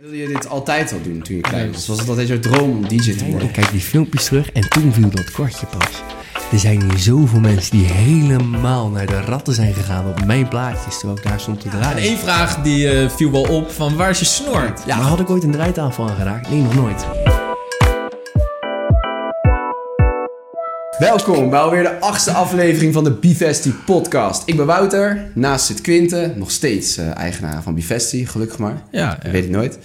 Wilde je dit altijd al doen toen je klein was? Was het altijd jouw droom om DJ te worden? Ik kijk die filmpjes terug en toen viel dat kwartje pas. Er zijn hier zoveel mensen die helemaal naar de ratten zijn gegaan op mijn plaatjes terwijl ik daar stond te En draaien. één vraag die eh, viel wel op, van waar is je snor? Ja, maar had ik ooit een draaitafel aangeraakt? Nee, nog nooit. Welkom bij alweer de achtste aflevering van de Bivesti podcast. Ik ben Wouter, naast zit Quinte, nog steeds eh, eigenaar van Bivesti, gelukkig maar. Ja. weet ik nooit.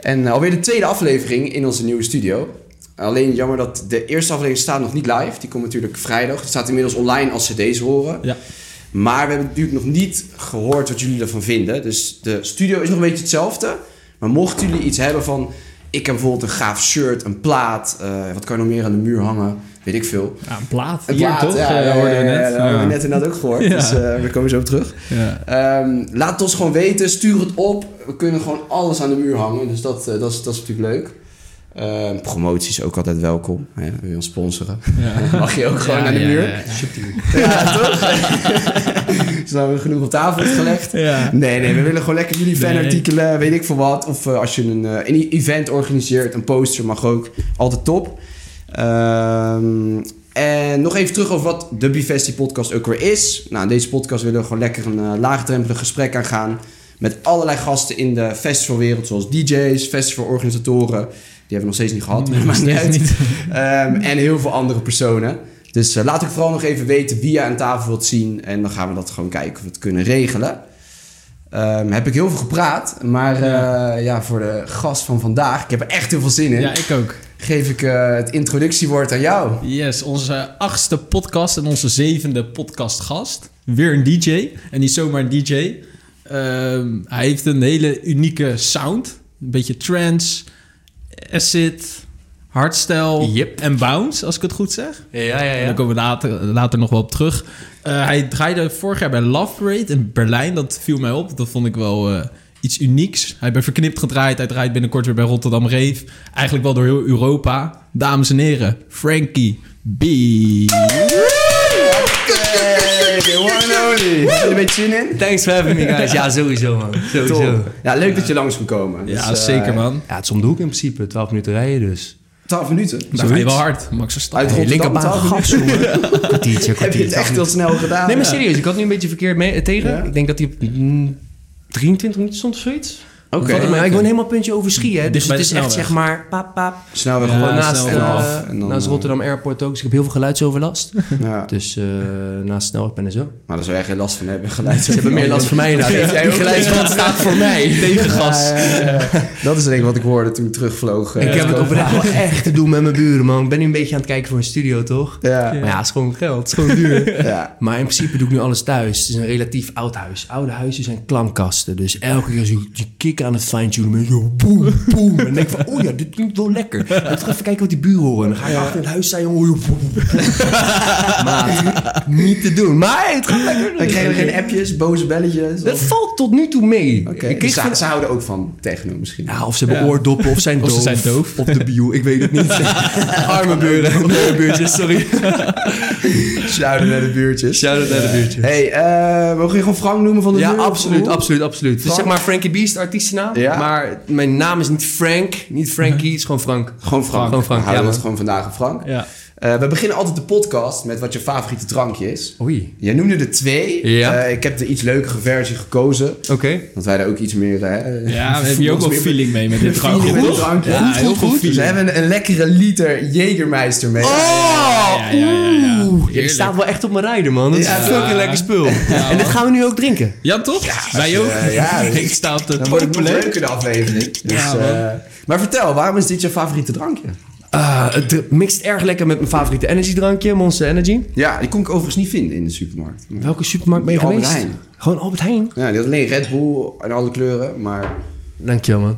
En eh, alweer de tweede aflevering in onze nieuwe studio. Alleen jammer dat de eerste aflevering staat nog niet live. Die komt natuurlijk vrijdag. Het staat inmiddels online als cd's horen. Ja. Maar we hebben natuurlijk nog niet gehoord wat jullie ervan vinden. Dus de studio is nog een beetje hetzelfde. Maar mochten jullie iets hebben van... Ik heb bijvoorbeeld een gaaf shirt, een plaat. eh, wat kan je nog meer aan de muur hangen? Weet ik veel. Ja, een plaat. Een Hier plaat, toch? Ja, Eh, ja, hoorden we net. ja, dat hebben we net inderdaad ook gehoord. Dus eh daar komen we zo op terug. Ja. Ehm, laat het ons gewoon weten. Stuur het op. We kunnen gewoon alles aan de muur hangen. Dus dat, eh, dat, is, dat is natuurlijk leuk. Ehm, promotie is ook altijd welkom. Hè? Wil je ons sponsoren? Ja. Mag je ook gewoon Ja, naar de ja, muur? ja, ja. Ja, toch? we genoeg op tafel gelegd. Nee, nee, we willen gewoon lekker jullie Nee. fanartikelen, weet ik veel wat. Of als je een, een event organiseert, een poster mag ook. Altijd top. Ehm, en nog even terug over wat de Bivesti podcast ook weer is. Nou, in deze podcast willen we gewoon lekker een uh, laagdrempelig gesprek aangaan. Met allerlei gasten in de festivalwereld, zoals DJ's, festivalorganisatoren. Die hebben we nog steeds niet gehad, maar maakt niet uit. Ehm, en heel veel andere personen. Dus eh, laat ik vooral nog even weten wie je aan tafel wilt zien. En dan gaan we dat gewoon kijken of we het kunnen regelen. Ehm, heb ik heel veel gepraat. Maar Ja. ja. ja, voor de gast van vandaag, ik heb er echt heel veel zin in. Ja, ik ook. Geef ik eh, het introductiewoord aan jou. Yes, onze achtste podcast en onze zevende podcastgast. Weer een DJ. En niet zomaar een DJ. Ehm, hij heeft een hele unieke sound. Een beetje trance, acid, hardstyle Yep. en bounce, als ik het goed zeg. Ja, ja, En daar komen we later, later nog wel op terug. Eh, hij draaide vorig jaar bij Love Parade in Berlijn. Dat viel mij op. Dat vond ik wel eh, iets unieks. Hij heeft bij Verknipt gedraaid. Hij draait binnenkort weer bij Rotterdam Rave. Eigenlijk wel door heel Europa. Dames en heren, Frankie B. Hey, een beetje zin in? Thanks for having me, guys. Ja, sowieso, man. Sowieso. Ja, leuk dat je langs kon komen. Ja, Dus, eh, zeker man. Ja, het is om de hoek in principe. 12 minuten rijden dus. 12 minuten. Daar ga je wel hard. Max Verstappen. Uit Rotterdam, linkerbaan 12 gas, jongen. Kwartiertje, Heb je het kwartiertje. echt heel snel gedaan? Nee, maar serieus. Ik had nu een beetje verkeerd mee, tegen. Ja? Ik denk dat hij op 23 minuten stond zoiets. Oké. Mij- Ik woon helemaal puntje over hè. Dus het is echt zeg maar... Pap, pap. Snelweg Ja, naast eh, af. En dan, naast eh, Rotterdam Airport ook. Dus ik heb heel veel geluidsoverlast. Ja. Dus eh naast snelweg ben ik zo. Maar daar zou jij geen last van hebben. Geluid. Ze hebben meer last van mij nou. Ja, Die geluidsband staat voor mij. Tegengas. Ja, ja, ja. Dat is denk ik wat ik hoorde toen ik terugvloog. Ik heb het oprecht wel echt te doen met mijn buren, man. Ik ben nu een beetje aan het kijken voor een studio, toch? Ja. Maar ja, het is gewoon geld. Het is gewoon duur. Ja. Maar in principe doe ik nu alles thuis. Het is een relatief oud huis. Oude huizen zijn klankkasten. Dus elke keer zo je kick aan het fine-tunen. met Zo boem, boem. En dan denk ik van, oh ja, dit klinkt wel lekker. Laten we even kijken wat die buren horen. En dan ga je achter in het huis jongen. oh, boem, boem. Maat, niet te doen. Maar het gaat lekker. Dan krijg je geen appjes, boze belletjes. Dat of- valt tot nu toe mee. Oké, Ik dus kreeg ze, van- ze houden ook van techno misschien. Ja, of ze hebben Ja. oordoppen of zijn Of doof. ze zijn doof. Op de bio, ik weet het niet. Arme buren. Nee, buurtjes, sorry. Shout-out naar de buurtjes. Shout-out naar de buurtjes. Hey, eh mogen je gewoon Frank noemen van de Ja, buurt? absoluut, absoluut, absoluut. Frank? zeg maar Frankie Beast, de artiestennaam. Ja. Maar mijn naam is niet Frank, niet Frankie, het is gewoon Frank. Gewoon Frank. Gewoon Frank, We houden ja, het gewoon vandaag Frank. Ja. Eh, we beginnen altijd de podcast met wat je favoriete drankje is. Oei. Jij noemde er twee. Ja. Eh, ik heb de iets leukere versie gekozen. Oké. Want wij daar ook iets meer... eh, Ja, we hebben hier ook wel feeling mee met dit drankje. met dit toch? drankje. Ja, heel veel Dus we hebben een lekkere liter Jägermeister mee. ja, ja, ja, ja. Oeh, je Heerlijk. staat wel echt op mijn rijden, man. Dat is fucking lekker spul. En dit gaan we nu ook drinken. Ja, toch? Wij ook. ja, ik sta op de Dan wordt het leuker de aflevering. Dus, eh, maar vertel, waarom is dit je favoriete drankje? Ah, het mixt erg lekker met mijn favoriete energiedrankje, Monster Energy. Ja, die kon ik overigens niet vinden in de supermarkt. Welke supermarkt ben je Albert geweest? Heijn. Gewoon Albert Heijn. Ja, die had alleen Red Bull en alle kleuren, maar... Dankjewel, man.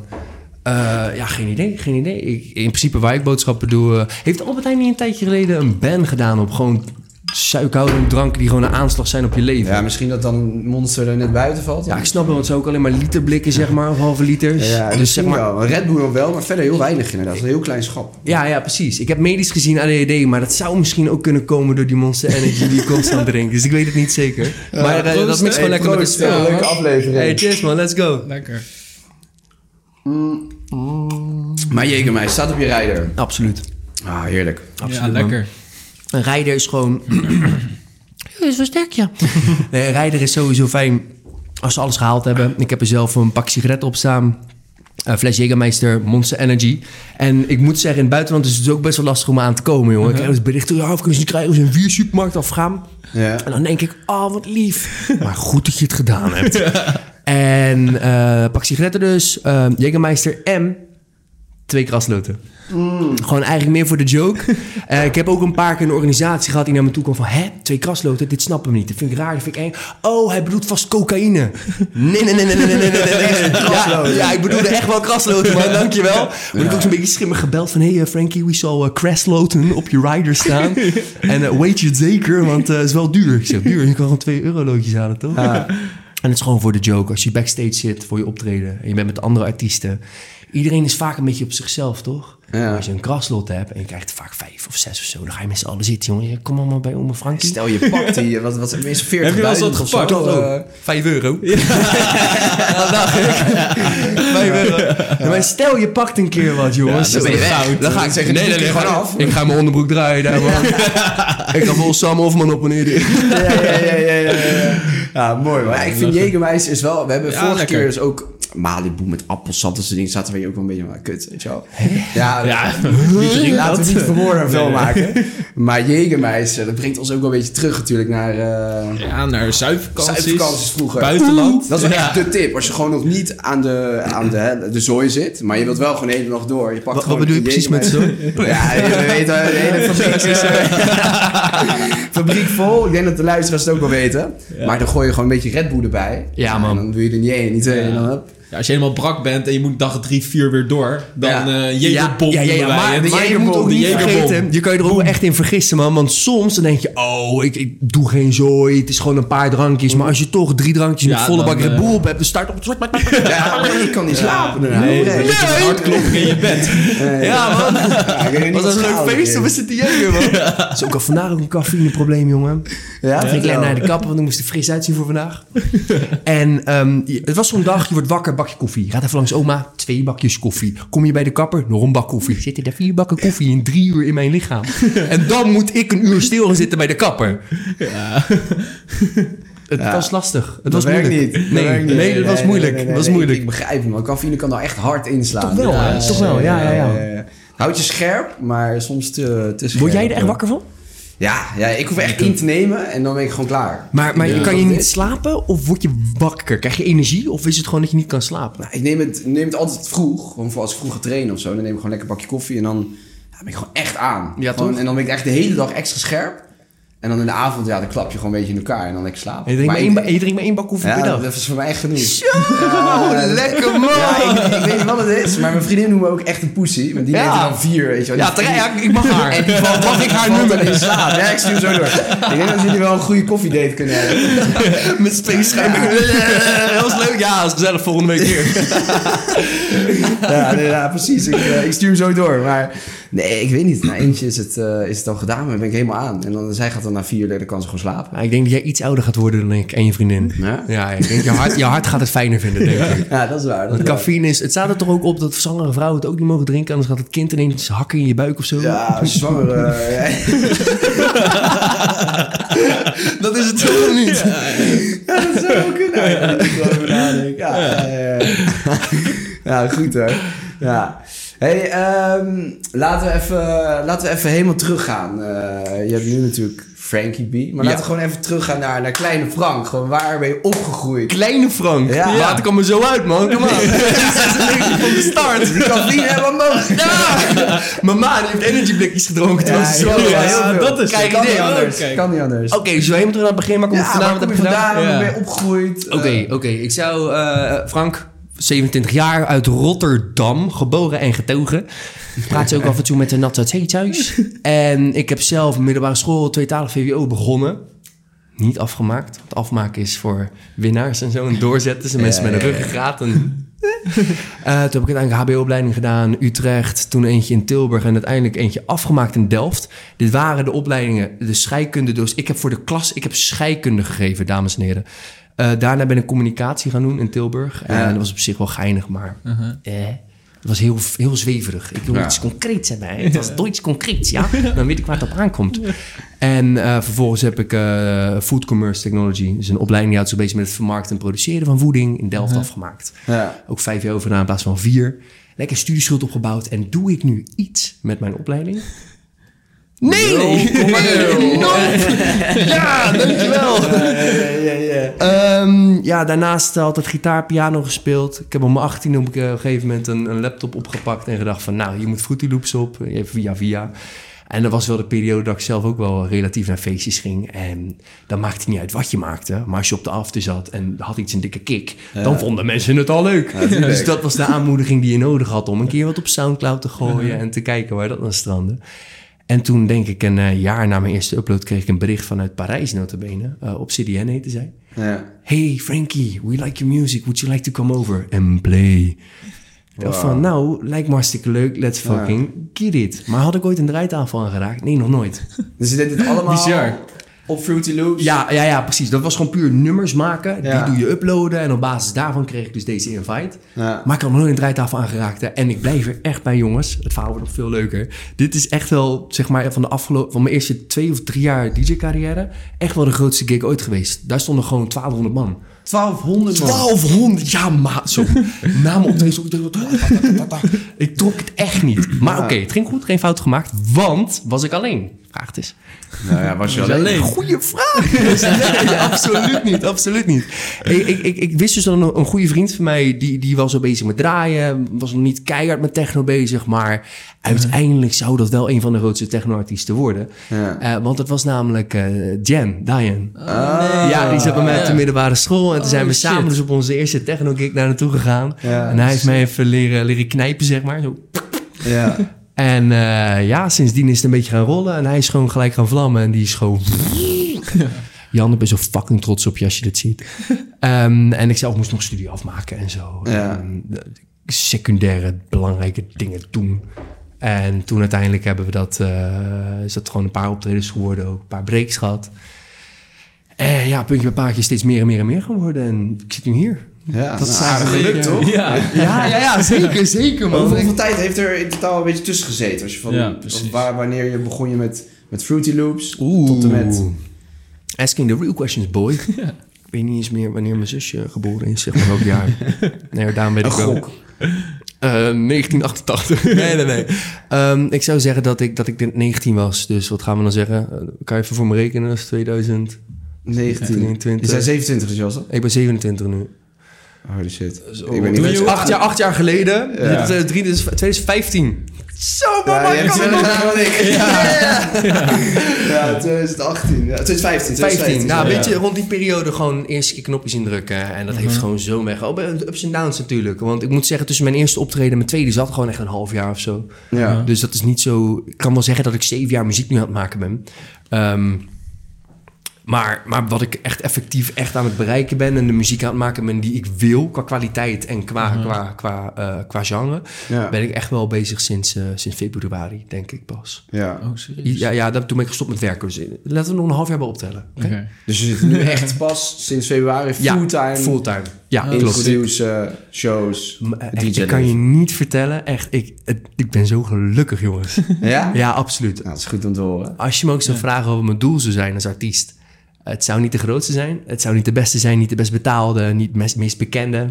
Eh, ja, geen idee, geen idee. Ik, in principe waar ik boodschappen doe... eh, heeft Albert Heijn niet een tijdje geleden een ban gedaan op gewoon suikerhoudende dranken die gewoon een aanslag zijn op je leven? Ja, misschien dat dan Monster er net buiten valt. Ja, ik snap wel, want ze ook alleen maar literblikken, zeg maar, of halve liters. Ja, dus zeg maar, wel. Red Bull wel, maar verder heel weinig inderdaad. Een heel klein schap. ja, ja, precies. Ik heb medisch gezien ADHD, maar dat zou misschien ook kunnen komen door die Monster Energy die ik constant drink. Dus ik weet het niet zeker. maar eh, dat mixt gewoon hè? lekker met eh, spel. leuke aflevering. Hey, cheers man, let's go. Lekker. Maar Jägermeister staat op je rijder. Absoluut. Ah, heerlijk. Absoluut, ja, man. Een rijder is gewoon... Is wel sterk, ja. Nee, een rijder is sowieso fijn als ze alles gehaald hebben. Ik heb er zelf een pak sigaretten op staan. Een fles Jägermeister, Monster Energy. En ik moet zeggen, in het buitenland is het ook best wel lastig om aan te komen, jongen. Ik krijg dus berichten, ja, of kun je ze niet krijgen je een vier supermarkt afgaan. Ja. En dan denk ik, oh, wat lief. Maar goed dat je het gedaan hebt. En eh pak sigaretten dus, eh Jägermeister en twee krasnoten. Mm. Gewoon eigenlijk meer voor de joke. Uh, ik heb ook een paar keer een organisatie gehad die naar me toe kwam van... Hé, twee krasloten, dit snap ik niet. Dat vind ik raar, dat vind ik eng. Oh, hij bedoelt vast cocaïne. Nee, nee, nee, nee, nee, nee, nee, nee. Ja, ja, ik bedoelde echt wel krasloten, man, dankjewel. Maar ik heb ook zo'n beetje schimmig gebeld van... hé, hey, uh, Frankie, we saw uh, crasloten op je rider staan. en weet je het zeker, want het is wel duur. Ik zeg, duur? Je kan gewoon twee eurolootjes halen, toch? Ah. En het is gewoon voor de joke. Als je backstage zit voor je optreden... en je bent met andere artiesten... Iedereen is vaak een beetje op zichzelf, toch? Ja. Als je een kraslot hebt en je krijgt er vaak vijf of zes of zo, dan ga je met z'n allen zitten, jongen. Kom maar maar bij oma Frankie. Stel je pakt die, wat, wat is 40 Heb je wel eens wat gepakt? Of, eh, Vijf euro. Ja, dacht ik. Vijf euro. Ja, maar stel je pakt een keer wat, jongens. dan ben je weg. Goud. Dan ga ik zeggen, die doe ik gewoon af. Ik ga mijn onderbroek draaien daar, man. ik ga vol Sam Hofman op en neer. ja, ja, ja, ja, ja, ja. Ja, mooi. Maar ja, ik vind Jägermeister is wel... We hebben Ja, vorige lekker. keer dus ook... Malibu met appelsap, dat soort dingen. Zaten we hier ook wel een beetje van, kut, weet je wel. Ja, Ja, laten we niet verwoorden veel Nee. maken. Maar Jägermeister, dat brengt ons ook wel een beetje terug natuurlijk naar... eh Ja, naar. Zuidvakanties vroeger. Buitenland. Dat is echt de tip. Als je gewoon nog niet aan de, aan de, de zooi zit, maar je wilt wel gewoon de hele dag door. Je pakt Wat, wat bedoel je precies met zo? Jägermeister. Ja, je weet wel, de hele fabriek is... eh, fabriek vol. Ik denk dat de luisteraars het ook wel weten. Maar dan gooi je gewoon een beetje Red Bull erbij. Ja, man. En dan doe je er niet één, niet twee. Ja. En dan, hup. Ja, als je helemaal brak bent en je moet dag drie, vier weer door, dan Ja. eh Jägerbom ja, ja, maar, je moet ook niet vergeten, je kan je er ook echt in vergissen, man. Want soms dan denk je, oh, ik, ik doe geen zooi, het is gewoon een paar drankjes. Maar als je toch drie drankjes Ja, met volle bak Red eh, Bull op hebt, dan start op het zwart. Ja, maar je kan niet slapen daarna. Nee, Nee. je met hartklopping in je bed. Ja, man. Ik Was dat een leuk feest is. of we zitten jeugd, man? Dat is ook al vandaag ook een cafeïneprobleem, jongen. Ja, Ik ging naar de kapper, want ik moest er fris uitzien voor vandaag. en ehm, het was zo'n dag, je wordt wakker, bakje koffie. Gaat even langs oma, twee bakjes koffie. Kom je bij de kapper, nog een bak koffie. Zitten er vier bakken koffie in drie uur in mijn lichaam. en dan moet ik een uur stil gaan zitten bij de kapper. Het Ja. was lastig. Het Dat was moeilijk. niet. Nee, niet. nee, dat was moeilijk. nee, Dat was moeilijk. Ik, begrijp hem, want cafeïne kan daar echt hard inslaan. Toch wel, hè? Toch wel, ja, ja, ja. Houd je scherp, maar soms te, te scherp. Word jij er echt wakker van? Ja, ja, ik hoef echt in te nemen en dan ben ik gewoon klaar. Maar, maar Ja. kan je niet slapen of word je wakker? Krijg je energie of is het gewoon dat je niet kan slapen? Nou, ik neem het, neem het altijd vroeg. Gewoon voor als ik vroeg ga trainen of zo. Dan neem ik gewoon lekker een bakje koffie en dan ja, ben ik gewoon echt aan. Ja, gewoon, toch? En dan ben ik echt de hele dag extra scherp. En dan in de avond, ja, dan klap je gewoon een beetje in elkaar en dan lekker slapen. En je drinkt maar één, je drinkt maar één bak koffie per Ja, dag. dat is voor mij echt genoeg. Zo, lekker man! Ja, ik, ik weet niet wat het is, maar mijn vriendin noemt me ook echt een pussy. Want die er dan vier, weet je wel. Ja, terecht, ik mag haar. En die valt, Mag ik haar nummer? in slaap. Ja, ik stuur zo door. ik denk dat jullie wel een goede koffiedate kunnen hebben. Met. Dat was leuk. Ja, dat is gezellig volgende week weer. Ja, nee, ja precies. Ik, eh, ik stuur hem zo door. Maar nee, ik weet niet. Na eentje is het, eh, is het al gedaan, maar ben ik helemaal aan. En dan, zij gaat dan na vier uur, kan ze gewoon slapen. Ik denk dat jij iets ouder gaat worden dan ik en je vriendin. Ja? Ja, ik denk je hart, je hart gaat het fijner vinden, denk ik. Ja, dat is waar. Dat Want is waar. cafeïne is... Het staat er toch ook op dat zwangere vrouwen het ook niet mogen drinken... anders gaat het kind ineens hakken in je buik of zo. Ja, als je zwanger... eh. Dat is het toch niet? Ja, dat zou ook kunnen ik. Ja, ja, ja, ja. ja, goed hoor. Ja. Hey, ehm, laten, we even, laten we even helemaal teruggaan. Eh, je hebt nu natuurlijk Frankie B. Maar Ja. laten we gewoon even teruggaan naar, naar Kleine Frank. Gewoon waar ben je opgegroeid? Kleine Frank. Ja. Laat ik hem er zo uit, man. Kom aan. Dat is een beetje van de start. Die cafeïne hebben we mogelijk. Ja. Heeft energyblikjes gedronken terwijl ze veel. dat is Kijk, kan niet anders. Kijk. Kan niet anders. Oké, we helemaal terug naar het begin. Maar kom ja, ik vanavond heb je vandaan? Ben je opgegroeid? Oké, Eh, oké. Ik zou... eh, Frank, 27 jaar, uit Rotterdam. Geboren en getogen. Praat ze ook af en toe met de thee thuis. En ik heb zelf middelbare school, tweetalig VWO begonnen. Niet afgemaakt. Want afmaken is voor winnaars en zo. En doorzetten. En mensen met een ruggengraat. En... Eh, toen heb ik uiteindelijk HBO-opleiding gedaan. Utrecht. Toen eentje in Tilburg. En uiteindelijk eentje afgemaakt in Delft. Dit waren de opleidingen. De scheikunde. Dus ik heb voor de klas... Ik heb scheikunde gegeven, dames en heren. Eh, daarna ben ik communicatie gaan doen in Tilburg. En dat was op zich wel geinig, maar eh, het was heel, heel zweverig. Ik wil Ja. iets concreets hebben. hè. Het was toch iets concreets, ja? Dan weet ik waar het op aankomt. En eh, vervolgens heb ik eh, Food Commerce Technology. Dus een opleiding die houdt zich bezig met het vermarkten en produceren van voeding in Delft afgemaakt. Ja. Ook vijf jaar over gedaan in plaats van vier. Lekker studieschuld opgebouwd. En doe ik nu iets met mijn opleiding? Nee! nee, nooit. Ja, dankjewel. ja, ja. Ehm, ja, daarnaast altijd gitaar, piano gespeeld. Ik heb om mijn 18 op een gegeven moment een, een laptop opgepakt en gedacht van... nou, hier moet Fruity Loops op, via via. En dat was wel de periode dat ik zelf ook wel relatief naar feestjes ging. En dan maakte het niet uit wat je maakte. Maar als je op de after zat en had iets een dikke kick... dan vonden mensen het al leuk. dus dat was de aanmoediging die je nodig had... om een keer wat op Soundcloud te gooien en te kijken waar dat dan strandde. En toen, denk ik, een eh, jaar na mijn eerste upload... kreeg ik een bericht vanuit Parijs, notabene. Uh, op CDN heette zij. Ja. Hey Frankie, we like your music. Would you like to come over and play? Wow. van, nou, lijkt me hartstikke leuk. Let's Ja. fucking get it. Maar had ik ooit een draaitafel aangeraakt? Nee, nog nooit. Dus je deed dit allemaal Bizar. Op Fruity Loops? Ja, ja, ja, precies. Dat was gewoon puur nummers maken. Ja. Die doe je uploaden. En op basis daarvan kreeg ik dus deze invite. Ja. Maar ik had nog nooit een draaitafel aangeraakt. hè. En ik blijf er echt bij, jongens. Het verhaal wordt nog veel leuker. Dit is echt wel, zeg maar, van de afgelopen... van mijn eerste twee of drie jaar DJ-carrière... echt wel de grootste gig ooit geweest. Daar stonden gewoon 1200 man. 1200 man. 1200, ja, maar zo. Na mijn optreden, zo, ik dacht, ik trok het echt niet. Maar oké, het ging goed, geen fout gemaakt. Want was ik alleen? Vraag het eens. Nou ja, was je alleen? alleen? Goeie vraag. Nee, absoluut niet, absoluut niet. Ik, ik, ik, ik wist dus dat een, een goede vriend van mij, die, die was zo bezig met draaien, was nog niet keihard met techno bezig, maar uiteindelijk zou dat wel een van de grootste techno-artiesten worden. Ja. Eh, want het was namelijk eh, Jen, Diane. Ah. Ja, die zat bij mij op de middelbare school. En toen zijn we Oh, samen dus op onze eerste techno-gig naar naartoe gegaan. Ja, en hij heeft mij even leren, leren knijpen, zeg maar. Zo. Ja. En eh, ja, sindsdien is het een beetje gaan rollen. En hij is gewoon gelijk gaan vlammen. En die is gewoon... Jan, ik ben zo fucking trots op je als je dit ziet. Ehm, en ik zelf moest nog studie afmaken en zo. Ja. En, eh, secundaire belangrijke dingen doen. En toen uiteindelijk hebben we dat... eh, is dat gewoon een paar optredens geworden. Ook een paar breaks gehad. En ja, puntje bij paardje steeds meer en meer en meer geworden. En ik zit nu hier. Ja, Dat nou, is aardig eigenlijk- gelukt, toch? Ja. Ja, ja, ja, zeker, zeker man. Hoeveel, hoeveel tijd heeft er in totaal een beetje tussen gezeten? Als je van, Ja, waar, wanneer je begon je met, met Fruity Loops Oeh. tot en met... Asking the real questions, boy. Ik weet niet eens meer wanneer mijn zusje geboren is, zeg maar welk jaar. Nee, daarom weet ik wel. gok. Eh, 1988. nee, nee, nee. Ehm, ik zou zeggen dat ik, dat ik dit 19 was. Dus wat gaan we dan zeggen? Eh, kan je even voor me rekenen? Dat is 2000. 19. 22. Je zei 27 dus, Jos, toch? Ik ben 27 nu. Holy shit. Zo, ik ben Doe niet... je- acht, jaar, acht jaar geleden. Ja. Dit is, eh, drie, dit is 2015. Zo, Ja, mama, hebt kan het nog? Ja, 2018. Ja, 2015. 15. Nou, Ja. weet je, rond die periode gewoon eerst keer knopjes indrukken. En dat heeft gewoon zo weg. Oh, bij ups en downs natuurlijk. Want ik moet zeggen, tussen mijn eerste optreden en mijn tweede zat gewoon echt een half jaar of zo. Ja. Dus dat is niet zo... Ik kan wel zeggen dat ik zeven jaar muziek nu aan het maken ben. Ehm, maar, maar wat ik echt effectief echt aan het bereiken ben... en de muziek aan het maken ben die ik wil... qua kwaliteit en qua, qua, qua, eh, qua genre... Ja. ben ik echt wel bezig sinds, eh, sinds februari, denk ik pas. ja. Oh, serieus? Ja, ja dat, toen ben ik gestopt met werken. Dus laten we nog een half jaar bij optellen. Dus je zit nu echt pas sinds februari Ja, fulltime Fulltime. Ja, Oh, klopt. shows, Maar echt, DJ ik kan je niet vertellen. Echt, ik, het- ik ben zo gelukkig, jongens. Ja? ja, absoluut. Nou, dat is goed om te horen. Als je me ook zou vragen wat mijn doel zou zijn als artiest. Het zou niet de grootste zijn. Het zou niet de beste zijn. Niet de best betaalde. Niet het meest, bekende.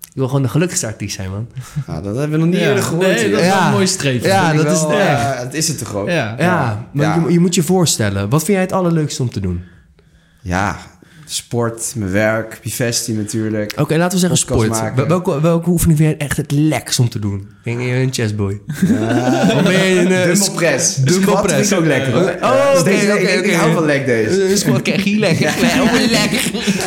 Ik wil gewoon de gelukkigste artiest zijn, man. Nou, dat hebben we nog niet Ja. eerder gehoord. Nee, dat is wel een mooi streven. Ja, dat is het echt. eh, het is het toch ook? Ja. Ja, maar Ja. Je, je moet je voorstellen. Wat vind jij het allerleukste om te doen? Ja, sport, mijn werk, Bivesti natuurlijk. Oké, laten we zeggen Podcast sport. Welke, welke oefening vind jij echt het lekkerst om te doen? Ben je een chessboy? Je een... eh, Dumbbell press. Dumbbell Squat press. vind ik ook lekker hoor. Oh, Dus oké, deze- oké, ik- hou van leg days. Een squat krijg je lekker. Lekker.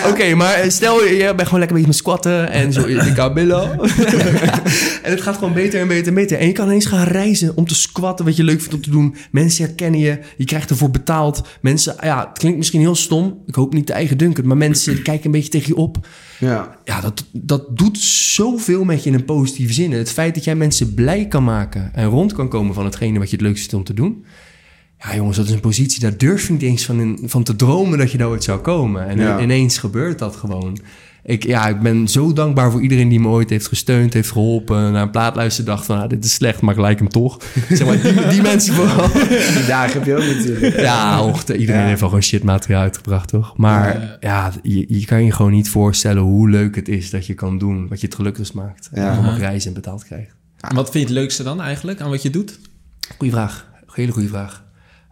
Oké, maar eh, stel je bent gewoon lekker bezig met squatten en zo je kabilla. en het gaat gewoon beter en beter en beter. En je kan ineens gaan reizen om te squatten wat je leuk vindt om te doen. Mensen herkennen je, je krijgt ervoor betaald. Mensen, ja, het klinkt misschien heel stom. Ik hoop niet te eigen dunken, maar mensen kijken een beetje tegen je op. Ja. Ja, dat, dat doet zoveel met je in een positieve zin. Het feit dat jij mensen blij kan maken en rond kan komen van hetgene wat je het leukst vindt om te doen. Ja, jongens, dat is een positie, daar durf je niet eens van, in- van te dromen dat je daar ooit zou komen. En Ja. ineens gebeurt dat gewoon. Ik, ja, ik ben zo dankbaar voor iedereen die me ooit heeft gesteund, heeft geholpen. Naar een dacht van, ah, dit is slecht, maar ik like hem toch. zeg maar, die, die mensen vooral. Die dagen heb je ook natuurlijk. Ja, och, iedereen Ja. heeft al gewoon shit materiaal uitgebracht, toch? Maar ja, je, je kan je gewoon niet voorstellen hoe leuk het is dat je kan doen wat je het gelukkigst maakt. Ja. En mag reizen en betaald krijgt. En wat vind je het leukste dan eigenlijk aan wat je doet? Goeie vraag. Hele goede vraag.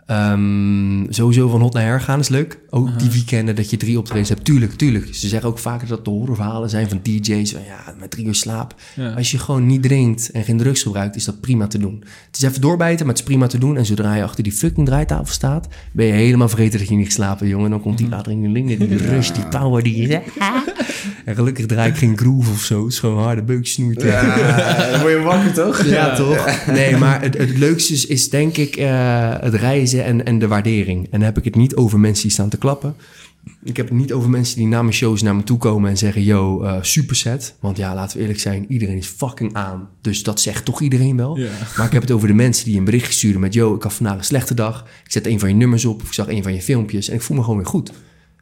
Ehm, sowieso van hot naar her gaan is leuk. Ook die weekenden dat je drie optredens hebt. Tuurlijk, tuurlijk. Ze zeggen ook vaker dat de horrorverhalen zijn van DJ's. Van ja, met drie uur slaap. Ja. Als je gewoon niet drinkt en geen drugs gebruikt, is dat prima te doen. Het is even doorbijten, maar het is prima te doen. En zodra je achter die fucking draaitafel staat, ben je helemaal vergeten dat je niet hebt, jongen. Dan komt die adrenaline, die rush, die power, die... En gelukkig draai ik geen groove of zo. Het is gewoon harde beuksnoertje. Ja, dan word je wakker toch? Ja, toch? Nee, maar het, het leukste is, is denk ik eh, het reizen en, en de waardering. En dan heb ik het niet over mensen die staan te klappen. Ik heb het niet over mensen die na mijn shows naar me toe komen en zeggen... Yo, eh super set. Want ja, laten we eerlijk zijn, iedereen is fucking aan. Dus dat zegt toch iedereen wel. Maar ik heb het over de mensen die een berichtje sturen met... Yo, ik had vandaag een slechte dag. Ik zet een van je nummers op of ik zag een van je filmpjes... en ik voel me gewoon weer goed.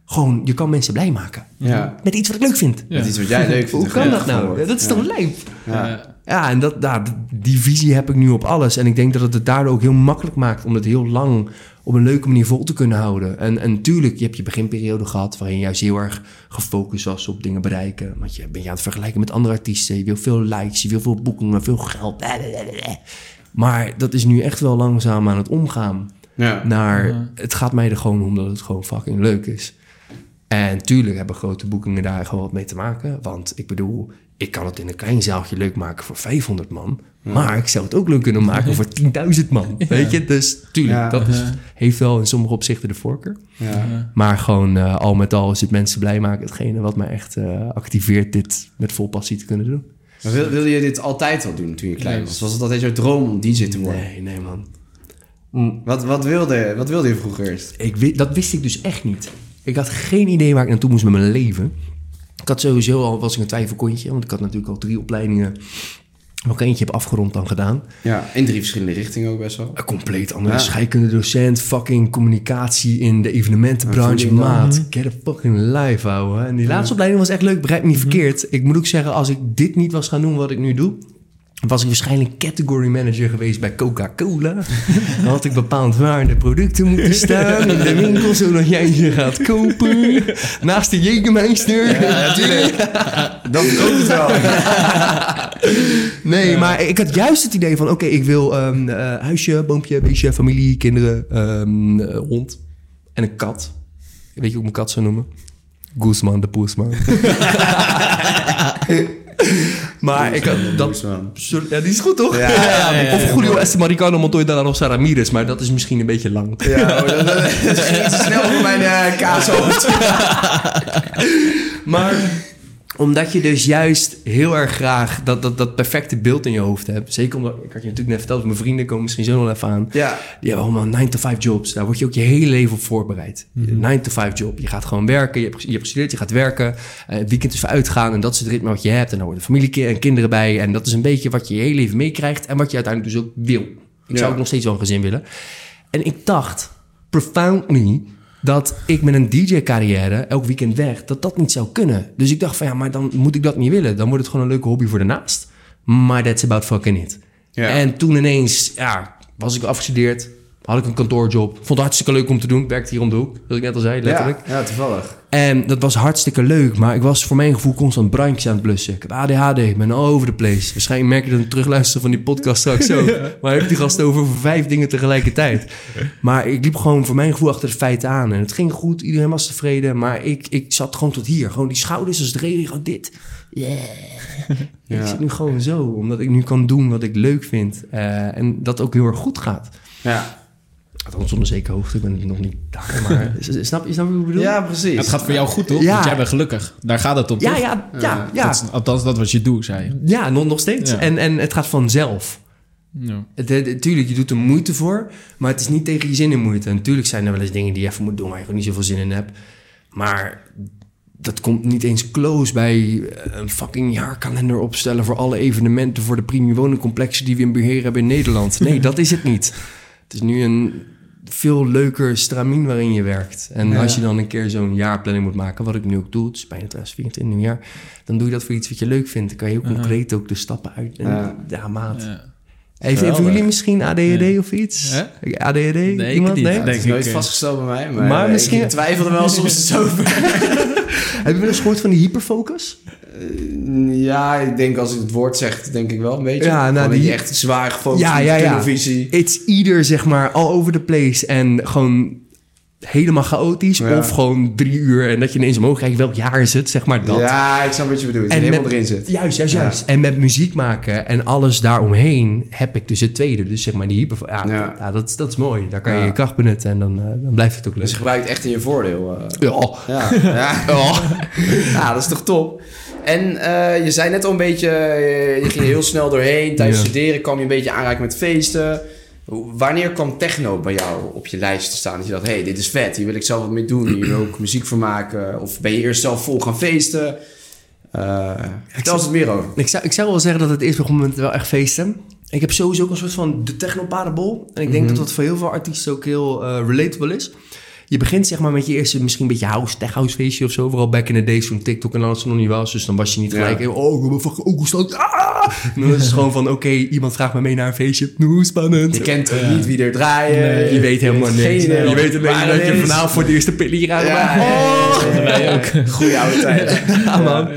Gewoon, je kan mensen blij maken. Ja. Met iets wat ik leuk vind. Ja. Dat is wat jij leuk vindt. Hoe kan dat nou? Dat is Ja. toch lijp? Ja. Ja, en dat, ja, d- die visie heb ik nu op alles. En ik denk dat het het daardoor ook heel makkelijk maakt om het heel lang op een leuke manier vol te kunnen houden. En, en tuurlijk, je hebt je beginperiode gehad waarin je juist heel erg gefocust was op dingen bereiken. Want je bent je aan het vergelijken met andere artiesten. Je wil veel likes, je wil veel boekingen, veel geld. blablabla. Maar dat is nu echt wel langzaam aan het omgaan Ja. naar het gaat mij er gewoon om dat het gewoon fucking leuk is. En tuurlijk hebben grote boekingen daar gewoon wat mee te maken. Want ik bedoel, ik kan het in een klein zaaltje leuk maken voor 500 man. Maar ik zou het ook leuk kunnen maken voor 10.000 man. Weet je? Dus tuurlijk, Ja. dat is, heeft wel in sommige opzichten de voorkeur. Ja. Maar gewoon eh, al met al is het mensen blij maken hetgene wat mij echt eh, activeert dit met vol passie te kunnen doen. Maar wil, wilde je dit altijd al doen toen je klein was? Was het altijd jouw droom om DJ te worden? Nee, nee man. Wat, wat, wilde, wat wilde je vroeger eerst? Ik, dat wist ik dus echt niet. Ik had geen idee waar ik naartoe moest met mijn leven. Ik had sowieso al, was ik een twijfelkontje, want ik had natuurlijk al drie opleidingen. Nog eentje heb afgerond dan gedaan. Ja, in drie verschillende richtingen ook best wel. Een compleet andere Ja. scheikunde docent, fucking communicatie in de evenementenbranche. Maat, get a fucking life, ouwe. En die laatste opleiding was echt leuk, begrijp me niet verkeerd. Ik moet ook zeggen, als ik dit niet was gaan doen wat ik nu doe... was ik waarschijnlijk category manager geweest bij Coca-Cola. Dan had ik bepaald waar de producten moeten staan in de winkel... zodat jij ze gaat kopen. Naast de Jägermeister. Dat ook het wel. Nee, maar ik had juist het idee van... oké, ik wil eh, huisje, boompje, beestje, familie, kinderen, ehm, eh, hond en een kat. Weet je hoe ik mijn kat zou noemen? Guzman de Poesman. maar ik had dat... Ja, die is goed, toch? Ja, ja, ja, of Julio Estemaricano Montoya de la Rosa Ramirez. Maar dat is misschien een beetje lang. Ja, dat, iets te snel voor mijn kaashoofd. Maar omdat je dus juist heel erg graag dat, dat, dat perfecte beeld in je hoofd hebt. Zeker omdat, ik had je natuurlijk net verteld, mijn vrienden komen misschien zo nog even aan. Ja. Die hebben allemaal 9-to-5 jobs. Daar word je ook je hele leven op voorbereid. 9-to-5 job. Je gaat gewoon werken. Je hebt, je hebt gestudeerd, je gaat werken. Eh, het weekend is voor uitgaan. En dat is het ritme wat je hebt. En dan worden familie en kinderen bij. En dat is een beetje wat je je hele leven meekrijgt. En wat je uiteindelijk dus ook wil. Ik Ja. zou ook nog steeds wel een gezin willen. En ik dacht, profoundly, dat ik met een DJ-carrière elk weekend weg, dat dat niet zou kunnen. Dus ik dacht van ja, maar dan moet ik dat niet willen. Dan wordt het gewoon een leuke hobby voor daarnaast. Maar that's about fucking it. Ja. En toen ineens, ja, was ik afgestudeerd. Had ik een kantoorjob. Vond het hartstikke leuk om te doen. Ik werkte hier om de hoek, zoals ik net al zei, letterlijk. Ja, ja, toevallig. En dat was hartstikke leuk, maar ik was voor mijn gevoel constant brandjes aan het blussen. Ik heb ADHD, ik ben all over the place. Waarschijnlijk merk je dat een terugluisteren van die podcast straks ook. Maar ik heb die gast over voor vijf dingen tegelijkertijd. Maar ik liep gewoon voor mijn gevoel achter de feiten aan. En het ging goed, iedereen was tevreden. Maar ik, ik zat gewoon tot hier. Gewoon die schouders als het reden, gewoon dit. Yeah. Ja. Ik zit nu gewoon zo, omdat ik nu kan doen wat ik leuk vind. Eh, en dat ook heel erg goed gaat. Ja. Althans, onder zekere hoogte, ik ben nog niet daar. Maar snap, je, snap je hoe ik bedoel? ja, precies. Het gaat voor jou goed, toch? Ja. Want jij bent gelukkig. Daar gaat het om, ja, toch? ja, ja. ja. Dat is- althans, dat wat je doet, zei je. Ja, nog, nog steeds. Ja. En, en het gaat vanzelf. Ja. Tuurlijk, je doet er moeite voor, maar het is niet tegen je zin in moeite. En natuurlijk zijn er wel eens dingen die je even moet doen waar je gewoon niet zoveel zin in hebt. Maar dat komt niet eens close bij eh, een fucking jaarkalender opstellen voor alle evenementen voor de premium woningcomplexen die we in beheer hebben in Nederland. Nee, dat is het niet. Het is nu een veel leuker stramien waarin je werkt. En Ja. als je dan een keer zo'n jaarplanning moet maken, wat ik nu ook doe, het is bijna 2024 jaar, dan doe je dat voor iets wat je leuk vindt. Dan kan je heel concreet ook de stappen uit. En, Ja. ja. maat. Ja. Heeft jullie misschien ADHD of iets? Hè? ADHD? ik Iemand? niet. Nee? Denk Het is nooit eh. vastgesteld bij mij, maar, Maar misschien- ik twijfelde wel soms over. Heb je wel eens gehoord van die hyperfocus? ja, ik denk als ik het woord zeg, denk ik wel een beetje. Ja, nou, die- echt zwaar gefocust Ja, op ja, ja. televisie. It's either zeg maar all over the place en gewoon helemaal chaotisch. Ja. Of gewoon drie uur en dat je ineens omhoog kijkt. Welk jaar is het? Zeg maar dat. Ja, ik snap wat je bedoelt. En helemaal met- erin zit. Juist, juist, Ja. juist. En met muziek maken en alles daaromheen heb ik dus het tweede. Dus zeg maar die hyper... Ja, Ja. ja. dat, is- dat is mooi. Daar kan je je kracht benutten en dan, eh, dan blijft het ook leuk. Dus je gebruikt echt in je voordeel. eh. ja. Ja, ja. dat is toch top. En eh, je zei net al een beetje, je ging heel snel doorheen. Tijdens studeren kwam je een beetje aanraken met feesten. Wanneer kwam techno bij jou op je lijst te staan? Dat je dacht, hé, hey, dit is vet, hier wil ik zelf wat mee doen. Hier wil ik muziek voor maken. Of ben je eerst zelf vol gaan feesten? Eh vertel eens wat meer over. Ik zou, ik zou wel zeggen dat het eerst begon met wel echt feesten. Ik heb sowieso ook een soort van de technoparabol. En ik denk Mhm. dat dat voor heel veel artiesten ook heel eh, relatable is. Je begint zeg maar met je eerste misschien een beetje house, tech house feestje of zo. Vooral back in the days toen TikTok en alles nog niet was. Dus dan was je niet Ja. gelijk, oh, ik heb fucking ook. Ah! En dan is het gewoon van, oké, iemand vraagt me mee naar een feestje. Hoe spannend. Je kent ook niet wie er draaien. Nee, je weet helemaal Geen niks. idee Je weet alleen waar dat je vanavond voor de eerste pillen hier aan Ja, ja, Oh! ja, ja, ja. Goeie oude tijd. Ja, man.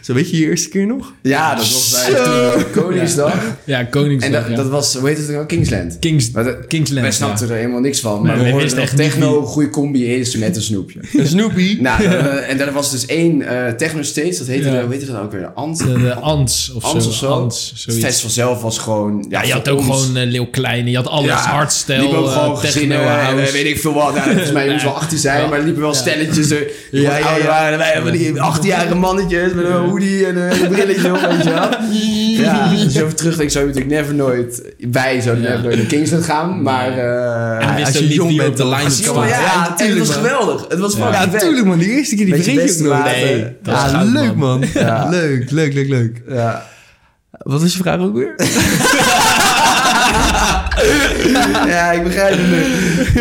Zo weet je je eerste keer nog? Ja, dat was bij toen Koningsdag. Ja, En Koningsdag. dat, ja. dat was, hoe heet het nou? Kingsland. Kings, dat- Kingsland. Wij snapten ja. er helemaal niks van. Nee, Maar we we hoorden dat techno een goede combi is met een snoepje. Een Snoopy. nou, eh, en er was dus één eh techno stage. Dat heette, Ja. hoe heette dat ook weer? Ant? De, de Ans of Ans zo. of zo. Ans, Het festival zelf was gewoon... Ja, je had ook ons- gewoon uh, Leeuw Kleine. Je had alles. Ja, hardstyle, liepen ook gewoon techno, gezinnen, house. weet ik veel wat. Nou, volgens mij moest wel 18 zijn, maar er liepen wel stelletjes. Er, die Ja, ja, ouder ja. waren. Wij hebben die 18-jarige mannetjes met een hoodie en een, een brilletje op, weet je wel. Ja, als je over terugdenkt, zou je natuurlijk never nooit... Wij zouden Ja. never nooit naar Kingsland gaan, maar... eh, En als wist je jong bent, op de het ja, ja, en het was geweldig. Het was fucking Ja, vet. tuurlijk man. Die eerste keer die vergeet je ook Nee, water. dat is Ja, leuk man. Ja. Leuk, leuk, leuk, leuk. Ja. Wat was je vraag ook weer? ja, ik begrijp het nu.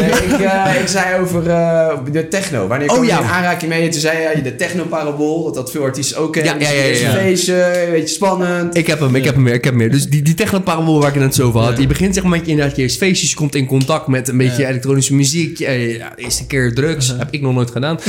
Nee, ik, eh, ik zei over eh, de techno. Wanneer Oh, kwam je ja. in aanraking mee? Toen zei je de techno-parabool. Dat dat veel artiesten ook kennen. Ja, ja, ja, ja, Eerst een ja. feestje, een beetje spannend. Ik heb hem, ik heb hem meer, ik heb hem meer. Dus die, die technoparabol waar ik het net zo over had. Ja. Je begint zeg maar met je inderdaad je eerst feestjes. Je komt in contact met een beetje Ja. elektronische muziek. Eh, ja, de eerste keer drugs. Heb ik nog nooit gedaan.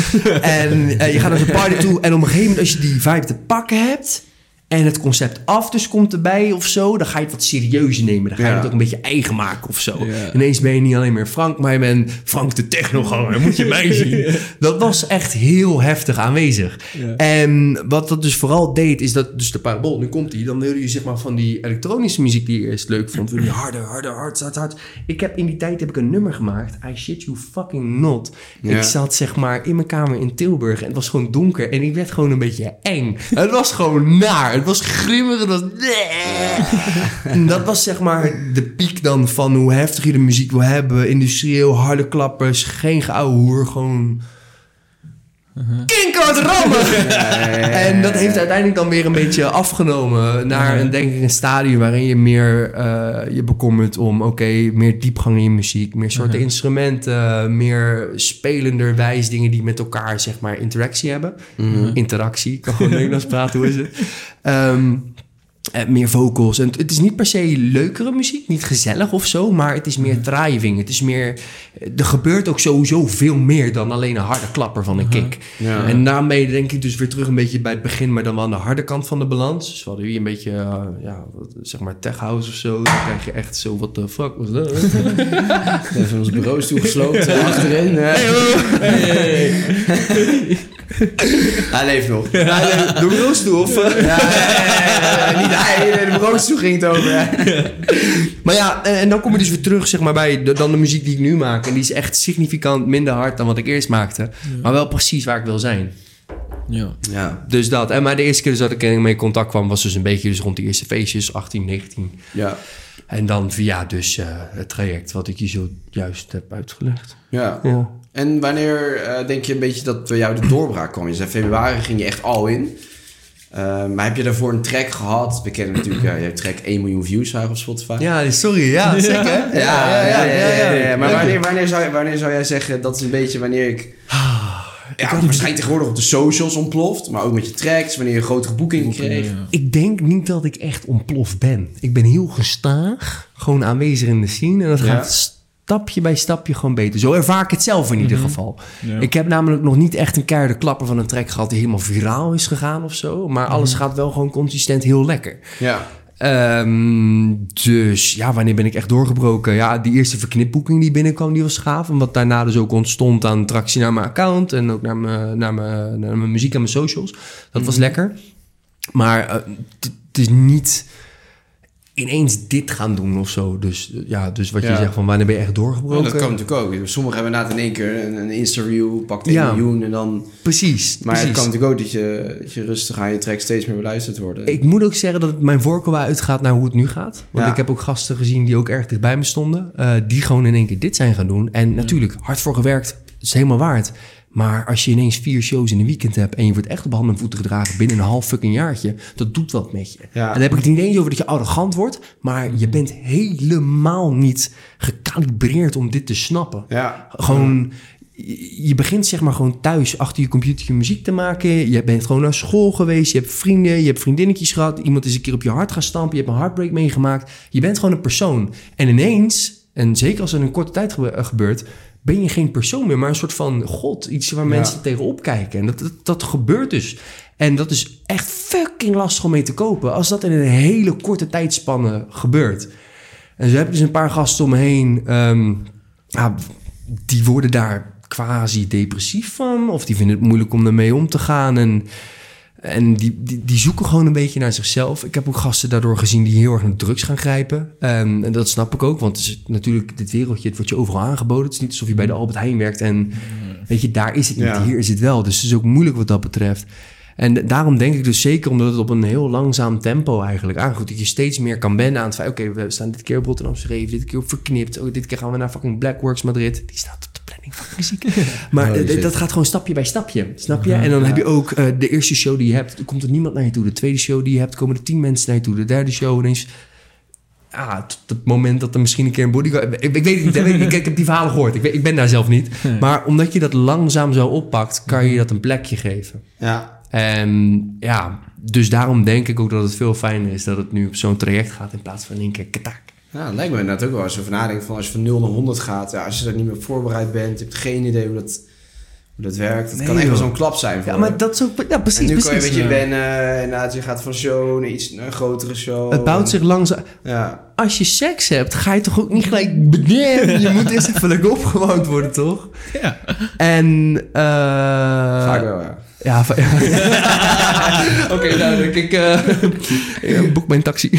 en eh, je gaat naar de party toe. En op een gegeven moment als je die vibe te pakken hebt... En het concept af dus komt erbij of zo. Dan ga je het wat serieuzer nemen. Dan ga je Ja. het ook een beetje eigen maken of zo. Ja. Ineens ben je niet alleen meer Frank, maar je bent Frank de technoganger. Moet je mij zien. Dat was echt heel heftig aanwezig. Ja. En wat dat dus vooral deed, is dat dus de parabool, nu komt die, dan wilde je zeg maar van die elektronische muziek die je eerst leuk vond, wil je harder, harder, hard, hard, hard. Ik heb in die tijd heb ik een nummer gemaakt, I shit you fucking not. Ik zat zeg maar in mijn kamer in Tilburg en het was gewoon donker en ik werd gewoon een beetje eng. Het was gewoon naar, het was grimmig, het was... En dat was zeg maar de piek dan van hoe heftig je de muziek wil hebben, industrieel, harde klappers, geen geouwe hoer, gewoon... Kinkerd rammen! En dat heeft uiteindelijk dan weer een beetje afgenomen naar een, denk ik, een stadium waarin je meer eh, je bekommert om, oké, meer diepgang in je muziek, meer soorten instrumenten, meer spelenderwijs dingen die met elkaar, zeg maar, interactie hebben. Interactie, ik kan gewoon Nederlands praten, hoe is het? Ehm, eh, meer vocals. En het- is niet per se leukere muziek, niet gezellig of zo, maar het is meer driving. Het is meer. Er gebeurt ook sowieso veel meer dan alleen een harde klapper van een kick. Ja. En daarmee denk ik dus weer terug een beetje bij het begin, maar dan wel aan de harde kant van de balans. Dus we hadden hier een beetje, eh, ja, wat- zeg maar tech house of zo. Dan krijg je echt zo, what the fuck was dat? Even ons bureau toegesloopt eh, achterin. eh. Hij leeft nog. de bureaustoel of... eh? Ja, ja, ja, ja, niet hij, de bureaustoel ging het over. Maar ja, en, dan kom je dus weer terug zeg maar, bij de, dan de muziek die ik nu maak. En die is echt significant minder hard dan wat ik eerst maakte. Maar wel precies waar ik wil zijn. Ja. Ja, Dus dat. En maar de eerste keer dus dat ik ermee in contact kwam... was dus een beetje dus rond die eerste feestjes, 18, 19. ja, En dan via dus eh, het traject wat ik je zojuist heb uitgelegd. ja. Ja. En wanneer eh, denk je een beetje dat bij jou de doorbraak kwam? Je zei februari ging je echt al in. Eh, maar heb je daarvoor een track gehad? We kennen natuurlijk, ja, je hebt track 1 miljoen views op Spotify. Ja, sorry. Ja, zeker. Ja, ja, ja, ja, ja, Maar wanneer, wanneer, zou, wanneer zou jij zeggen, dat is een beetje wanneer ik... Ja, waarschijnlijk tegenwoordig op de socials ontploft, maar ook met je tracks, wanneer je een grotere boeking kreeg. Ja. Ik denk niet dat ik echt ontploft ben. Ik ben heel gestaag, gewoon aanwezig in de scene. En dat Ja. gaat stapje bij stapje gewoon beter. Zo ervaar ik het zelf in ieder geval. Ja. Ik heb namelijk nog niet echt een keiharde klapper van een track gehad... die helemaal viraal is gegaan of zo. Maar alles gaat wel gewoon consistent heel lekker. Ja. Ehm, dus ja, wanneer ben ik echt doorgebroken? Ja, die eerste verknipboeking die binnenkwam, die was gaaf. En wat daarna dus ook ontstond aan tractie naar mijn account... en ook naar mijn, naar mijn, naar mijn muziek en mijn socials. Dat was lekker. Maar eh, het is niet ineens dit gaan doen of zo. Dus ja, dus wat je Ja. zegt van wanneer ben je echt Ja, doorgebroken? dat kan natuurlijk ook. Sommigen hebben inderdaad in één keer een, een Insta-reel, pakt 1 Ja. miljoen en dan... Precies, Maar het kan natuurlijk ook dat je, dat je rustig aan je track steeds meer beluisterd worden. Ik moet ook zeggen dat het mijn voorkeur uitgaat naar hoe het nu gaat. Want Ja. ik heb ook gasten gezien die ook erg dichtbij me stonden. eh, die gewoon in één keer dit zijn gaan doen. En natuurlijk, hard voor gewerkt, is helemaal waard. Maar als je ineens vier shows in een weekend hebt... en je wordt echt op handen en voeten gedragen binnen een half fucking jaartje... dat doet wat met je. Ja. En dan heb ik het niet eens over dat je arrogant wordt... maar je bent helemaal niet gecalibreerd om dit te snappen. Ja. Gewoon, je begint zeg maar gewoon thuis achter je computer je muziek te maken. Je bent gewoon naar school geweest. Je hebt vrienden, je hebt vriendinnetjes gehad. Iemand is een keer op je hart gaan stampen. Je hebt een heartbreak meegemaakt. Je bent gewoon een persoon. En ineens, en zeker als het in een korte tijd eh, gebeurt... ben je geen persoon meer, maar een soort van god. Iets waar mensen tegenop kijken. En dat, dat, dat gebeurt dus. En dat is echt fucking lastig om mee te kopen. Als dat in een hele korte tijdspanne gebeurt. En zo heb ik dus een paar gasten om me heen. ehm, ja, die worden daar quasi depressief van. Of die vinden het moeilijk om ermee om te gaan. En, en die, die, die zoeken gewoon een beetje naar zichzelf. Ik heb ook gasten daardoor gezien die heel erg naar drugs gaan grijpen. Ehm, en dat snap ik ook, want het is natuurlijk dit wereldje, het wordt je overal aangeboden. Het is niet alsof je bij de Albert Heijn werkt en weet je, daar is het niet, Ja. hier is het wel. Dus het is ook moeilijk wat dat betreft. En daarom denk ik dus zeker omdat het op een heel langzaam tempo eigenlijk aangoedt. Dat je steeds meer kan wennen aan het feit... oké, we staan dit keer op Rotterdam Schreef, dit keer op Verknipt... Oh, dit keer gaan we naar fucking Blackworks Madrid. Die staat planning van muziek. maar Holy eh, dat gaat gewoon stapje bij stapje, snap je? En dan heb je ook eh, de eerste show die je hebt... er komt er niemand naar je toe. De tweede show die je hebt, komen er tien mensen naar je toe. De derde show ineens... Ah, tot het moment dat er misschien een keer een bodyguard... Ik, ik weet niet, ik, ik heb die verhalen gehoord. Ik, weet- ik ben daar zelf niet. Maar omdat je dat langzaam zo oppakt... kan je dat een plekje geven. Ja. En ja, dus daarom denk ik ook dat het veel fijner is dat het nu op zo'n traject gaat in plaats van in één keer katak. Ja, dat lijkt me inderdaad ook wel als je over nadenkt van als je van 0 naar 100 gaat. Ja, als je daar niet meer op voorbereid bent, je hebt geen idee hoe dat, hoe dat werkt. Dat Nee, kan echt wel zo'n klap zijn voor Ja, maar dat is ook... Ja, precies, en nu kan je, precies. weet je, Ja. ben, eh, inderdaad, je gaat van show naar iets, naar een grotere show. Het bouwt zich langzaam... Ja, Als je seks hebt, ga je toch ook niet gelijk... benemen? Je moet eerst even lekker opgewoond worden, toch? Ja. En... eh vaak wel, ja. Ja. Oké, duidelijk. Ik eh, ik boek mijn taxi.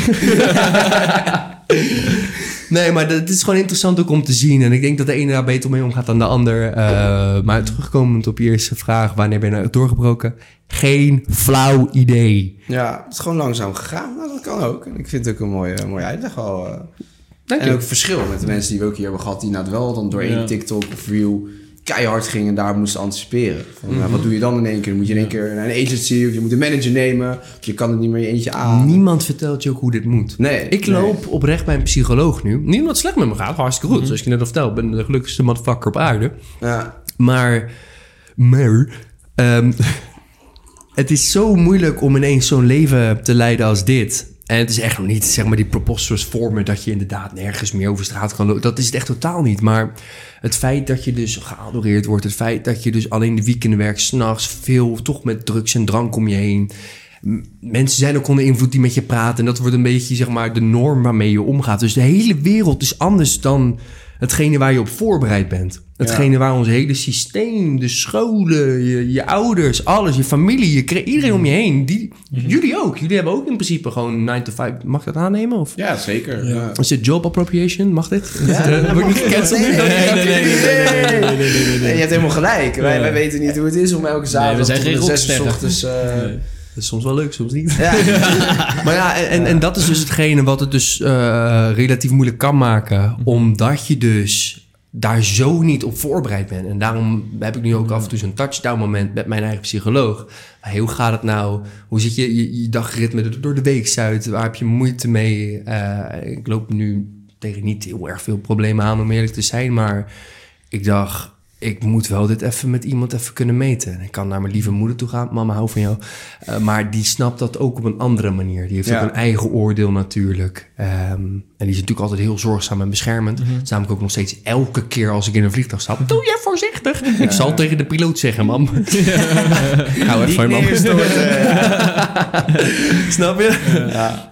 Nee, maar het is gewoon interessant ook om te zien. En ik denk dat de ene daar beter mee omgaat dan de ander. Eh, maar terugkomend op je eerste vraag, wanneer ben je nou doorgebroken? Geen flauw idee. Ja, het is gewoon langzaam gegaan. Nou, dat kan ook. En ik vind het ook een mooie, mooie uitleg al. eh. Dank En ook verschil met de mensen die we ook hier hebben gehad, die nou wel dan door één Ja. TikTok of Reel keihard gingen en daar moesten anticiperen. Van, nou, wat doe je dan in één keer? Dan moet je in één keer naar een agency of je moet een manager nemen. Of je kan het niet meer eentje aan. Niemand vertelt je ook hoe dit moet. Nee. Ik nee. loop oprecht bij een psycholoog nu. Niet omdat het slecht met me gaat, hartstikke goed. Zoals ik je net al vertelde, ik ben de gelukkigste motherfucker op aarde. Ja. Maar, maar ehm, het is zo moeilijk om ineens zo'n leven te leiden als dit. En het is echt nog niet, zeg maar, die preposterous vormen dat je inderdaad nergens meer over straat kan lopen. Dat is het echt totaal niet. Maar het feit dat je dus geadoreerd wordt, het feit dat je dus alleen de weekenden werkt, s'nachts veel toch met drugs en drank om je heen. Mensen zijn ook onder invloed die met je praten. En dat wordt een beetje, zeg maar, de norm waarmee je omgaat. Dus de hele wereld is anders dan Hetgene waar je op voorbereid bent. Hetgene waar ons hele systeem, de scholen, je, ouders, alles, je familie, je iedereen om je heen. Die. Jullie ook. Jullie hebben ook in principe gewoon 9 to 5. Mag dat aannemen? Of? Ja, zeker. Ja. Is het job appropriation? Mag dit? Ja, ik niet gecanceld? Nee, nee, nee. nee, Je hebt helemaal gelijk. Wij, wij weten niet hoe het is om elke zaterdag nee, uur ochtends is soms wel leuk, soms niet. ja. Maar ja, en, en, en dat is dus hetgene wat het dus eh, relatief moeilijk kan maken. Omdat je dus daar zo niet op voorbereid ben. En daarom heb ik nu ook af en toe zo'n touchdown moment met mijn eigen psycholoog. Hey, hoe gaat het nou? Hoe zit je, je, je dagritme door de week uit? Waar heb je moeite mee? Eh, ik loop nu tegen niet heel erg veel problemen aan om eerlijk te zijn, maar ik dacht, ik moet wel dit even met iemand even kunnen meten. En Ik kan naar mijn lieve moeder toe gaan. Mama, hou van jou. Uh, maar die snapt dat ook op een andere manier. Die heeft Ja. ook een eigen oordeel natuurlijk. Ehm, en die is natuurlijk altijd heel zorgzaam en beschermend. Mhm. Dat is namelijk ook nog steeds elke keer als ik in een vliegtuig stap. Doe je voorzichtig. Ik zal tegen de piloot zeggen, mam. Hou even van je mam. Snap je?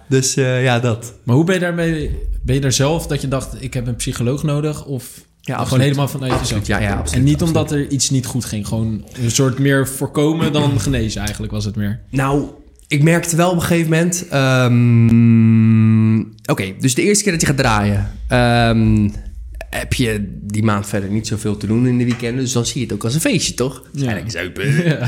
Dus eh, ja, dat. Maar hoe ben je daarmee... Ben je daar zelf dat je dacht, ik heb een psycholoog nodig? Of Ja, gewoon absoluut. helemaal vanuit jezelf? Absoluut, ja, ja, absoluut. En niet absoluut. omdat er iets niet goed ging. Gewoon een soort meer voorkomen dan genezen eigenlijk was het meer. Nou, ik merkte wel op een gegeven moment. ehm, Oké, dus de eerste keer dat je gaat draaien, ehm, heb je die maand verder niet zoveel te doen in de weekenden. Dus dan zie je het ook als een feestje, toch? Dus Ja. zuipen.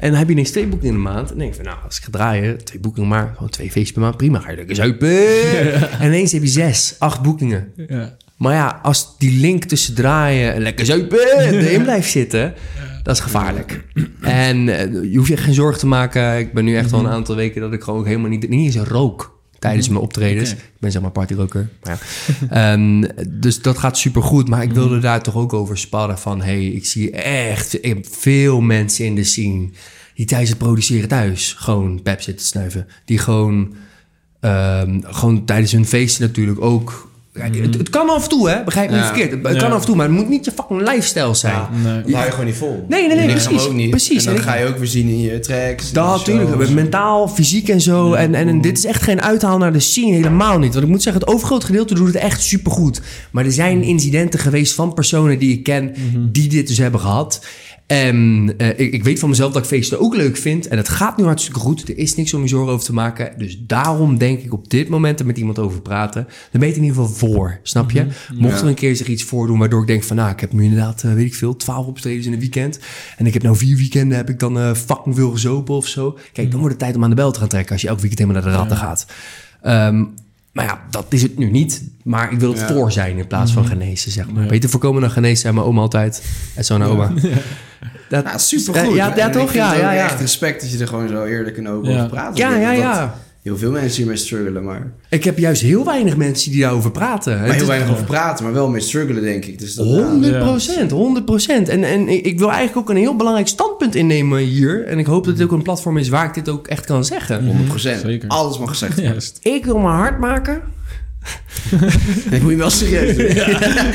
En dan heb je ineens twee boeken in de maand. En dan denk je van, nou, als ik ga draaien, twee boekingen maar. Gewoon twee feestjes per maand, prima. Ga je lekker zuipen. En ineens heb je zes, acht boekingen. Ja. Maar ja, als die link tussen draaien en lekker zuipen erin blijft zitten, dat is gevaarlijk. En eh, je hoeft je echt geen zorgen te maken. Ik ben nu echt al een aantal weken dat ik gewoon ook helemaal niet, niet eens rook tijdens mijn optredens. Ik ben zeg maar partyroker. Maar ja. Ehm, dus dat gaat super goed. Maar ik wilde daar toch ook over sparren van... hey, ik zie echt ik heb veel mensen in de scene... die tijdens het produceren thuis gewoon pep zitten snuiven. Die gewoon... Ehm, gewoon tijdens hun feesten natuurlijk ook. Het, het kan af en toe, hè? Begrijp me niet verkeerd. Het, het Ja. kan af en toe, maar het moet niet je fucking lifestyle zijn. Ja, Nee. dat hou je gewoon niet vol. Nee, nee, nee, precies, ook niet. precies. En dan ga je ook weer zien in je tracks. Dat natuurlijk. Mentaal, fysiek en zo. En, en, en dit is echt geen uithaal naar de scene. Helemaal niet. Want ik moet zeggen, het overgrote gedeelte doet het echt supergoed. Maar er zijn incidenten geweest van personen die ik ken... die dit dus hebben gehad. En eh, ik, ik weet van mezelf dat ik feesten ook leuk vind. En het gaat nu hartstikke goed. Er is niks om je zorgen over te maken. Dus daarom denk ik op dit moment er met iemand over praten. Dan ben je in ieder geval voor. Snap je? Mocht er een keer zich iets voordoen waardoor ik denk van... nou, ik heb nu inderdaad, eh, weet ik veel, 12 optredens in een weekend. En ik heb nou vier weekenden, heb ik dan eh, fucking veel gezopen of zo. Kijk, dan wordt het tijd om aan de bel te gaan trekken... als je elk weekend helemaal naar de ratten gaat. Ehm, maar ja, dat is het nu niet. Maar ik wil het Ja. voor zijn in plaats van genezen, zeg maar. Beter voorkomen dan genezen, zei mijn oma altijd. En zo naar oma. Dat, Ja, supergoed. Ja, ja, toch? Ik vind Ja, ja, ja. echt respect dat je er gewoon zo eerlijk en open Ja. over praat. Ja, ja, ja. Heel veel mensen hiermee struggelen, maar... Ik heb juist heel weinig mensen die daarover praten. Maar heel is- weinig over praten, maar wel mee struggelen, denk ik. Dus dat, 100 procent, 100 procent. En, en ik wil eigenlijk ook een heel belangrijk standpunt innemen hier. En ik hoop dat dit ook een platform is waar ik dit ook echt kan zeggen. 100 procent. Zeker. Alles mag gezegd worden. Ik wil mijn hart maken. Dat moet je wel serieus doen.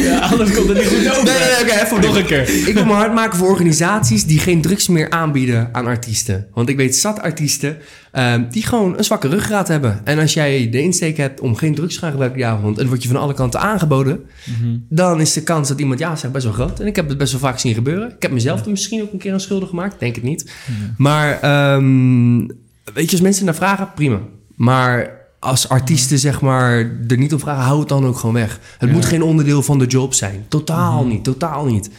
Ja, anders komt het niet goed over. Nee, nee, nee, oké, Nog een keer. Ik wil mijn hart maken voor organisaties die geen drugs meer aanbieden aan artiesten. Want ik weet zat artiesten ehm, die gewoon een zwakke ruggraat hebben. En als jij de insteek hebt om geen drugs te gaan gebruiken die avond... en het wordt je van alle kanten aangeboden... dan is de kans dat iemand ja zegt best wel groot. En ik heb het best wel vaak zien gebeuren. Ik heb mezelf er misschien ook een keer aan schuldig gemaakt. Denk het niet. Maar ehm, weet je, als mensen naar vragen, prima. Maar als artiesten zeg maar er niet op vragen, hou het dan ook gewoon weg. Het moet geen onderdeel van de job zijn. Totaal niet, totaal niet.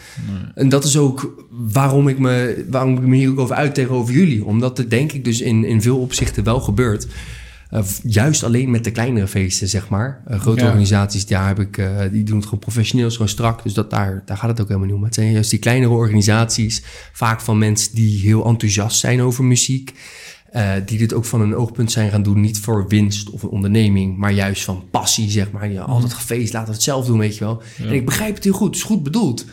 En dat is ook waarom ik, me, waarom ik me hier ook over uit tegenover jullie. Omdat het denk ik dus in, in veel opzichten wel gebeurt. Eh, juist alleen met de kleinere feesten, zeg maar. Eh, grote Ja. organisaties, daar heb ik, eh, die doen het gewoon professioneel, gewoon strak. Dus dat, daar, daar gaat het ook helemaal niet om. Het zijn juist die kleinere organisaties, vaak van mensen die heel enthousiast zijn over muziek. Eh, die dit ook van een oogpunt zijn gaan doen, niet voor winst of een onderneming, maar juist van passie, zeg maar. Ja, altijd gefeest, laten we het zelf doen, weet je wel. En ik begrijp het heel goed, het is goed bedoeld.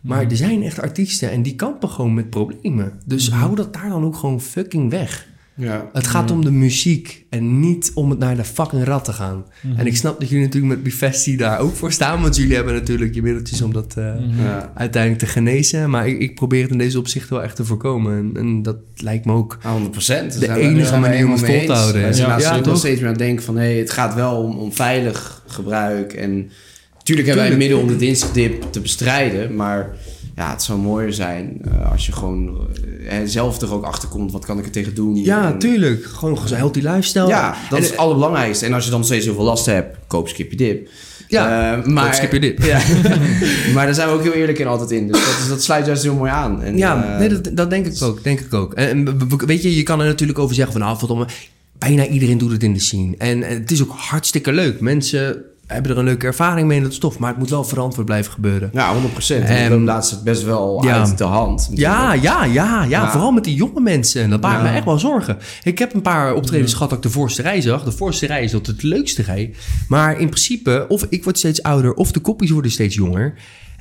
Maar er zijn echt artiesten en die kampen gewoon met problemen. Dus hou dat daar dan ook gewoon fucking weg. Ja. Het gaat om de muziek en niet om het naar de fucking rat te gaan. En ik snap dat jullie natuurlijk met Bifesti daar ook voor staan. Want jullie hebben natuurlijk je middeltjes om dat eh, Ja. uiteindelijk te genezen. Maar ik, ik probeer het in deze opzicht wel echt te voorkomen. En, en dat lijkt me ook... 100 procent. De enige manier om het vol te houden? Ja, Ja, ja, toch? steeds meer aan denken van... Hé, het gaat wel om, om veilig gebruik. En natuurlijk hebben wij Tuurlijk. middel om de dinsdagdip te bestrijden. Maar ja, het zou mooier zijn eh, als je gewoon eh, zelf er ook achter komt. Wat kan ik er tegen doen? Ja, En- tuurlijk. Gewoon een healthy lifestyle. Ja, dat En- is het allerbelangrijkste. En als je dan steeds zoveel last hebt, koop skip dip. Ja, Eh, maar, skip je dip. Ja. maar daar zijn we ook heel eerlijk in altijd in. Dus dat, is, dat sluit juist heel mooi aan. En, Ja, nee, dat, dat denk ik ook. Denk ik ook. En, en we- we- weet je, je kan er natuurlijk over zeggen van nou, bijna iedereen doet het in de scene. En, en het is ook hartstikke leuk. Mensen hebben er een leuke ervaring mee en dat is tof. Maar het moet wel verantwoord blijven gebeuren. Ja, 100 procent. En En- het loopt laatst best wel Ja. uit de hand. Ja, ja, ja, ja, Ja. Vooral met die jonge mensen. En dat maakt me echt wel zorgen. Ik heb een paar optredens gehad dat ik de voorste rij zag. De voorste rij is altijd het leukste rij. Maar in principe, of ik word steeds ouder, of de kopjes worden steeds jonger.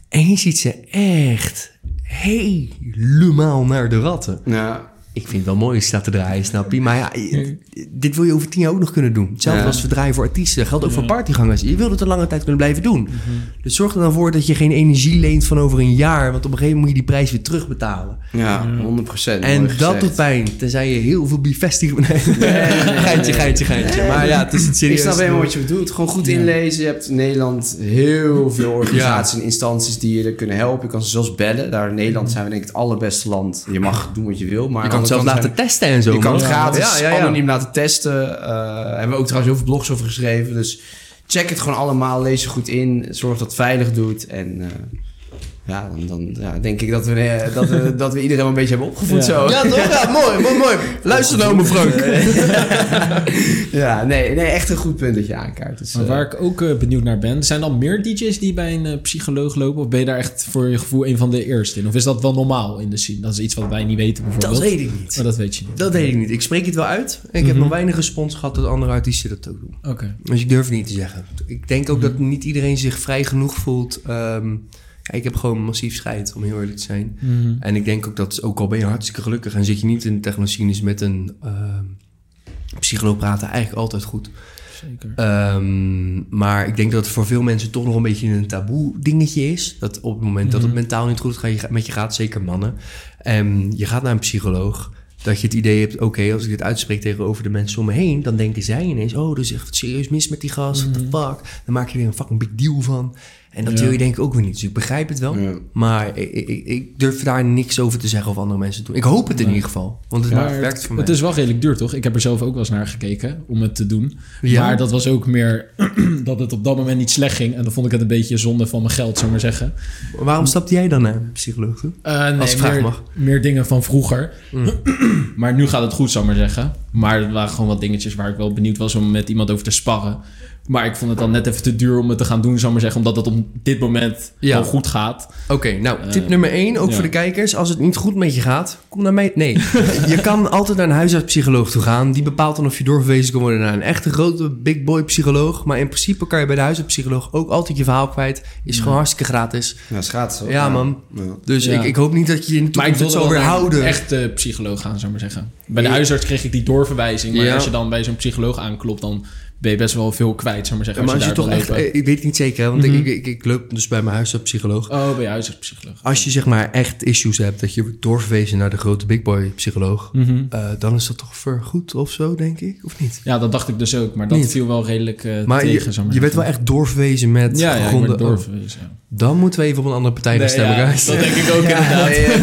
En je ziet ze echt helemaal naar de ratten. Ja. Ik vind het wel mooi als je staat te draaien, snap je? Maar ja, dit wil je over tien jaar ook nog kunnen doen. Hetzelfde Ja. als we draaien voor artiesten. Geldt ook voor partygangers. Je wilt het een lange tijd kunnen blijven doen. Dus zorg er dan voor dat je geen energie leent van over een jaar. Want op een gegeven moment moet je die prijs weer terugbetalen. Ja, 100 procent. En dat doet pijn. Tenzij je heel veel bevestiging... Nee, geintje, geintje, geintje. Maar ja, het is het Ik serieus. snap helemaal wat je bedoelt. Gewoon goed inlezen. Je hebt in Nederland heel veel organisaties en instanties die je er kunnen helpen. Je kan ze zelfs bellen. Daar in Nederland zijn we denk ik het allerbeste land. Je mag doen wat je wil. Maar Je kan het zelfs laten testen en zo. Je kan het gratis Ja, anoniem laten testen. Eh hebben we ook trouwens heel veel blogs over geschreven. Dus check het gewoon allemaal. Lees je goed in. Zorg dat het veilig doet. En eh, ja, dan, dan ja, denk ik dat we, eh, dat, we, dat we iedereen wel een beetje hebben opgevoed Ja. zo. Ja, toch? Ja, mooi, mooi, mooi. Luister nou, mevrouw. Ja, nee, nee, echt een goed punt dat je aankaart. Dus, Maar eh, waar ik ook eh, benieuwd naar ben, zijn er al meer DJ's die bij een psycholoog lopen? Of ben je daar echt voor je gevoel een van de eerste in? Of is dat wel normaal in de scene? Dat is iets wat wij niet weten bijvoorbeeld. Dat weet ik niet. Maar dat weet je niet. Dat weet ik niet. Ik spreek het wel uit. Ik heb Mhm. nog weinig respons gehad dat andere artiesten dat ook doen. Oké. Dus ik durf het niet te zeggen. Ik denk ook dat niet iedereen zich vrij genoeg voelt. Ehm, ja, ik heb gewoon massief scheid, om heel eerlijk te zijn. Mhm. En ik denk ook dat, ook al ben je hartstikke gelukkig... en zit je niet in de technoscene met een ehm, psycholoog praten... eigenlijk altijd goed. Zeker. Ehm, maar ik denk dat het voor veel mensen toch nog een beetje een taboe dingetje is. Dat op het moment dat het Mhm. mentaal niet goed gaat, met je gaat, zeker mannen. En je gaat naar een psycholoog. Dat je het idee hebt, oké, als ik dit uitspreek tegenover de mensen om me heen, dan denken zij ineens, oh, er is echt serieus mis met die gast, what the fuck. Dan maak je er een fucking big deal van. En dat Ja. wil je denk ik ook weer niet. Dus ik begrijp het wel. Ja. Maar ik, ik, ik durf daar niks over te zeggen of andere mensen doen. Ik hoop het in ieder geval. Want het werkt voor mij. het is wel redelijk duur, toch? Ik heb er zelf ook wel eens naar gekeken om het te doen. Ja. Maar dat was ook meer dat het op dat moment niet slecht ging. En dan vond ik het een beetje zonde van mijn geld, zou ik maar zeggen. Waarom stapte jij dan naar een psycholoog toe? Eh, nee, Als vraag meer, mag. meer dingen van vroeger. Mm. maar nu gaat het goed, zou ik maar zeggen. Maar er waren gewoon wat dingetjes waar ik wel benieuwd was om met iemand over te sparren. Maar ik vond het dan net even te duur om het te gaan doen, zou ik maar zeggen. Omdat het op dit moment Ja. wel goed gaat. Oké, nou, tip Eh, nummer 1, ook ja. voor de kijkers. Als het niet goed met je gaat, kom naar mij. Nee, je kan altijd naar een huisartspsycholoog toe gaan. Die bepaalt dan of je doorverwezen kan worden naar een echte grote big boy psycholoog. Maar in principe kan je bij de huisartspsycholoog ook altijd je verhaal kwijt. Is gewoon hartstikke gratis. Ja, schaats. hoor. Ja, man. Ja. Dus Ja. ik, ik hoop niet dat je in de Maar ik toekomst weer naar houden. een echte psycholoog gaan, zou ik maar zeggen. Bij de huisarts kreeg ik die doorverwijzing. Maar Ja. als je dan bij zo'n psycholoog aanklopt, dan ben je best wel veel kwijt, zou ik maar zeggen. maar als je toch echt, lopen. ik weet het niet zeker, want Mhm. ik, ik, ik loop dus bij mijn huisartspsycholoog. Oh, bij je huisartspsycholoog. Als je zeg maar echt issues hebt, dat je wordt doorverwezen naar de grote big boy psycholoog. Mhm. eh, dan is dat toch vergoed of zo, denk ik? Of niet? Ja, dat dacht ik dus ook. Maar dat Niet. viel wel redelijk eh, Maar tegen, je, zou ik je maar werd wel echt doorverwezen met Ja, ja, doorverwezen. Dan moeten we even op een andere partij gaan Nee, stemmen, ja, guys. dat denk ik ook inderdaad. Ik, wil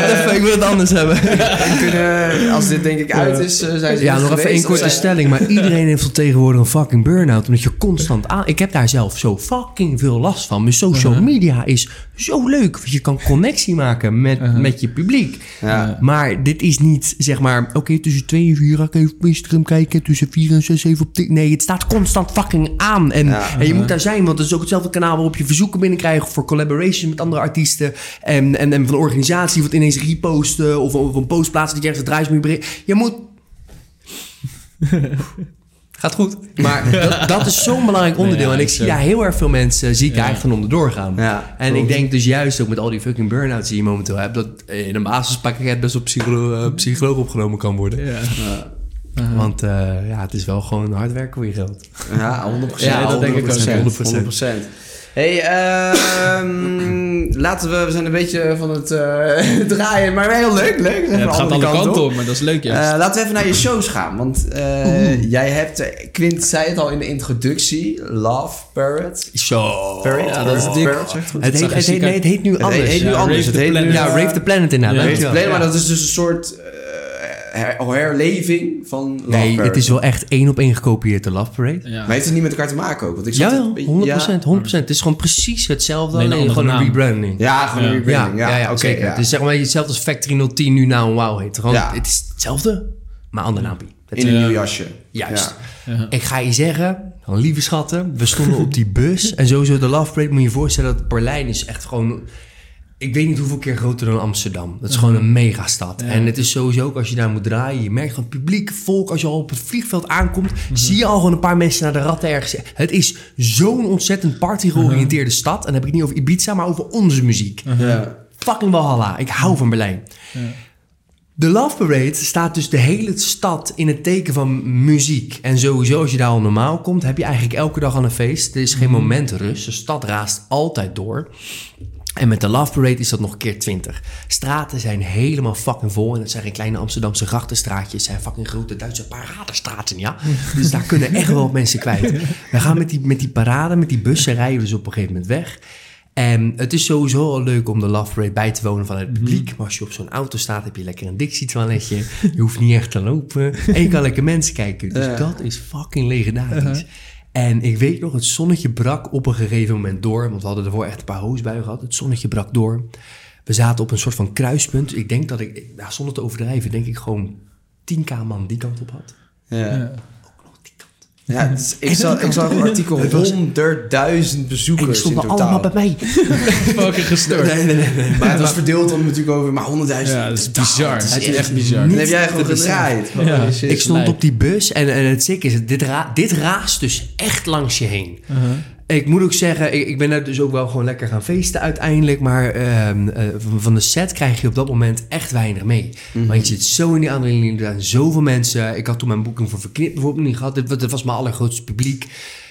het even, ik wil het anders hebben. We kunnen, als dit denk ik uit is, eh, zijn ze Ja, nog even één korte stelling. Maar iedereen heeft al tegenwoordig een fucking burn-out. Omdat je constant aan... Ik heb daar zelf zo fucking veel last van. Mijn social Uh-huh. media is zo leuk. Want je kan connectie maken met, Uh-huh. met je publiek. Ja. Maar dit is niet, zeg maar... Oké, tussen 2 en 4 ga ik even op Instagram kijken. Tussen 4 en 6 even op... Tik- Nee, het staat constant fucking aan. En, Ja. en je moet daar zijn. Want het is ook hetzelfde kanaal waarop je verzoeken binnenkrijgt... voor collaboration met andere artiesten. En, en, en van een organisatie wat ineens reposten... of, of een post plaatsen dat je ergens draait met bericht. Je moet... Gaat goed. Maar dat, dat is zo'n belangrijk onderdeel. Nee, ja, en ik zie zo. daar heel erg veel mensen... zie ik daar Ja. echt van onderdoor gaan. Ja, En ik denk dus juist ook met al die fucking burn-outs die je momenteel hebt... dat in een basispakket best op psycholo eh, psycholoog opgenomen kan worden. Ja. Want eh, ja, het is wel gewoon hard werken voor je geld. Ja, 100%. Ja, dat denk ik ook, 100%. 100%. Hey, ehm, laten we, we zijn een beetje van het eh, draaien, maar heel leuk, leuk. Ja, het de gaat andere alle kant kanten op. op, maar dat is leuk juist. Eh, laten we even naar je shows gaan, want eh, jij hebt, Quint zei het al in de introductie, Love Parrot. Zo. Parrot, Ja, dat is dik. Parrot, het? Het heet, het, heet, nee, het nu Het anders. heet, heet nu Ja, anders. Rave Het the heet nu, Planet. ja, Rave the Planet inderdaad. Ja. Rave the Planet, Ja. maar dat is dus een soort her- herleving van Love Nee, het is wel echt één op één gekopieerd, de Love Parade. ja. Maar heeft het niet met elkaar te maken ook? Want ik zat Jawel, een beetje- 100%, 100%. Het is gewoon precies hetzelfde, Alleen een gewoon een rebranding. Ja, ja gewoon een Ja. rebranding. ja, ja, ja. Het is zeg maar hetzelfde als Factory 010 nu nou een Wow heet. Gewoon, Ja. Het is hetzelfde, maar ander naampje. Dat In een Ja. nieuw jasje. Juist. Ja. Ik ga je zeggen, Nou, lieve schatten, we stonden op die bus. En sowieso de Love Parade, moet je je voorstellen dat Berlijn is echt gewoon... Ik weet niet hoeveel keer groter dan Amsterdam. Dat is gewoon een megastad. En het is sowieso ook als je daar moet draaien. Je merkt gewoon publiek, volk. Als je al op het vliegveld aankomt, zie je al gewoon een paar mensen naar de ratten ergens. Het is zo'n ontzettend party-georiënteerde stad. En dan heb ik het niet over Ibiza, maar over onze muziek. Ja. Fucking Walhalla. Ik hou van Berlijn. De Love Parade staat dus de hele stad in het teken van muziek. En sowieso, als je daar al normaal komt, heb je eigenlijk elke dag al een feest. Er is geen moment rust. De stad raast altijd door. En met de Love Parade is dat nog een keer 20. Straten zijn helemaal fucking vol. En het zijn geen kleine Amsterdamse grachtenstraatjes. Het zijn fucking grote Duitse paradestraten, ja. Dus daar kunnen echt wel mensen kwijt. We gaan met die, met die parade, met die bussen rijden we dus op een gegeven moment weg. En het is sowieso al leuk om de Love Parade bij te wonen van het publiek. Maar als je op zo'n auto staat, heb je lekker een Dixie-toiletje. Je hoeft niet echt te lopen. En je kan lekker mensen kijken. Dus dat is fucking legendarisch. En ik weet nog, het zonnetje brak op een gegeven moment door. Want we hadden ervoor echt een paar hoosbuien gehad. Het zonnetje brak door. We zaten op een soort van kruispunt. Ik denk dat ik, ja, zonder te overdrijven, denk ik gewoon 10k man die kant op had. Ja. Ja, dus ik, zag, ik zag een artikel, 100.000 bezoekers En die in stonden totaal. allemaal bij mij. Fucking gestoord. Nee, nee, nee. nee. Maar het was verdeeld dan natuurlijk over maar 100.000 Ja, dat is bizar. Het is echt bizar. Dan niet heb jij gewoon geloven. gedraaid. Ja. Ik stond op die bus en, en het ziek is, dit, ra dit raast dus echt langs je heen. Ik moet ook zeggen, ik, ik ben er dus ook wel gewoon lekker gaan feesten uiteindelijk. Maar ehm, eh, van, de set krijg je op dat moment echt weinig mee. Want je zit zo in die adrenaline, er zijn zoveel mensen. Ik had toen mijn boeking voor Verknip bijvoorbeeld niet gehad. Dit was mijn allergrootste publiek.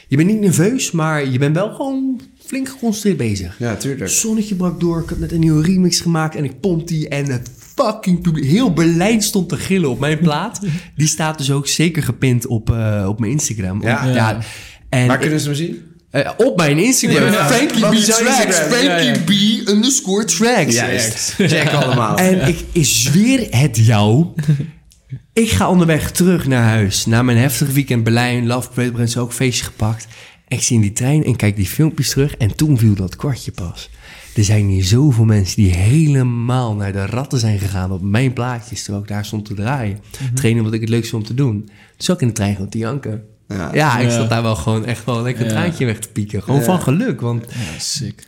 Je bent niet nerveus, maar je bent wel gewoon flink geconcentreerd bezig. Ja, Het tuurlijk. zonnetje brak door. Ik had net een nieuwe remix gemaakt en ik pomp die. En het fucking publiek. Heel Berlijn stond te gillen op mijn plaat. Die staat dus ook zeker gepind op, eh, op mijn Instagram. Ja. ja. En Waar kunnen ze hem zien? Eh, op mijn Instagram. Ja. Frankie B Tracks. Frankie. B underscore Tracks. Juist. Check allemaal. En ik, ik zweer het jou. Ik ga onderweg terug naar huis. Na mijn heftige weekend Berlijn, Love Parade, Brent ook feestje gepakt. En ik zie in die trein en kijk die filmpjes terug. En toen viel dat kwartje pas. Er zijn hier zoveel mensen die helemaal naar de ratten zijn gegaan op mijn plaatjes. Terwijl ik daar stond te draaien. Trainen wat ik het leukste vond om te doen. Dus ook in de trein gewoon te janken. Ja. Ja, ik Ja. zat daar wel gewoon echt wel lekker een Ja. traantje weg te pieken. Gewoon Ja. van geluk, want Ja, sick.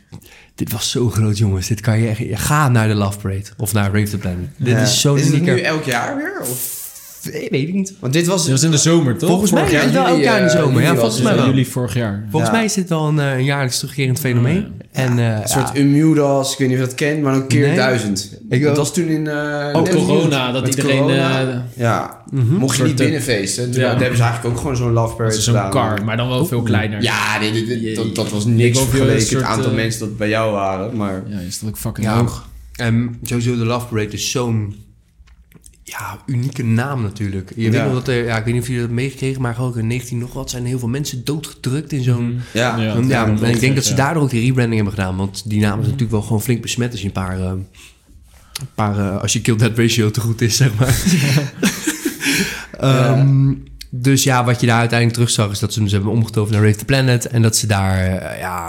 dit was zo groot, jongens. Dit kan je echt... Ga naar de Love Parade of naar Rave the Planet. Dit is zo'n Is het unieke... nu elk jaar weer? Of? Weet ik niet. Want dit was... Dat was in de zomer, toch? Volgens mij is het wel elk jaar in de eh, zomer. Ja, juli volgens mij Ja, wel. juli vorig jaar. Volgens Ja. mij is dit wel een, eh, een jaarlijks terugkerend fenomeen. En, eh, Een soort ja, Unmudas, ik weet niet of je dat kent, maar een keer Nee. duizend. Ik dat ook. was toen in... eh, Ook net- corona, dat met iedereen... corona. eh, Ja, Mhm. mocht je niet eh, binnenfeesten. Toen ja. hebben ze eigenlijk ook gewoon zo'n love parade Zo'n car, maar dan wel veel kleiner. Ja, dit- dit- dit- dat, dat was niks vergeleken het aantal eh, mensen dat bij jou waren. Maar Ja, is dat ook fucking Ja. hoog. en sowieso de Love Parade is zo'n ja, unieke naam natuurlijk. Je weet nog dat er... Ja, ik weet niet of jullie dat meegekregen, maar gewoon in 19 nog wat zijn heel veel mensen doodgedrukt in zo'n... ja, Ja. Ja, en ik denk dat ze daardoor ook die rebranding hebben gedaan. Want die naam is natuurlijk wel gewoon flink besmet als je een paar... eh, een paar eh, als je kill dead ratio te goed is, zeg maar. Ehm, Dus ja, wat je daar uiteindelijk terug zag... is dat ze hem hebben omgetoverd naar Rave the Planet. En dat ze daar... eh, ja,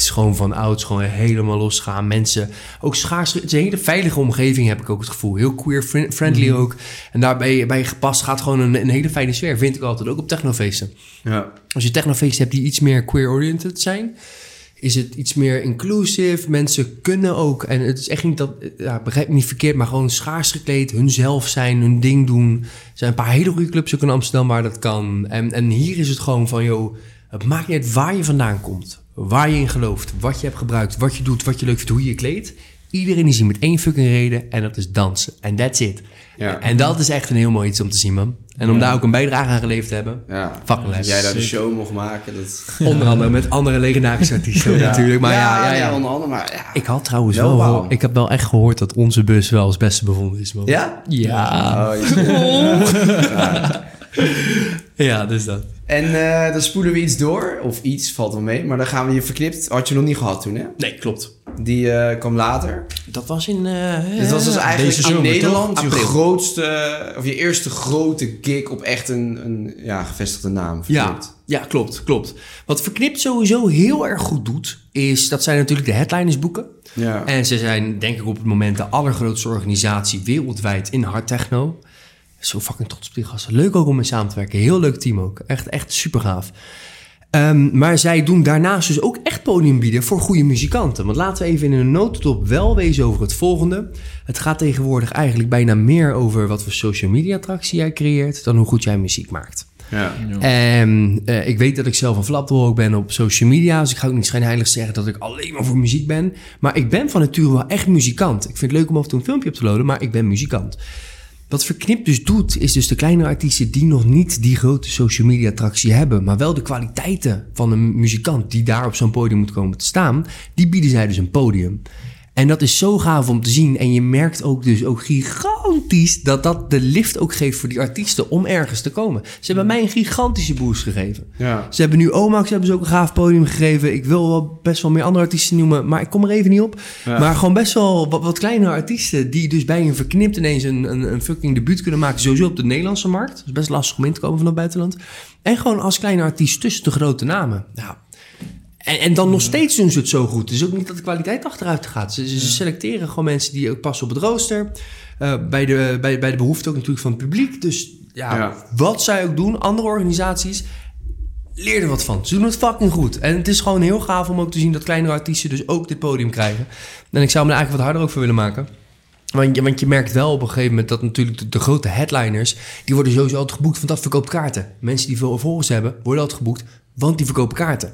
is gewoon van ouds gewoon helemaal losgaan. Mensen, ook schaars... Het is een hele veilige omgeving, heb ik ook het gevoel. Heel queer-friendly ook. En daarbij bij gepast gaat gewoon een, een hele fijne sfeer. Vind ik altijd, ook op technofeesten. ja. Als je technofeesten hebt die iets meer queer-oriented zijn, is het iets meer inclusive. Mensen kunnen ook, en het is echt niet dat, ja, begrijp me niet verkeerd, maar gewoon schaars gekleed, hunzelf zijn, hun ding doen. Er zijn een paar hele goede clubs ook in Amsterdam waar dat kan. En, en hier is het gewoon van, joh, het maakt niet uit waar je vandaan komt, waar je in gelooft, wat je hebt gebruikt, wat je doet, wat je leuk vindt, hoe je je kleedt. Iedereen is hier met één fucking reden en dat is dansen. En that's it. Ja. En dat is echt een heel mooi iets om te zien, man. En om daar ook een bijdrage aan geleverd te hebben. ja. Fucking jij daar de show mocht maken. Dat... Onder andere met andere legendarische artiesten natuurlijk. Maar ja, ja, ja. nee, onder andere, maar ja. Ik had trouwens Wel ik heb wel echt gehoord dat onze bus wel als beste bevonden is. Man. Ja? Ja. Oh, je- Ja, dus dat. En eh, dan spoelen we iets door. Of iets, valt wel mee. Maar dan gaan we je verknipt. Had je nog niet gehad toen, hè? Nee, klopt. Die eh, kwam later. Dat was in... eh Dit was dus eigenlijk Deze in zomer, Nederland toch? je April. grootste, of je eerste grote gig op echt een, een ja, gevestigde naam. Ja, Verknipt. ja, klopt, klopt. Wat Verknipt sowieso heel erg goed doet, is dat zij natuurlijk de headliners boeken. Ja. En ze zijn denk ik op het moment de allergrootste organisatie wereldwijd in hard techno. Zo fucking trots op die gasten. Leuk ook om mee samen te werken. Heel leuk team ook. Echt, echt super gaaf. Ehm, maar zij doen daarnaast dus ook echt podium bieden voor goede muzikanten. Want laten we even in een notendop wel wezen over het volgende. Het gaat tegenwoordig eigenlijk bijna meer over wat voor social media attractie jij creëert... dan hoe goed jij muziek maakt. Ja. En eh, ik weet dat ik zelf een flapdrol ben op social media. Dus ik ga ook niet schijnheilig zeggen dat ik alleen maar voor muziek ben. Maar ik ben van nature wel echt muzikant. Ik vind het leuk om af en toe een filmpje op te loaden, maar ik ben muzikant. Wat Verknip dus doet, is dus de kleine artiesten die nog niet die grote social media attractie hebben, maar wel de kwaliteiten van een muzikant die daar op zo'n podium moet komen te staan, die bieden zij dus een podium. En dat is zo gaaf om te zien. En je merkt ook dus ook gigantisch dat dat de lift ook geeft voor die artiesten om ergens te komen. Ze hebben mij een gigantische boost gegeven. Ja. Ze hebben nu Omax hebben ze ook een gaaf podium gegeven. Ik wil wel best wel meer andere artiesten noemen, maar ik kom er even niet op. Ja. Maar gewoon best wel wat, wat kleinere artiesten die dus bij een verknipt ineens een, een, een fucking debuut kunnen maken. Sowieso op de Nederlandse markt. Dat is best lastig om in te komen van het buitenland. En gewoon als kleine artiest tussen de grote namen. Ja. En, en dan nog steeds doen ze het zo goed. Het is ook niet dat de kwaliteit achteruit gaat. Ze, ze selecteren gewoon mensen die ook passen op het rooster. Eh, bij, de, bij, bij de behoefte ook natuurlijk van het publiek. Dus ja, Ja. wat zij ook doen, andere organisaties, leer er wat van. Ze doen het fucking goed. En het is gewoon heel gaaf om ook te zien dat kleinere artiesten dus ook dit podium krijgen. En ik zou me er eigenlijk wat harder ook voor willen maken. Want je, want je merkt wel op een gegeven moment dat natuurlijk de, de grote headliners... die worden sowieso altijd geboekt, want dat verkoopt kaarten. Mensen die veel volgers hebben, worden altijd geboekt, want die verkopen kaarten.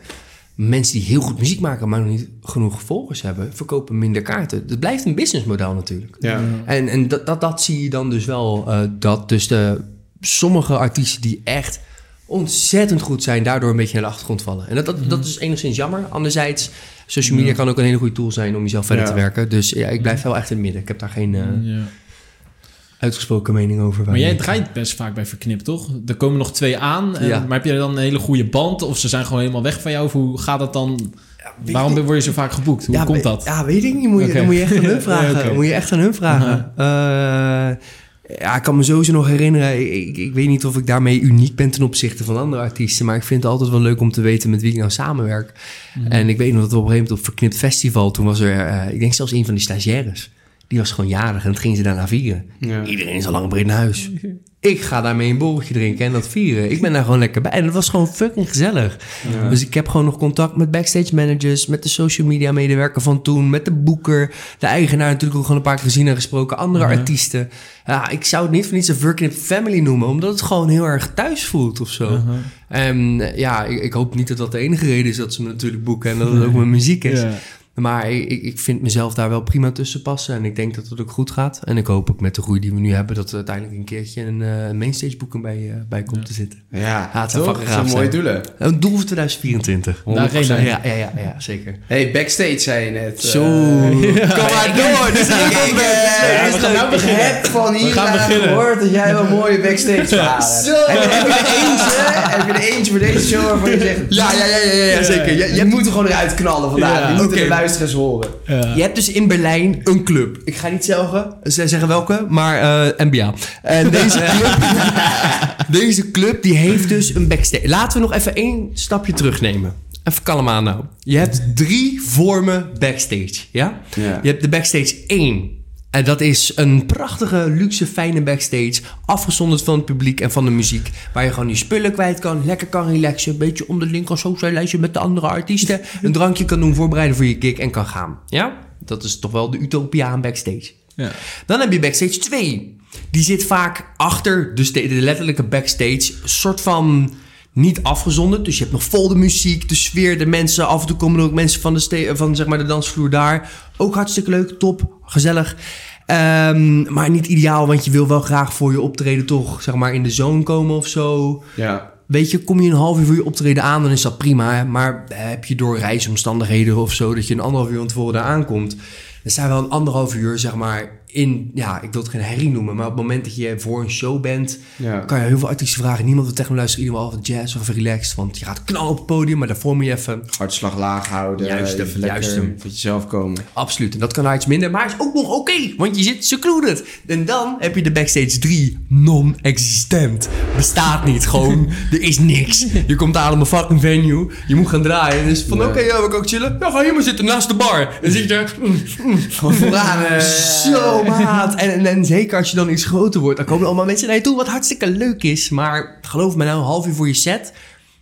Mensen die heel goed muziek maken, maar nog niet genoeg volgers hebben... verkopen minder kaarten. Het blijft een businessmodel natuurlijk. Ja. En, en dat, dat, dat zie je dan dus wel. eh, dat dus de, sommige artiesten die echt ontzettend goed zijn... daardoor een beetje naar de achtergrond vallen. En dat, dat, dat is enigszins jammer. Anderzijds, social media kan ook een hele goede tool zijn... om jezelf verder Ja. te werken. Dus ja, ik blijf wel echt in het midden. Ik heb daar geen eh, Ja. Uitgesproken mening over. Maar jij draait best vaak bij Verknip, toch? Er komen nog twee aan. en- Ja. Maar heb je dan een hele goede band? Of ze zijn gewoon helemaal weg van jou? Of hoe gaat dat dan? Waarom ik word je zo vaak geboekt? Hoe ja, komt dat? Ja, weet ik niet. Moet je, moet je echt aan hun vragen. Moet je echt aan hun vragen. Ja, ik kan me sowieso nog herinneren. Ik, ik, ik weet niet of ik daarmee uniek ben ten opzichte van andere artiesten. Maar ik vind het altijd wel leuk om te weten met wie ik nou samenwerk. Mhm. En ik weet nog dat we op een gegeven moment op Verknipt Festival... toen was er, eh, ik denk zelfs een van die stagiaires... Die was gewoon jarig en dat ging ze daarna vieren. Ja. Iedereen is al lang breed naar huis. Ik ga daarmee een borreltje drinken en dat vieren. Ik ben daar gewoon lekker bij. En het was gewoon fucking gezellig. Ja. Dus ik heb gewoon nog contact met backstage managers, met de social media medewerker van toen, met de boeker, de eigenaar natuurlijk ook gewoon een paar keer gezien en gesproken, andere artiesten. Ja, ik zou het niet voor niets een Virgin Family noemen, omdat het gewoon heel erg thuis voelt of zo. En eh, ja, ik, ik hoop niet dat dat de enige reden is dat ze me natuurlijk boeken en dat het ook mijn muziek is. Maar ik, ik- vind mezelf daar wel prima tussen passen. En ik denk dat het ook goed gaat. En ik hoop ook met de groei die we nu hebben... dat er uiteindelijk een keertje een eh, mainstage boeking bij, eh, bij komt te zitten. Ja, Ja, het Dat zijn mooie doelen. Een doel voor 2024. De arena. Ja, ja, ja, ja zeker. Hey, backstage zei je net. Zo. eh, Kom maar door. Dit is we gaan nou beginnen. Ik heb van hier gaan beginnen. gehoord dat jij wel mooie backstage verhalen hebt. Zo. Heb, je- je er eentje? Heb je er eentje voor deze show waarvan je zegt... Ja, ja, ja, ja, ja, ja, zeker. Je, Je, je, je moet er gewoon eruit knallen vandaag. De luisteraars horen. Ja. je hebt dus in Berlijn een club. Ik ga niet zeggen, ze zeggen welke, maar eh, NBA. En deze club, deze club die heeft dus een backstage. Laten we nog even één stapje terugnemen. Even kalm aan nou. Je hebt drie vormen backstage, ja? Ja. Je hebt de backstage 1. En dat is een prachtige, luxe, fijne backstage. Afgezonderd van het publiek en van de muziek. Waar je gewoon je spullen kwijt kan. Lekker kan relaxen. Een beetje onderling kan socializen met de andere artiesten. Een drankje kan doen, voorbereiden voor je gig en kan gaan. Ja? Dat is toch wel de utopia aan backstage. Ja. Dan heb je backstage 2. Die zit vaak achter dus de, de letterlijke backstage. Een soort van niet afgezonderd. Dus je hebt nog vol de muziek, de sfeer, de mensen. Af en toe komen er ook mensen van de, ste- van, zeg maar, de dansvloer daar. Ook hartstikke leuk, top, gezellig. Ehm, maar niet ideaal, want je wil wel graag voor je optreden toch zeg maar, in de zone komen of zo. Ja. Weet je, kom je een half uur voor je optreden aan, dan is dat prima. Maar eh, heb je door reisomstandigheden of zo dat je een anderhalf uur van tevoren daar aankomt, dan zijn we wel een anderhalf uur, zeg maar, in, ja, ik wil het geen herrie noemen, maar op het moment dat je voor een show bent, Ja. kan je heel veel artiesten vragen. Niemand wil techno luisteren, iedereen jazz of relaxed, want je gaat knallen op het podium, maar daarvoor moet je even Hartslag laag houden. Juist hem, juist hem. tot jezelf komen. Absoluut. En dat kan daar iets minder, maar is ook nog oké. want je zit secluded. En dan heb je de backstage 3 non-existent. Bestaat niet. Gewoon, er is niks. Je komt aan op een fucking venue. Je moet gaan draaien. En is van, oké, ja, ik ook chillen? Ja, ga hier maar zitten naast de bar. En dan zit je er... mm, mm. Vooraan. eh, Zo, En, en, en zeker als je dan iets groter wordt, dan komen er allemaal mensen naar je toe, wat hartstikke leuk is. Maar geloof me nou, een half uur voor je set,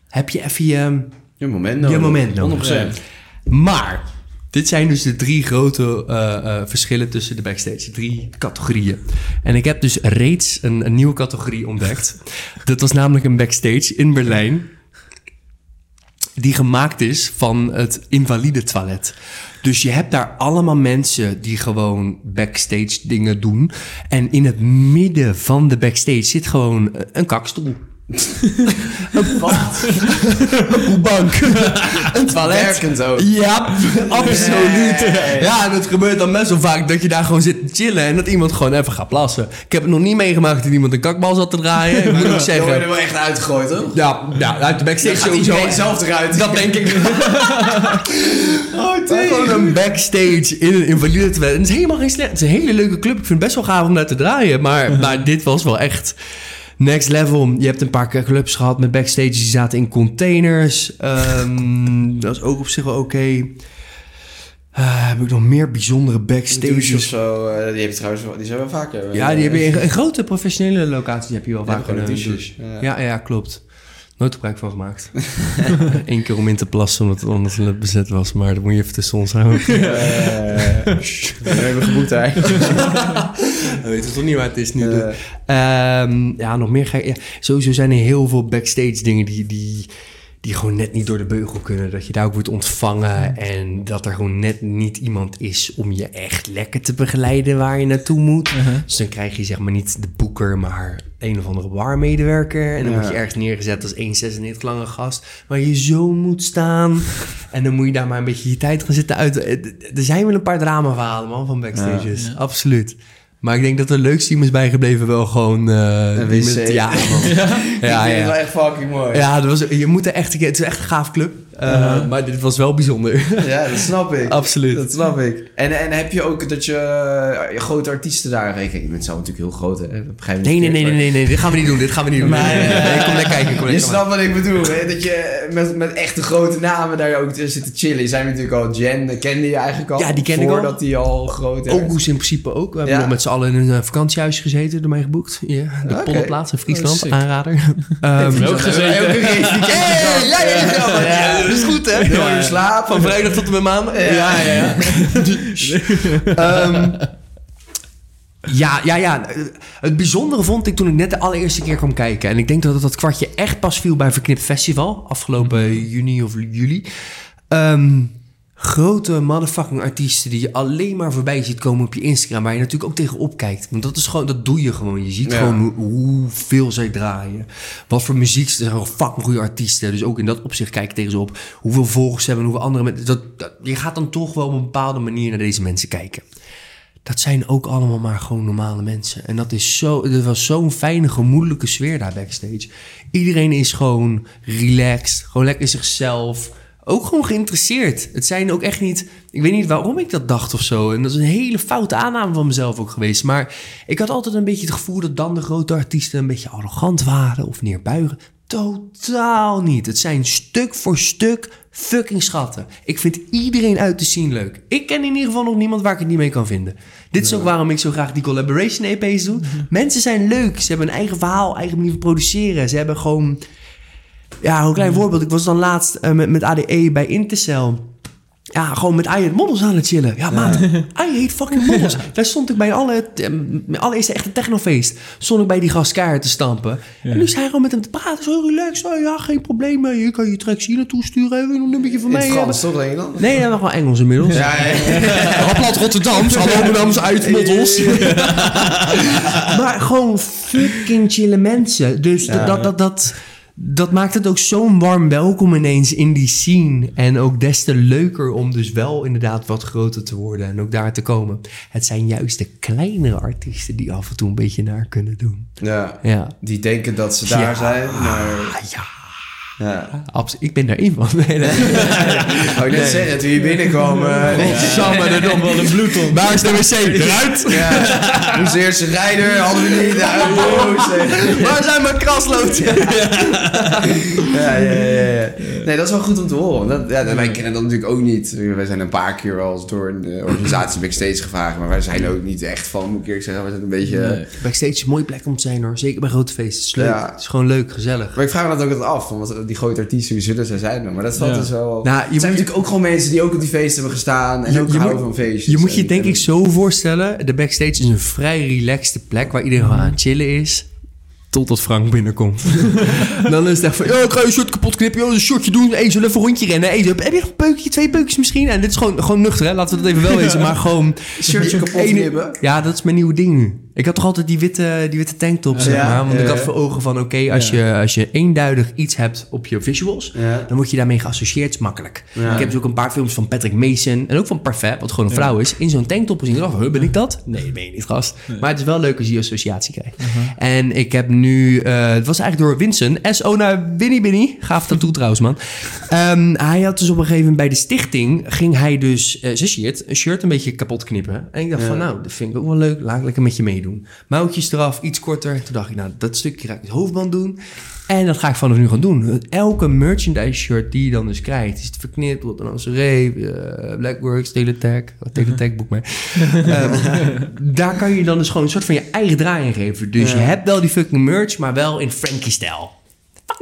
heb je even je, Je moment nodig. Je moment nodig. 100%. Maar, dit zijn dus de drie grote eh, eh, verschillen tussen de backstage. Drie categorieën. En ik heb dus reeds een, een nieuwe categorie ontdekt. Dat was namelijk een backstage in Berlijn. Die gemaakt is van het invalide toilet. Dus je hebt daar allemaal mensen die gewoon backstage dingen doen. En in het midden van de backstage zit gewoon een kakstoel. een bad. een poebank. een toilet. Werkend ook. Ja, absoluut. Ja, en het gebeurt dan best wel vaak dat je daar gewoon zit te chillen en dat iemand gewoon even gaat plassen. Ik heb het nog niet meegemaakt dat iemand een kakbal zat te draaien. Ik moet ook word je er zeggen. wel echt uitgegooid, toch? Ja, ja, uit de backstage sowieso. zelf eruit. Dat denk ik. Oh, Maar Gewoon een backstage in een invalide toilet. En het is helemaal geen slecht. Het is een hele leuke club. Ik vind het best wel gaaf om daar te draaien. Maar, maar dit was wel echt next level. Je hebt een paar clubs gehad met backstages die zaten in containers. Ehm, dat is ook op zich wel oké. Eh, heb ik nog meer bijzondere Stages of backstages? zo, eh, die heb je trouwens die zijn wel vaker. Ja, die heb je in, in grote professionele locaties heb je wel douches. douche. Ja. Ja, ja, klopt. Nooit gebruik van gemaakt. Eén keer om in te plassen omdat het anders bezet was. Maar dat moet je even tussen ons houden. Eh, We hebben geboekt daar. We weten toch niet waar het is nu. Eh. Ehm, ja, nog meer. gek- Ja, sowieso zijn er heel veel backstage dingen die, die, die gewoon net niet door de beugel kunnen. Dat je daar ook wordt ontvangen. En dat er gewoon net niet iemand is om je echt lekker te begeleiden waar je naartoe moet. Dus dan krijg je zeg maar niet de boeker, maar een of andere barmedewerker. En dan Ja. word je ergens neergezet als 1,96 lange gast. Waar je zo moet staan. En dan moet je daar maar een beetje je tijd gaan zitten uit. Er zijn wel een paar dramaverhalen man van backstages. Absoluut. Maar ik denk dat de leukste team is bijgebleven wel gewoon... eh, Een die wc. met- ja, man. Ik ja, vind het wel ja. echt fucking mooi. Ja, dat was, je moet er echt een keer... Het is echt een gaaf club. Eh, Maar dit was wel bijzonder. Ja, dat snap ik. Absoluut. Dat snap ik. En, en heb je ook dat je eh, grote artiesten daar... Kijk, je bent zelf natuurlijk heel groot, hè? Dat begrijp je Nee, nee, nee, nee, nee, nee. Dit gaan we niet doen. Dit gaan we niet doen. Nee, nee, nee, nee. Kom lekker kijken. Kom Je snapt wat ik bedoel, hè? Dat je met, met echte grote namen daar ook zit te chillen. Je zijn natuurlijk al Jen, eh, kende je eigenlijk al. Ja, die ken ik al. Voordat die al groot werd. Ogus in principe ook. We hebben Ja. nog met z'n allen in een eh, vakantiehuis gezeten. Door mij geboekt. Ja, de. Polderplaats in Friesland. Oh, aanrader. Ehm, ook gezeten. Hey, ja, ja, ja, ja, ja, dat is goed, hè? Heel uur slaap. Van vrijdag tot en met maandag. Ja, ja, ja. Ehm, ja, ja, ja. Het bijzondere vond ik toen ik net de allereerste keer kwam kijken. En ik denk dat dat kwartje echt pas viel bij Verknipt Festival. Afgelopen juni of juli. Ehm, grote motherfucking artiesten die je alleen maar voorbij ziet komen op je Instagram. Waar je natuurlijk ook tegenop kijkt. Want dat is gewoon, dat doe je gewoon. Je ziet Ja. gewoon hoe, hoeveel zij draaien. Wat voor muziek. Ze zijn gewoon fucking goede artiesten. Dus ook in dat opzicht kijk ik tegen ze op. Hoeveel volgers ze hebben. Hoeveel andere mensen. Dat, dat, je gaat dan toch wel op een bepaalde manier naar deze mensen kijken dat zijn ook allemaal maar gewoon normale mensen. En dat is zo, dat was zo'n fijne, gemoedelijke sfeer daar backstage. Iedereen is gewoon relaxed, gewoon lekker zichzelf. Ook gewoon geïnteresseerd. Het zijn ook echt niet. Ik weet niet waarom ik dat dacht of zo. En dat is een hele foute aanname van mezelf ook geweest. Maar ik had altijd een beetje het gevoel dat dan de grote artiesten een beetje arrogant waren of neerbuigen. Totaal niet. Het zijn stuk voor stuk fucking schatten. Ik vind iedereen uit te zien leuk. Ik ken in ieder geval nog niemand waar ik het niet mee kan vinden. Dit is ook waarom ik zo graag die collaboration EP's doe. Mensen zijn leuk. Ze hebben een eigen verhaal, eigen manier van produceren. Ze hebben gewoon... Ja, een klein voorbeeld. Ik was dan laatst eh, met, met ADE bij Intercell. Ja, gewoon met Aye Models aan het chillen. Ja, maat. Aye heet fucking Models. Daar stond ik bij alle, eh, mijn allereerste echte technofeest. Stond ik bij die gast keihard te stampen. En nu is hij gewoon met hem te praten. Zo relaxed. Oh, ja, geen probleem. Je kan je tracks hier naartoe sturen. Even een nummertje van mij Frans, hebben. toch, denk je dan? Nee, dat nog wel Engels inmiddels. Ja, ja. Rotterdams. Hallo, mijn naam is Uit Models. maar gewoon fucking chille mensen. Dus dat, dat, dat, dat, maakt het ook zo'n warm welkom ineens in die scene. En ook des te leuker om dus wel inderdaad wat groter te worden en ook daar te komen. Het zijn juist de kleinere artiesten die af en toe een beetje naar kunnen doen. ja. Ja. Die denken dat ze daar Ja. zijn, maar... Ah, ja, Ja. Ik ben daar één van. Nee, nee. Wou ik net zeggen, toen je binnenkwam... eh nee, Samen er wel een bloedton. Waar is de wc? Eruit! ja. Een rijder, hadden we niet. Ja, boos. Waar zijn mijn kraslood? Ja, ja, ja, ja. Nee, dat is wel goed om te horen. Dat, ja, wij kennen dat natuurlijk ook niet. Wij zijn een paar keer wel eens door een eh, organisatie backstage gevraagd. Maar wij zijn ook niet echt van, moet ik eerlijk zeggen. We zijn een beetje... Backstage is een mooie plek om te zijn hoor. Zeker bij grote feesten. Het is leuk. Ja. Het is gewoon leuk, gezellig. Maar ik vraag me dat ook altijd af. Want die grote artiesten, wie zullen ze zijn? Maar dat valt Ja. dus wel... Nou, je moet- zijn natuurlijk ook gewoon mensen die ook op die feesten hebben gestaan. En Je- ook je houden moet- van feestjes. Je moet je En- denk en- ik zo voorstellen. De backstage is een vrij relaxte plek waar iedereen gewoon aan het chillen is. Totdat Frank binnenkomt. dan is het echt van, ja, ik ga je shirt kapot knippen. een shortje doen. Hey, zullen we even een rondje rennen? Hey, heb je nog een peukje, twee peukjes misschien? En dit is gewoon, gewoon nuchter, hè? Laten we dat even wel wezen. Maar gewoon... Shirtje kapot ene- knippen? Ja, dat is mijn nieuwe ding nu. Ik had toch altijd die witte, die witte tanktop, zeg Ja, maar. Want ik ja, had ja. voor ogen van, oké, als, je, als je eenduidig iets hebt op je visuals... Ja. dan word je daarmee geassocieerd. is makkelijk. Ja. Ik heb dus ook een paar films van Patrick Mason... en ook van Parfait, wat gewoon een vrouw is... in zo'n tanktop gezien. Ik dacht, huh, ben ik dat? Nee, dat ben je niet, gast. Maar het is wel leuk als je die associatie krijgt. En ik heb nu... eh, het was eigenlijk door Vincent. S.O. naar Winnie Binnie. Gaaf tattoo trouwens, man. Ehm, hij had dus op een gegeven moment bij de stichting... ging hij dus eh, zijn shirt, een shirt een beetje kapot knippen. En ik dacht van, nou, dat vind ik ook wel leuk. Laat ik lekker met je meedoen. Mouwtjes eraf, iets korter. Toen dacht ik, nou, dat stukje ga ik het hoofdband doen. En dat ga ik vanaf nu gaan doen. Elke merchandise shirt die je dan dus krijgt... is het verknipt, Rotterdamse Reef, eh, Blackworks, Teletech. Oh, Teletech boek mij. Ehm, daar kan je dan dus gewoon een soort van je eigen draai in geven. Dus je hebt wel die fucking merch, maar wel in Frankie-stijl.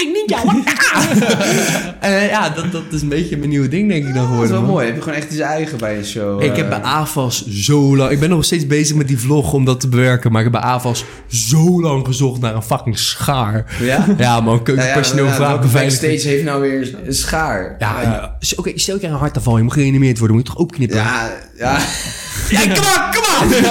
Fucking ninja! Eh, ja, dat, dat is een beetje mijn nieuwe ding, denk ik dan Dat is geworden. wel man. mooi. Heb je gewoon echt iets eigen bij een show. Ik heb eh. bij AFAS zo lang... Ik ben nog steeds bezig met die vlog om dat te bewerken. Maar ik heb bij AFAS zo lang gezocht naar een fucking schaar. Ja? Ja, man. Nou ja, Keukenpersoneel vraagt welke beveiliging. backstage heeft nou weer een schaar? Ja, ja. Oké, stel je een hartaanval. Je moet gereanimeerd worden. Moet je toch opknippen? Ja, ja. Ja, kom on, kom on!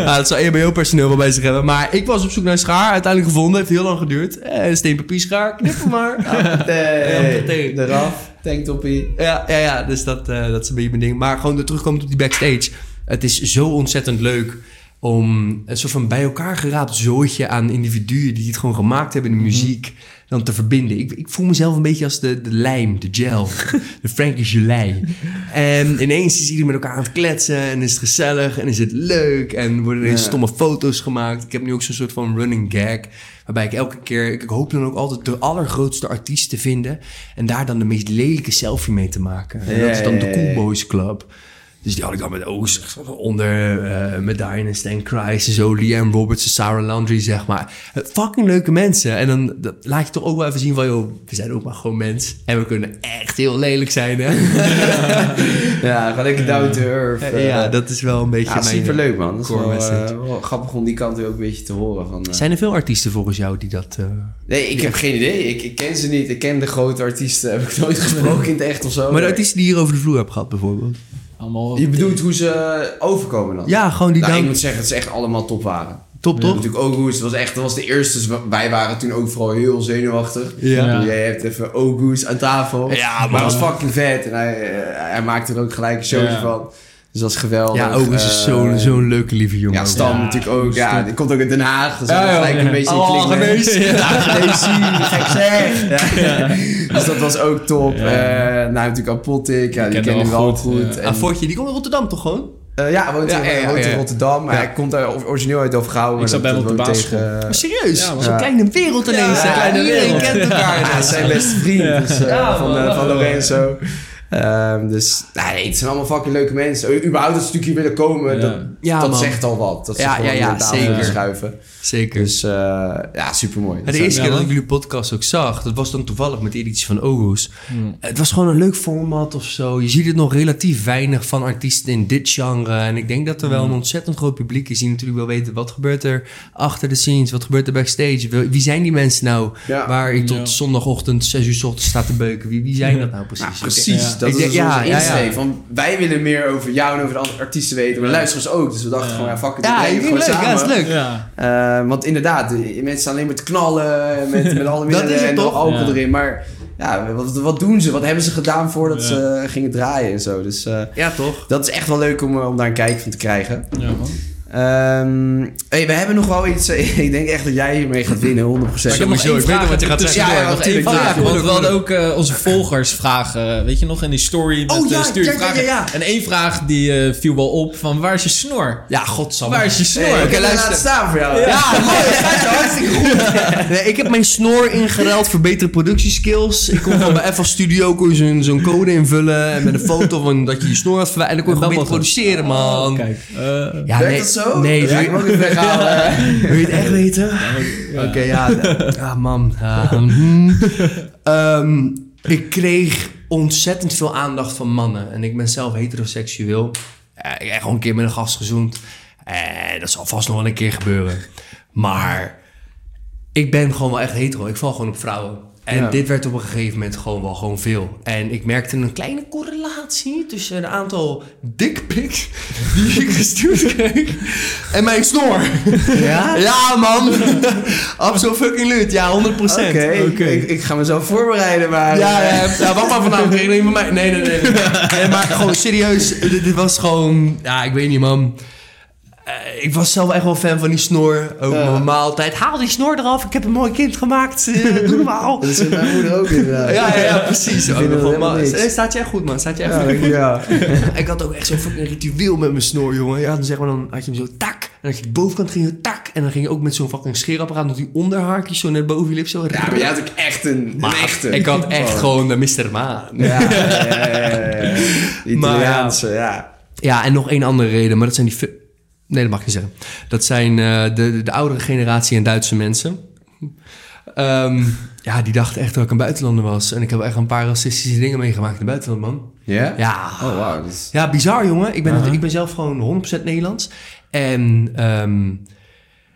Ja, dat zou EHBO-personeel wel bij zich hebben. Maar ik was op zoek naar een schaar. Uiteindelijk gevonden. Heeft heel lang geduurd. Eh, een steenpapierschaar. Knip hem maar. Ja, Nee, nee. eraf. Tanktoppie. ja, ja, ja. Dus dat, eh, dat is een beetje mijn ding. Maar gewoon de terugkomen op die backstage. Het is zo ontzettend leuk om een soort van bij elkaar geraapt zooitje aan individuen die het gewoon gemaakt hebben in de muziek dan te verbinden. Ik, ik voel mezelf een beetje als de, de lijm, de gel, de Frankie gelei. En ineens is iedereen met elkaar aan het kletsen en is het gezellig en is het leuk en worden er Ja. stomme foto's gemaakt. Ik heb nu ook zo'n soort van running gag waarbij ik elke keer, ik hoop dan ook altijd de allergrootste artiest te vinden en daar dan de meest lelijke selfie mee te maken. En dat is dan de Cool. Boys Club. Dus die had ik dan met Oost onder met Diana Stan Christ en zo, Liam Roberts en Sarah Landry, zeg maar. Eh, Fucking leuke mensen. En dan dat laat je toch ook wel even zien van, joh, we zijn ook maar gewoon mens. En we kunnen echt heel lelijk zijn, hè? Ja, gewoon lekker down to earth. ja, dat is wel een beetje Ja, superleuk man. Dat is wel, grappig om die kant ook een beetje te horen. Van. Zijn er veel artiesten volgens jou die dat... Nee, ik heb geen idee. Ik, ik ken ze niet. Ik ken de grote artiesten. Heb ik nooit gesproken in het echt of zo. Maar de artiesten die hier over de vloer hebben gehad, bijvoorbeeld. Allemaal... Je bedoelt hoe ze overkomen dan? Ja, gewoon die Nou, ik dan... moet zeggen dat ze echt allemaal top waren. Top, Ja. toch? Natuurlijk August was echt, dat was de eerste. Dus wij waren toen ook vooral heel zenuwachtig. Ja. Ja. Jij hebt even August aan tafel. Ja, maar hij was fucking vet. En hij, eh, hij maakte er ook gelijk een showtje Ja. van. Dus dat is geweldig. Ja, August is Eh, zo'n zo'n leuke lieve jongen. Ja, Stan Ja, natuurlijk ook. Ja, die komt ook in Den Haag. Dus Ja, dat ja, gelijk ja. een beetje Oh, genees zien. Gek zeg. Ja. Dus dat was ook top. Ja. Eh, nou, natuurlijk Apotik. Ja, die kennen we wel goed, goed. ja. En- Ah, Fortje, die komt uit Rotterdam toch gewoon? Eh, ja, hij woont, Ja, in, ja, ja, woont in ja. Rotterdam. Maar Ja. hij komt uit, origineel uit Overgouwen. Ik maar zat bij dat hem op de basisschool. tegen- Maar serieus? Ja. Zo'n Ja. kleine wereld ineens. Kleine Iedereen wereld. kent elkaar. Ja, zijn beste vriend. Dus, van, van Lorenzo. Ehm, dus nee, het zijn allemaal fucking leuke mensen. U- Überhaupt dat ze natuurlijk hier willen komen, Ja. dat, Ja, dat man. zegt al wat. Dat ze Ja, gewoon ja, ja, schuiven. Zeker. Dus eh, ja, supermooi. Maar de eerste Ja, keer dat ik jullie podcast ook zag, dat was dan toevallig met de editie van August. Het was gewoon een leuk format of zo. Je ziet het nog relatief weinig van artiesten in dit genre. En ik denk dat er wel een ontzettend groot publiek is die natuurlijk wel weten wat gebeurt er achter de scenes, wat gebeurt er backstage. Wie- zijn die mensen nou Ja. waar ik tot Ja. zondagochtend 6 uur 's ochtends sta te beuken? Wie, wie zijn dat nou precies? Nou, precies. Ja. Dat Ik is denk- ja, onze ja, insteek. ja. Van, wij willen meer over jou en over de andere artiesten weten. Maar Ja. luisteraars ook. Dus we dachten Ja. gewoon, ja, fuck it. Ja, het leuk. Ja, gewoon dat is leuk. Ja. Eh, want inderdaad, de- mensen staan alleen maar te knallen met, met alle middelen en toch? alcohol Ja. erin. Maar ja, wat, wat doen ze? Wat hebben ze gedaan voordat Ja. ze gingen draaien en zo? Dus eh, Ja, toch? dat is echt wel leuk om, eh, om daar een kijk van te krijgen. Ja, man. Ehm hey, we hebben nog wel iets. eh, ik denk echt dat jij hiermee gaat winnen, 100%. Maar ik heb nog één vraag wat je gaat zeggen. Ja, ja. Want we hadden ook eh, onze volgers vragen. Weet je nog, in die story met Oh, eh, ja, stuur je ja, ja, vragen. ja, ja. En één vraag die eh, viel wel op van waar is je snor? Ja, godsamme. Waar is je snor? Hey, Oké, ik heb luister. laten staan voor jou. Ja, mooi. Dat gaat hartstikke goed. Nee, ik heb mijn snor ingeruild voor betere productieskills. Ik kon van bij FL Studio zo'n code invullen. En met een foto van dat je je snor had verwijderd. En dan kon je beter produceren, man. Oh, kijk. eh, Ja, nee. Dat zo? Nee, ja, doe ik moet even weghalen. Wil je het echt weten? Oké, ja. Ah, man. Hmm. Ehm, ik kreeg ontzettend veel aandacht van mannen. En ik ben zelf heteroseksueel. Eh, ik heb gewoon een keer met een gast gezoend. Eh, dat zal vast nog wel een keer gebeuren. Maar ik ben gewoon wel echt hetero. Ik val gewoon op vrouwen. En Ja. dit werd op een gegeven moment gewoon wel gewoon veel. En ik merkte een kleine correlatie tussen een aantal dickpics die ik gestuurd kreeg en mijn snor. Ja? Ja, man. Absoluut fucking lut. Ja, 100%. Oké, ik, ik ga mezelf voorbereiden, maar... Ja, ja, ja, wacht maar vanavond. Kreeg je van mij? Nee, nee, nee. nee. Nee, maar gewoon serieus. Dit, dit was gewoon... Ja, ik weet niet, man. Eh, ik was zelf echt wel fan van die snor. Ook Ja. mijn maaltijd. Haal die snor eraf. Ik heb een mooi kind gemaakt. Eh, doe normaal. Dat is mijn moeder ook inderdaad. Ja, ja, ja, precies. Ook maar- eh, staat je echt goed, man. Staat je echt Ja, goed. ik- ja. Ik had ook echt zo'n fucking ritueel met mijn snor, jongen. Ja, dan zeg maar, dan had je hem zo tak. En dan je de bovenkant ging je tak. En dan ging je ook met zo'n fucking scheerapparaat met die onderhaartjes zo net boven je lip zo. Ja, maar jij had ook echt een, een echte. Ik had echt gewoon de Mr. Maan. Ja, ja, ja, ja, ja. Die Maar ja. Italiaanse, ja. Ja, en nog één andere reden, maar dat zijn die... Nee, dat mag ik niet zeggen. Dat zijn eh, de, de, de oudere generatie en Duitse mensen. Ehm, ja, die dachten echt dat ik een buitenlander was. En ik heb echt een paar racistische dingen meegemaakt in het buitenland, man. Ja? Ja, Oh, is- Ja, bizar jongen. Ik ben, ik ben zelf gewoon 100% Nederlands. En ehm,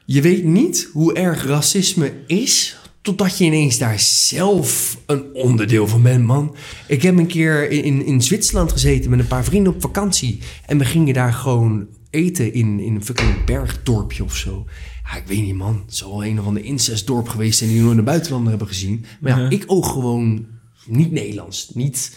je weet niet hoe erg racisme is... totdat je ineens daar zelf een onderdeel van bent, man. Ik heb een keer in, in, in Zwitserland gezeten met een paar vrienden op vakantie. En we gingen daar gewoon eten in, in een fucking bergdorpje of zo. Ja, ik weet niet, man. Het zal wel een of ander incestdorp geweest zijn... die nooit een buitenlander hebben gezien. Maar ja, ik oog gewoon niet Nederlands. Niet...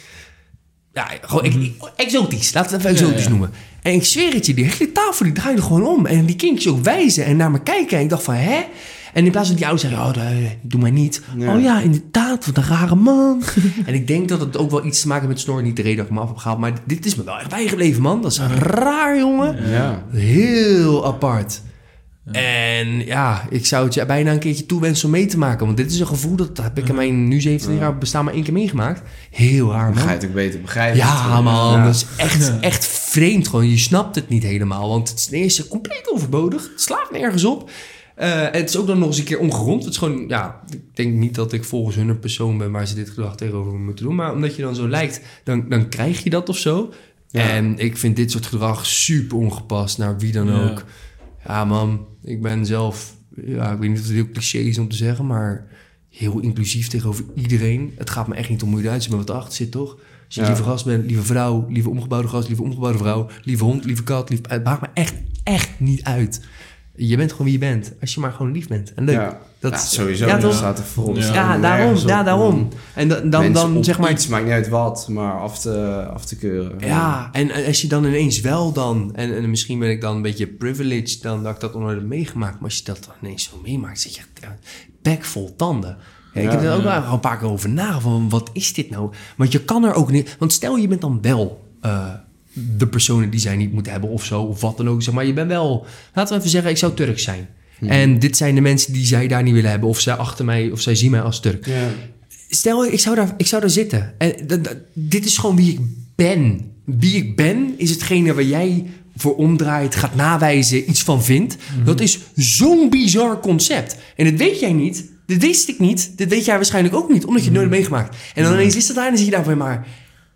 Ja, gewoon ik- ik- exotisch. Laten we het even exotisch ja. noemen. En ik zweer het je, die hele tafel die draaide gewoon om. En die kindjes ook wijzen en naar me kijken. En ik dacht van, hè? En in plaats van die ouders zeggen, oh, dat, doe maar niet. Ja. Oh ja, inderdaad, wat een rare man. en ik denk dat het ook wel iets te maken heeft met snor. Niet de reden dat ik me af heb gehaald. Maar dit is me wel echt bijgebleven, man. Dat is raar, jongen. Ja. Heel apart. En ja, ik zou het je bijna een keertje toewensen om mee te maken. Want dit is een gevoel, dat heb ik in mijn nu 17 jaar bestaan maar één keer meegemaakt. Heel raar, Dan man. ga je het ook beter begrijpen. Ja, man, dat is echt, echt vreemd gewoon. Je snapt het niet helemaal, want het is ten eerste compleet overbodig. Het slaat nergens op. Eh, en het is ook dan nog eens een keer ongerond. Het is gewoon, ja, ik denk niet dat ik volgens hun een persoon ben waar ze dit gedrag tegenover moeten doen. Maar omdat je dan zo lijkt, dan, dan krijg je dat of zo. Ja. En ik vind dit soort gedrag super ongepast naar wie dan Ja. ook. Ja, man, ik ben zelf, ja, ik weet niet of het heel cliché is om te zeggen, maar heel inclusief tegenover iedereen. Het gaat me echt niet om hoe je eruit ziet, maar wat erachter zit, toch? Als je Ja. lieve gast bent, lieve vrouw, lieve omgebouwde gast, lieve omgebouwde vrouw, lieve hond, lieve kat, lieve, het maakt me echt, echt niet uit. Je bent gewoon wie je bent, als je maar gewoon lief bent. En leuk. Ja. Dat Ja, is- sowieso. Ja, dat staat er. Ja. staat Ja, daarom, ja, daarom. om En da- dan, dan op zeg maar, iets, maakt niet uit wat, maar af te, af te keuren. Ja, en en als je dan ineens wel dan, en, en misschien ben ik dan een beetje privileged dan dat ik dat nog nooit heb meegemaakt, maar als je dat dan ineens zo meemaakt, zit je bek vol tanden. Ja, ik Ja. heb er ook wel een paar keer over nagedacht van wat is dit nou? Want je kan er ook niet, want stel je bent dan wel eh, de personen die zij niet moeten hebben of zo, of wat dan ook, zeg maar je bent wel, laten we even zeggen, ik zou Turk zijn. En dit zijn de mensen die zij daar niet willen hebben, of zij achter mij, of zij zien mij als Turk. Ja. Stel, ik zou daar, ik zou daar zitten. En dit is gewoon wie ik ben. Wie ik ben is hetgene waar jij voor omdraait, gaat nawijzen, iets van vindt. Dat is zo'n bizar concept. En dat weet jij niet. Dit wist ik niet. Dit weet jij waarschijnlijk ook niet, omdat je het nooit hebt meegemaakt. En dan ineens is dat daar en dan zit je daar van, maar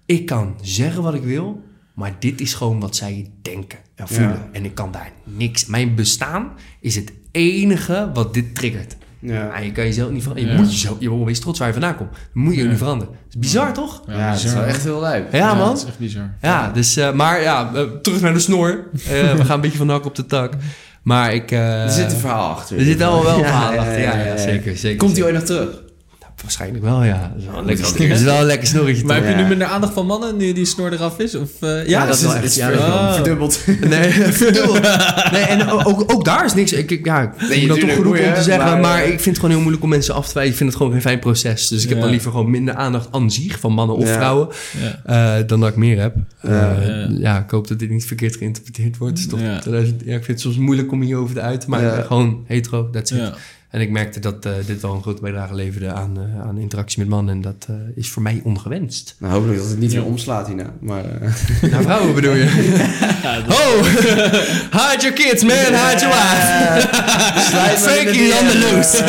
ik kan zeggen wat ik wil, maar dit is gewoon wat zij denken en voelen. Ja. En ik kan daar niks. Mijn bestaan is het enige wat dit triggert. Ja. Ja, je kan jezelf niet veranderen. Je Ja. moet jezelf, je moet wees trots waar je vandaan komt. Dan moet je je niet veranderen. Dat is bizar, toch? Ja, dat is wel echt heel leuk. Ja, man. dat is echt bizar. Ja, dus, eh, maar ja, eh, terug naar de snor. Eh, we gaan een beetje van de hak op de tak. Maar ik... eh, Er zit een verhaal achter. Er zit al wel een Ja, verhaal ja, achter. Ja, ja, ja, ja. zeker, zeker. Komt hij ooit nog terug? Waarschijnlijk wel, ja. Dat is wel een lekker, snor- dat is wel een lekker snorretje, Maar toch? heb je Ja. nu minder aandacht van mannen nu die snor eraf is? Of, eh, Ja, dat is wel het echt- ja, dat wel- verdubbeld. Nee, verdubbeld. Nee, en ook, ook daar is niks. Ik, ik, ja, ik me dan toch genoeg om te zeggen. Maar, maar, eh, ik vind het gewoon heel moeilijk om mensen af te wijzen. Ik vind het gewoon geen fijn proces. Dus ik heb dan liever gewoon minder aandacht aan zich van mannen of Ja. vrouwen. Ja. eh, dan dat ik meer heb. Ja. Eh, Ja. ja, ik hoop dat dit niet verkeerd geïnterpreteerd wordt. Het is toch Ja. 2000 ja, ik vind het soms moeiten om hierover te uiten. Maar gewoon hetero, that's it. Ja. En ik merkte dat eh, dit al een grote bijdrage leverde aan, eh, aan interactie met mannen. En dat eh, is voor mij ongewenst. Nou, hopelijk dat het niet weer omslaat hierna. Maar eh, Nou, vrouwen bedoel je? oh, hide your kids, man, hide your wife. Frankie on the loose.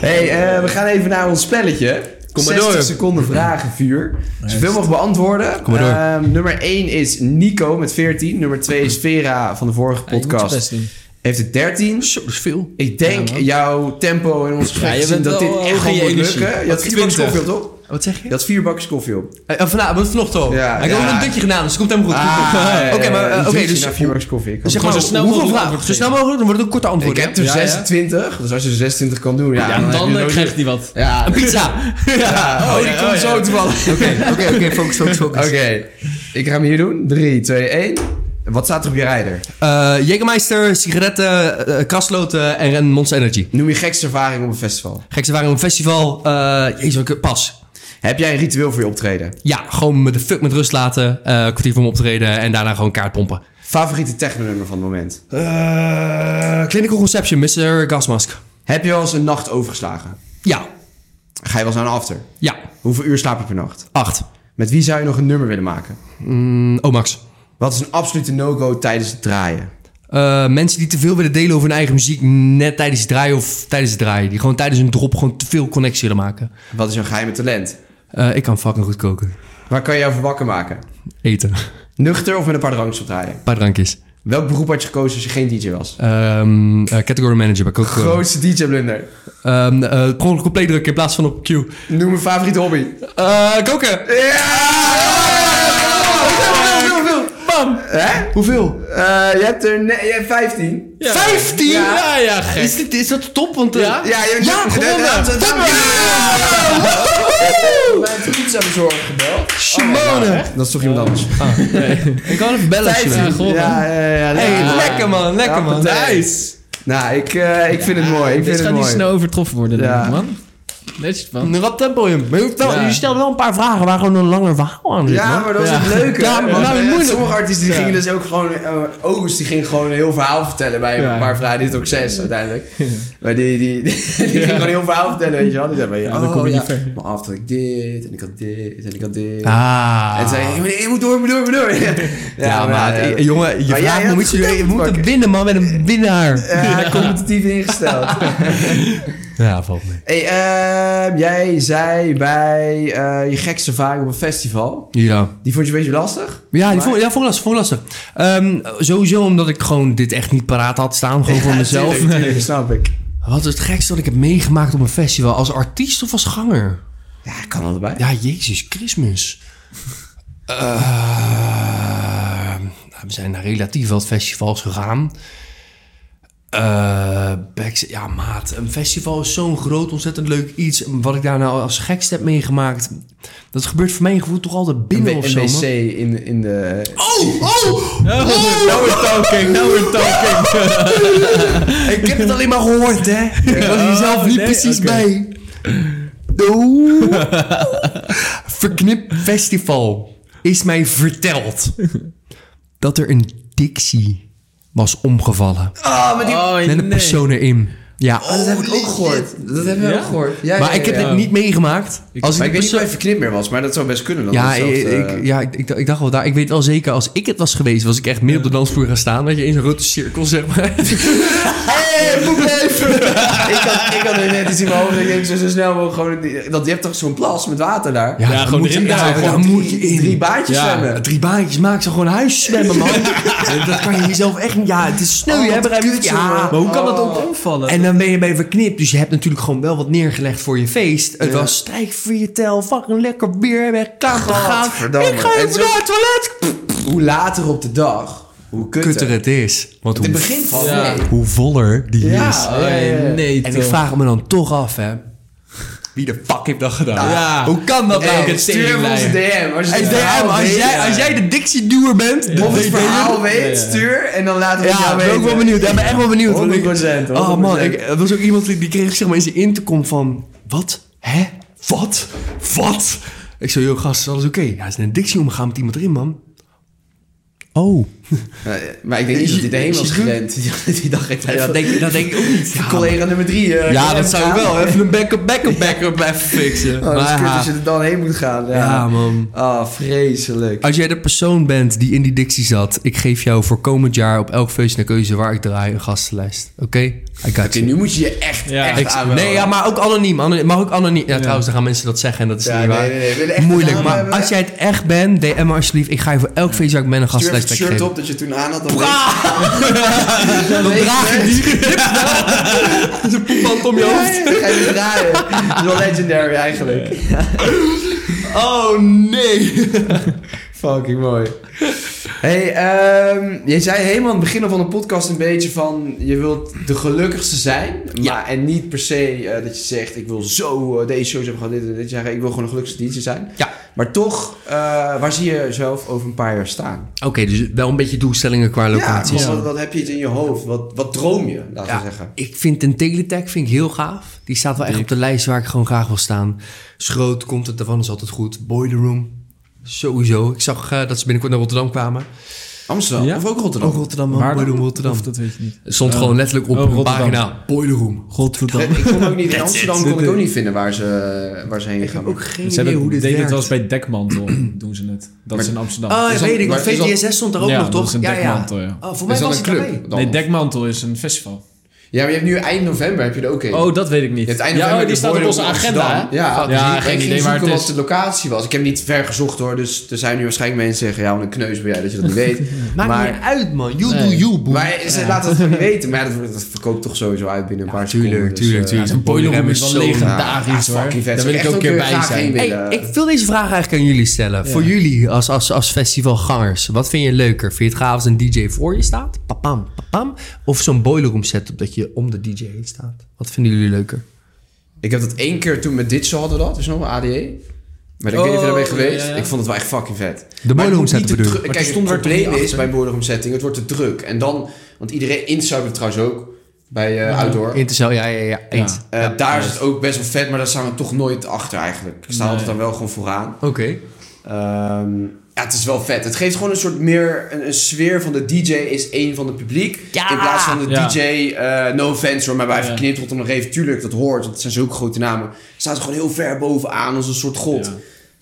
hey, eh, we gaan even naar ons spelletje. Kom maar 60 door. seconden vragenvuur. Zoveel mogelijk beantwoorden. Kom maar door. Ehm, nummer 1 is Nico met 14. Nummer 2 is Vera van de vorige Ja, je moet je podcast. best doen. Heeft het 13. Zo, dat is veel. Ik denk Ja, jouw tempo in ons gesprek Ja, je dat dit echt gewoon je moet lukken. Je had vier bakjes 20. koffie op, toch? Wat zeg je? Je had vier bakjes koffie op. Uh, vanavond, vanochtend al. Ja, ik heb ook een dutje gedaan, dus het komt helemaal goed. Ah, Oké, maar uh, oké, dus na vier bakjes koffie. Ik Dus zeg maar, Gewoon zo snel mogelijk vragen? Zo snel mogelijk, dan wordt het een korte antwoord. ik heb er Ja, ja. 26, dus als je 26 kan doen, ja, je dan eh, krijgt hij wat. Ja, Een pizza. ja. Oh, die ja, komt oh, zo ja. toevallig. Oké, oké, oké, focus, focus, focus. Oké, ik ga hem hier doen. 3, 2, 1. Wat staat er op je rijder? Eh, Jägermeister, sigaretten, krasloten en, en Monster Energy. Noem je gekste ervaring op een festival. Gekste waren op een festival. eh jezus, pas. Heb jij een ritueel voor je optreden? Ja, gewoon me de fuck met rust laten. eh kwartier voor me optreden en daarna gewoon kaart pompen. Favoriete technonummer van het moment? Eh Clinical Conception, Mr. Gasmask. Heb je wel eens een nacht overgeslagen? Ja, Ga je wel eens naar een after? ja, Hoeveel uur slaap je per nacht? acht. Met wie zou je nog een nummer willen maken? Mm, oh, Max. Wat is een absolute no-go tijdens het draaien? Eh, mensen die te veel willen delen over hun eigen muziek net tijdens het draaien of tijdens het draaien. Die gewoon tijdens een drop gewoon te veel connectie willen maken. Wat is jouw geheime talent? Eh, ik kan fucking goed koken. Waar kan je jou voor wakker maken? Eten. Nuchter of met een paar drankjes op draaien? Een paar drankjes. Welk beroep had je gekozen als je geen DJ was? Ehm eh, category manager bij Coca-Cola. Grootste DJ-blunder. Ehm eh, gewoon compleet drukken in plaats van op Q. Noem een favoriete hobby. Koken. Ja! Bam. Hè? Hoeveel? Eh, je hebt er ne- je hebt 15. Ja. 15? Ja, ja, gek. Is, dit, is dat top? Want, eh, Ja? Ja, je Ja, gewonnen. Mijn pizza-bezorger gebeld. Simone. Dat is toch iemand anders? Ik kan even bellen Ja. Ja, ja, ja. Hey, ja. lekker man, lekker man. Nice. Nou, ik, eh, ik vind het mooi. Ik Dit vind gaat het niet mooi. snel overtroffen worden, denk Ja. ik, man. Netjes, man. Een rap tempo in. Maar je, hoeft wel- Ja. je stelde wel een paar vragen waar gewoon een langer verhaal aan zit, Ja, man. maar dat is Ja. het leuke. Ja, maar Want, nou, eh, moeilijk. Sommige artiesten die Ja. gingen dus ook gewoon... eh, August die ging gewoon een heel verhaal vertellen bij Ja. een paar vragen. Dit ook zes uiteindelijk. Maar die, die, die, die ging gewoon een heel verhaal vertellen, weet je wel. Die zei van, Ja, dan oh, kom je ja, niet. Maar af had ik dit, en ik had dit, en ik had dit. Ah. En zei, je moet, je moet door, je moet door, je moet door. Ja, Ja, maar eh, eh, jongen, je Maar jij vraagt hebt me iets. goed Je moet uitgepakt. het winnen, man, met een winnaar. Ja, competitief ingesteld. Ja, valt mee. hey, ehm, jij zei bij eh, je gekste ervaring op een festival. Ja. Die vond je een beetje lastig? Ja, die vond, ja, vond lastig. Vond lastig. Ehm, sowieso omdat ik gewoon dit echt niet paraat had staan. Gewoon voor mezelf. tuurlijk, tuurlijk, snap ik. Wat is het gekste wat ik heb meegemaakt op een festival? Als artiest of als ganger? Ja, kan allebei. Ja, Jezus Christmas. Eh, we zijn naar relatief wat festivals gegaan. Eh, backs- ja, maat. Een festival is zo'n groot, ontzettend leuk iets. Wat ik daar nou als gekste heb meegemaakt... Dat gebeurt voor mijn gevoel toch altijd binnen Een of zo, wc in, in de... Oh, oh! Now we're talking, now we're talking. Ik heb het alleen maar gehoord, hè. Ik was hier zelf Oh, niet nee, precies bij. Oeh. Verknip Festival is mij verteld dat er een Dixie was omgevallen. Ah, maar die... Oh, Met een nee. persoon erin. Ja. Oh, dat heb ik ook gehoord. Dat hebben we Ja? ook gehoord. Ja, maar ja, ik heb ja. het niet meegemaakt. Als Maar ik weet niet of hij verknipt meer was, maar dat zou best kunnen. Dat ja, het hetzelfde- ik, ja ik, ik, ik dacht wel daar. Ik weet wel zeker, als ik het was geweest, was ik echt midden op de dansvloer gaan staan. Dat je in zo'n grote cirkel, zeg maar. Hey, moet even. ik, had, ik had er net iets in mijn hoofd. Ik denk zo, zo snel mogelijk gewoon... Dat, je hebt toch zo'n plas met water daar? Ja, dan gewoon moet je- erin ja, daar Gewoon moet je drie- in. Drie baantjes Ja. zwemmen. Drie baantjes maken ze gewoon een huis zwemmen, man. dat kan je jezelf echt niet... Ja, het is snel. Oh, je wat hebt er kut, ja. jongen. Maar hoe kan dat Oh. ook omvallen? Dan ben je bij verknipt. Dus je hebt natuurlijk gewoon wel wat neergelegd voor je feest. Het Ja. was strijk voor je tel. Fucking lekker bier. Ben klaar te gaan. Gadverdamme. Ik ga En even zo- naar het toilet. Hoe later op de dag, hoe kutter. Kutter het is. Want Het hoe, begin van Ja. nee. hoe voller die Ja. is. Oh, nee, En toch. ik vraag me dan toch af, hè. Wie de fuck heeft dat gedaan? Ja. Hoe kan dat nou? Hey, stuur hem ons een DM. Als Hey, het DM, verhaal als, weet, jij, als jij de Dixie-duwer bent... of het verhaal weet, Ja, ja. stuur en dan laten we het Ja, jou ik ben weten. ook wel benieuwd. Ik ben echt wel benieuwd. want ik- 100%, Oh man, 100%. ik, er was ook iemand die die kreeg zeg maar in zijn intercom van... Wat? Hè? Wat? Wat? Ik zei, joh gast, is alles oké? Ja, er is een Dixie omgegaan met iemand erin, man. Oh. Maar ik denk niet dat hij erheen was gerend. Die dacht ik dat, denk, ik- dat denk ik ook niet. Ja, collega nummer drie. eh, ja, dat zou ik wel. Even een backup, backup, backup even fixen. Oh, dat is Maar kut ja, als je er dan heen moet gaan. Ja, ja, man. Ah, vreselijk. Als jij de persoon bent die in die dictie zat, ik geef jou voor komend jaar op elk feestje naar keuze waar ik draai een gastenlijst. Oké? Got Oké, nu moet je je echt, Ja, echt ik- aanmelden. Nee, ja, maar ook anoniem. Anoniem- Mag ook anoniem. Ja, trouwens, dan gaan mensen dat zeggen en dat is Ja, niet nee, waar. nee, nee. We willen echt Moeilijk, maar hebben. als jij het echt bent, DM me alsjeblieft. Ik ga je voor elk feestje waar ik ben een gastenlijst geven. Dat je toen aan had. Dan Dan draag je die Een poepband om je hoofd. Dan ga je draaien. Dat is wel legendary eigenlijk. Oh nee. Fucking mooi. Hey, ehm je zei helemaal aan het begin van de podcast een beetje van... je wilt de gelukkigste zijn. Maar, Ja. En niet per se eh, dat je zegt... ik wil zo eh, deze shows hebben gehad, dit en dit. Zegt, ik wil gewoon de gelukkigste DJ zijn. Ja. Maar toch, eh, waar zie je jezelf over een paar jaar staan? Oké, dus wel een beetje doelstellingen qua Ja, locaties. wat, wat, heb je in je hoofd? Wat, wat droom je, laten we Ja, zeggen? ik vind een teletech vind ik heel gaaf. Die staat wel echt op de lijst waar ik gewoon graag wil staan. Schroot komt het daarvan, is altijd goed. Boiler Room, sowieso. Ik zag eh, dat ze binnenkort naar Rotterdam kwamen. Amsterdam? Ja? Of ook Rotterdam? Oh, Rotterdam. Waar Boiler? Room, Rotterdam. Of dat weet je niet. Het stond Oh. gewoon letterlijk op Oh, een Rotterdam. pagina. Boiler Room. Godverdamme. Ik kon ook niet in Amsterdam kon ik ook niet vinden waar ze, waar ze heen gaan. Ook geen Ze idee hebben, hoe dit werkt. het wel eens bij Dekmantel, doen ze het. Dat is in Amsterdam. Oh, dat- weet ik. maar Want VTSS stond er ook Ja, nog, dat toch? is een ja, dekmantel, ja. Oh, voor mij was een hij club? nee, Dekmantel is een festival. Ja, maar je hebt nu eind november heb je er ook een. Oh, dat weet ik niet. Je hebt eind ja, november oh, die de staat op onze agenda, hè? Ja, dus Ja, ik geen ging idee waar het zoeken is. wat de locatie was. Ik heb niet ver gezocht hoor, dus er zijn nu waarschijnlijk mensen die zeggen... ja, wat een kneus ben jij dat je dat niet weet. Maakt maar, niet uit, man. You Nee. do you, boy. maar ze laten het niet weten. Maar ja, dat, dat verkoopt toch sowieso uit binnen een paar tuurlijk, seconden. dus, tuurlijk, eh, tuurlijk. Ja, zo'n boiler room is wel zo- legendarisch, ja, hoor. vet. Daar wil ik ook een keer weer bij zijn. ik wil deze vraag eigenlijk aan jullie stellen. Voor jullie als, als, als festivalgangers. Wat vind je leuker? Vind je het gaaf als een DJ voor je staat? Papam, papam. Of zo'n boiler room setup dat je om de DJ heen staat? Wat vinden jullie leuker? Ik heb dat één keer toen met dit zo hadden we dat. Dus nog een ADE. Maar ik weet niet of je daarbij Oh, geweest. ja, ja. Ik vond het wel echt fucking vet. De Maar boiler het room moet niet setup te bedoel je? druk- Maar Kijk, stond het er probleem is bij boiler room setting, het wordt te druk. En dan, want iedereen, Inside hebben we trouwens ook, bij eh, Outdoor. Intercel, ja, ja, ja. Eens. Eh, daar is het ook best wel vet, maar daar staan we toch nooit achter eigenlijk. Ik sta Nee. altijd dan wel gewoon vooraan. Oké. Ehm, ja, het is wel vet. Het geeft gewoon een soort meer een, een sfeer van de DJ is één van het publiek. Ja! In plaats van de Ja. DJ, eh, no offense hoor, maar wij Ja. verknipt tot hem nog even. Tuurlijk, dat hoort, want het zijn zulke grote namen. Staat er gewoon heel ver bovenaan als een soort god. Ja.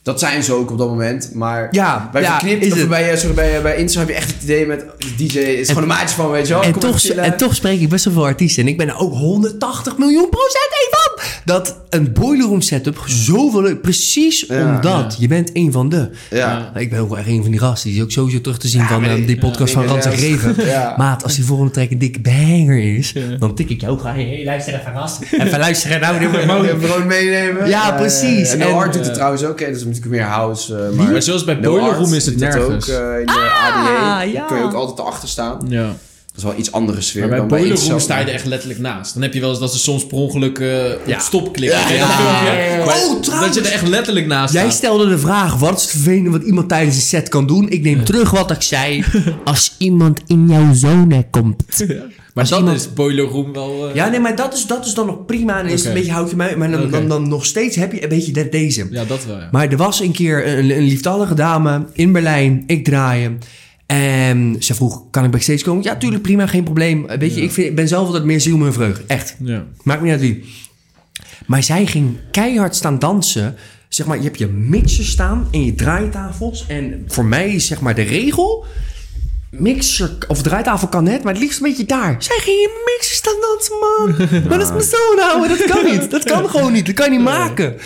Dat zijn ze ook op dat moment, maar... Ja, Bij ja, verknipt, is of het. bij, eh, sorry, bij, eh, bij Insta heb je echt het idee met de DJ is gewoon een maatje van, weet je wel. En toch, en toch spreek ik best wel veel artiesten. En ik ben er ook 180 miljoen procent één van. Dat een boiler room setup zoveel leuk. Precies Ja, omdat je bent één van de. Ja. Ik ben ook wel echt een van die gasten. Die is ook sowieso terug te zien van eh, die- die podcast van Rans en. Greven. Ja. Maat, als die volgende track een dikke banger is, dan tik ik jou. Ga je hey, luister even ras. Even luisteren. Nou, dit wordt gewoon meenemen. Ja, precies. En, En- Art doet het trouwens ook. Hè. Dat is natuurlijk meer house. eh, maar, Maar zoals bij No Boiler Room is het nergens. ook eh, in de Ah, ADE. ja. Kun je ook altijd erachter staan. Ja. Dat is wel iets andere sfeer Maar bij dan Boiler. Room sta je er echt letterlijk naast. Dan heb je wel eens dat ze soms per ongeluk eh, op Ja. stop klikken. Ja, je Oh, trouwens. Dat je er echt letterlijk naast Jij staat. stelde de vraag, wat is het vervelende wat iemand tijdens een set kan doen? Ik neem terug wat ik zei. Als iemand in jouw zone komt. Maar Als dan iemand- is Boiler Room wel... eh, Ja, nee, maar dat is, dat is dan nog prima. En is een beetje houtje mij. Maar dan, dan, dan nog steeds heb je een beetje de- deze. Ja, dat wel, ja. Maar er was een keer een, een liefdallige dame in Berlijn. Ik draaien. En ze vroeg, kan ik backstage komen? Ja, tuurlijk, prima, geen probleem. Weet je, ik, vind, ik ben zelf altijd meer ziel mijn vreugde. Echt. ja. Maakt me niet uit wie. Maar zij ging keihard staan dansen. Zeg maar, je hebt je mixer staan en je draaitafels. En voor mij is zeg maar de regel... Mixer of draaitafel kan net, maar het liefst een beetje daar. Zij ging in mijn mixer staan dansen, man. Maar dat is mijn zoon, ouwe. Dat kan niet. Dat kan gewoon niet. Dat kan je niet maken.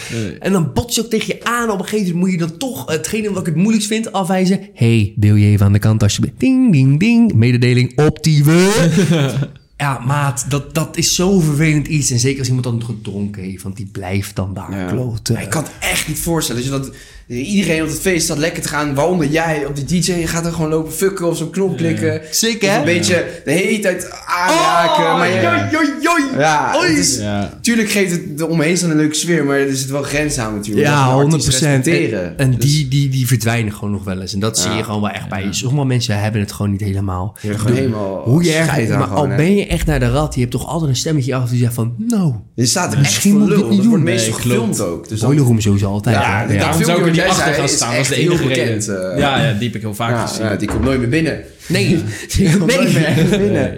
En dan bots je ook tegen je aan. Op een gegeven moment moet je dan toch hetgene wat ik het moeilijkst vind afwijzen. hey, wil je even aan de kant alsjeblieft? Ding, ding, ding. Mededeling optieven. Ja, maat, dat, dat is zo vervelend iets. En zeker als iemand dan gedronken heeft, want die blijft dan daar Ja. kloten. Ik kan het echt niet voorstellen. Dat, iedereen op het feest staat lekker te gaan. Waaronder jij op die DJ. Je gaat er gewoon lopen fucken of zo'n knop klikken. Sick, hè? een beetje de hele tijd aanraken. Oh, maar je, joi, joi, joi. ja, het is, Ja. tuurlijk geeft het de omheen een leuke sfeer. Maar er zit wel grens aan natuurlijk. Ja, we de 100 artiest respecteren. En, en Dus die, die, die verdwijnen gewoon nog wel eens. En dat zie je gewoon wel echt bij je. Sommige mensen hebben het gewoon niet helemaal. Je hebt gewoon helemaal Hoe je aan maar gewoon, al hè. ben je echt naar de rat, je hebt toch altijd een stemmetje af die zegt van, nou, Je staat er echt Misschien voor moet ik lul. dit niet Dat wordt doen. meestal Nee, gefilmd ook. Dus dan- boiler room sowieso altijd. Ja, dat filmpje wat jij achter zei, gaan staan. Dat is de enige heel reden. bekend, eh. ja, ja, die heb ik heel vaak Ja, gezien. ja, die komt nooit meer binnen. Nee. Die komt nooit meer nee. binnen.